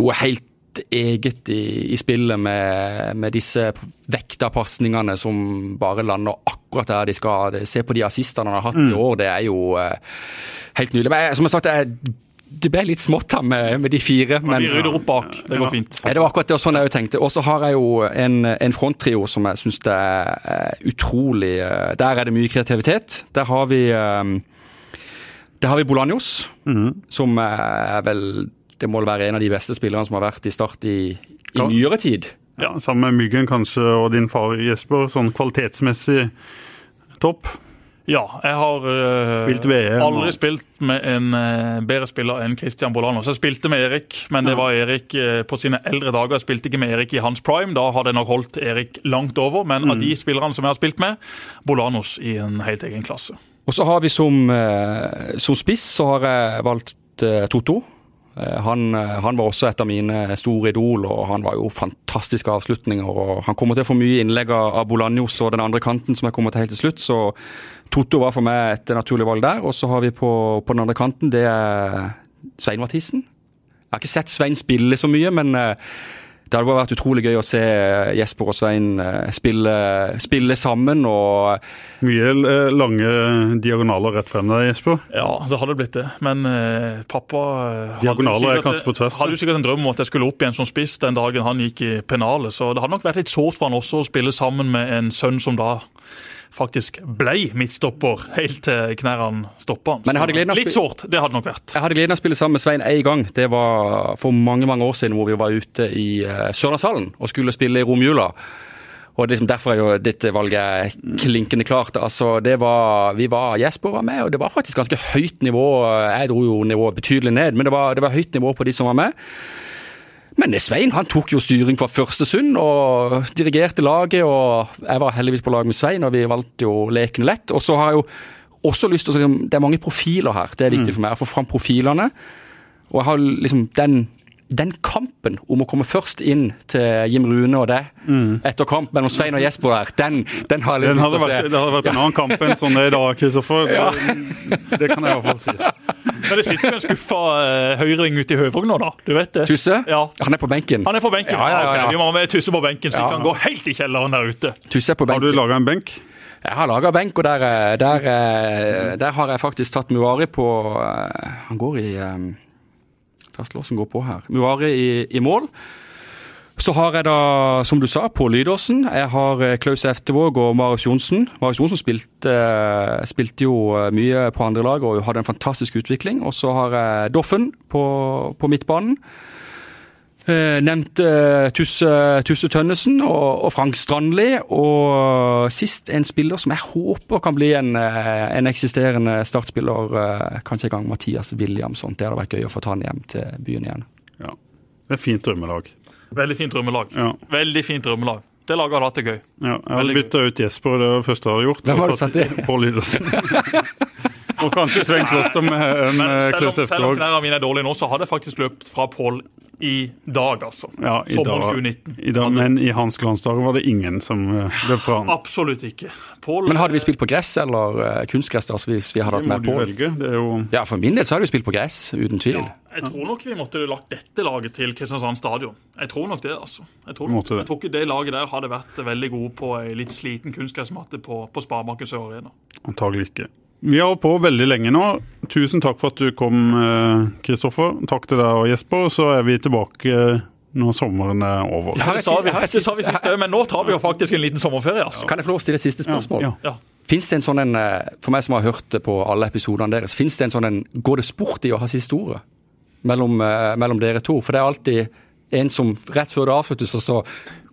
noe helt eget i, i spillet med, med disse vekta pasningene som bare lander akkurat der de skal. Se på de assistene han har hatt i år, det er jo eh, helt nydelig. Men jeg- som jeg sagt, jeg det ble litt smått her med, med de fire. Men vi rydder opp bak. Det går fint. Ja, det var akkurat det sånn jeg tenkte. Og så har jeg jo en, en fronttrio som jeg syns er utrolig eh, Der er det mye kreativitet. Der har vi um, Der har vi Bolanjos, mm. som er vel Det må være en av de beste spillerne som har vært i Start i, i nyere tid. Ja, Sammen med Myggen kanskje, og din far Jesper. Sånn kvalitetsmessig topp. Ja, jeg har uh, spilt VM, aldri og... spilt med en uh, bedre spiller enn Christian Bolanos. Jeg spilte med Erik, men det var Erik uh, på sine eldre dager. Jeg spilte ikke med Erik i hans prime. Da hadde jeg nok holdt Erik langt over. Men mm. av de spillerne som jeg har spilt med, Bolanos i en helt egen klasse. Og så har vi som, som spiss så har jeg valgt Toto. Han, han, var også et av mine store idol, og han var jo fantastiske avslutninger. og Han kommer til å få mye innlegg av Bolanjos og den andre kanten som jeg kommer til helt til slutt. så Totto var for meg et naturlig valg der. Og så har vi på, på den andre kanten, det er Svein Mathisen. Jeg har ikke sett Svein spille så mye, men uh, det hadde bare vært utrolig gøy å se eh, Jesper og Svein uh, spille, spille, sammen. og Mye lange diagonaler rett frem der, Jesper. Ja, det hadde blitt det. Men pappa Diagonaler er kanskje på tvers? Hadde jo sikkert en drøm om at jeg skulle opp igjen som spiss den dagen han gikk i pennalet. Så det hadde nok vært litt sårt for han også å spille sammen med en sønn som da faktisk ble midtstopper helt til knærne stoppa han. Litt sårt, det hadde nok vært. Jeg hadde gleden av å spille sammen med Svein én gang. Det var for mange mange år siden hvor vi var ute i uh, Sørlandshallen og skulle spille i romjula. Og liksom Derfor er jo dette valget klinkende klart. Altså, det var, vi var, Jesper var med, og det var faktisk ganske høyt nivå. Jeg dro jo nivået betydelig ned, men det var, det var høyt nivå på de som var med. Men Svein han tok jo styring fra første stund og dirigerte laget. og Jeg var heldigvis på lag med Svein, og vi valgte jo lekene lett. Og så har jeg jo også lyst til å si Det er mange profiler her. Det er viktig mm. for meg å få fram profilene. Og jeg har liksom den den kampen om å komme først inn til Jim Rune og deg mm. etter kamp mellom Svein og Jesper der, den, den har jeg lyst til å se. Det hadde vært en annen kamp enn sånn det er i dag, Kristoffer. Det, det, kan jeg i hvert fall si. Men det sitter jo en skuffa uh, høyring ute i Høvåg nå, da. Du vet det. Tusse? Ja. Han er på benken. Han er på benken. Ja, ja, ja, okay. Vi må ha med Tusse på benken, så vi kan gå helt i kjelleren der ute. Tusse er på benken. Har du laga en benk? Jeg har laga benk, og der, eh, der, eh, der, har jeg faktisk tatt Muari på Han går i um, Tastelåsen går på her. Muari i, i, mål. Så har jeg da, som du sa, Pål Lydåsen. Jeg har eh, Klaus Eftevåg og Marius Johnsen. Marius Johnsen spilte, eh, spilte, jo eh, mye på andre lag og hadde en fantastisk utvikling. Og så har jeg Doffen på, på midtbanen. Nevnte Tusse, Tusse Tønnesen og, og, Frank Strandli. Og sist en spiller som jeg håper kan bli en, en eksisterende startspiller. Kanskje en gang Mathias Williamson. Det hadde vært gøy å få ta han hjem til byen igjen. Ja, Det er fint drømmelag. Veldig fint drømmelag. Ja. Veldig fint drømmelag. Det laget hadde hatt det gøy. Ja, jeg hadde bytta ut Jesper, det var det første jeg hadde gjort. Hvem har du satt det? Pål Lydersen. og kanskje Svein Kloster med en Klaus Eftervåg. Selv om knærne mine er dårlige nå, så hadde jeg faktisk løpt fra Pål i dag, altså. Ja, i Sommeren dag, 2019. I dag, men i hans glansdager var det ingen som eh, løp fra han. Absolutt ikke. Paul, men hadde vi spilt på gress eller kunstgress altså, hvis vi hadde hatt med Pål? Jo... Ja, for min del så hadde vi spilt på gress, uten tvil. Ja, jeg tror nok vi måtte lagt dette laget til Kristiansand stadion. Jeg tror nok det, altså. Jeg tror, nok, jeg tror ikke det laget der hadde vært veldig gode på ei litt sliten kunstgressmatte på, på Sparebanken Sør Arena. Antagelig ikke. Vi har holdt på veldig lenge nå. Tusen takk for at du kom, eh, Kristoffer. Takk til deg og Jesper. Så er vi tilbake eh, når sommeren er over. Ja, det sa vi, det sa vi sist, men nå tar vi jo faktisk en liten sommerferie. altså. Kan jeg få lov å stille et siste spørsmål? Ja. ja. Fins det en sånn en, eh, For meg som har hørt på alle episodene deres, fins det en sånn en Går det sport i å ha siste ordet mellom, mellom dere to? For det er alltid en som rett før det avsluttes, og så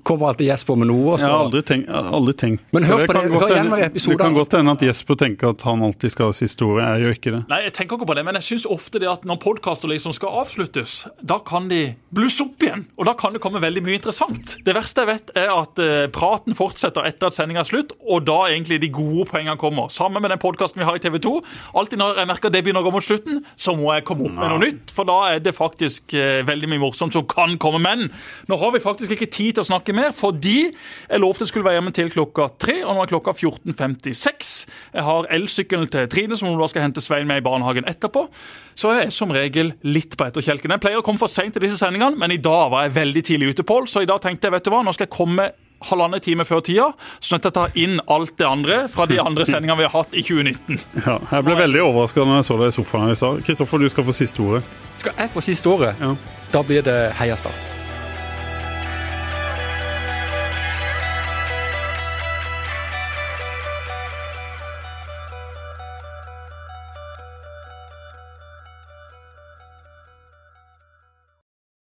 kommer alltid Jesper med noe. Også. Jeg har aldri, tenkt, aldri tenkt. Men hør på det, det hør igjen med episoden. Det kan godt hende at Jesper tenker at han alltid skal ha siste ordet. Jeg gjør ikke det. Nei, jeg tenker ikke på det, men jeg syns ofte det at når podkaster liksom skal avsluttes, da kan de blusse opp igjen. Og da kan det komme veldig mye interessant. Det verste jeg vet, er at uh, praten fortsetter etter at sendinga er slutt, og da egentlig de gode poengene kommer. Sammen med den podkasten vi har i TV 2. Alltid når jeg merker det begynner å gå mot slutten, så må jeg komme opp med noe nytt. For da er det faktisk uh, veldig mye morsomt som kan komme. Men nå har vi faktisk ikke tid til å snakke mer, fordi jeg lovte jeg skulle være hjemme til klokka tre, og nå er klokka 14.56. Jeg har elsykkelen til Trine, som hun da skal hente Svein med i barnehagen etterpå. Så jeg er som regel litt på etterkjelken. Jeg pleier å komme for seint til disse sendingene, men i dag var jeg veldig tidlig ute, Pål. Så i dag tenkte jeg vet du hva, nå skal jeg komme halvannen time før tida, sånn at jeg tar inn alt det andre fra de andre sendingene vi har hatt i 2019. Ja, jeg ble veldig overraska når jeg så deg i sofaen her i stad. Kristoffer, du skal få siste ordet. Skal jeg få siste ordet? Ja. Da blir det heiastart. Start.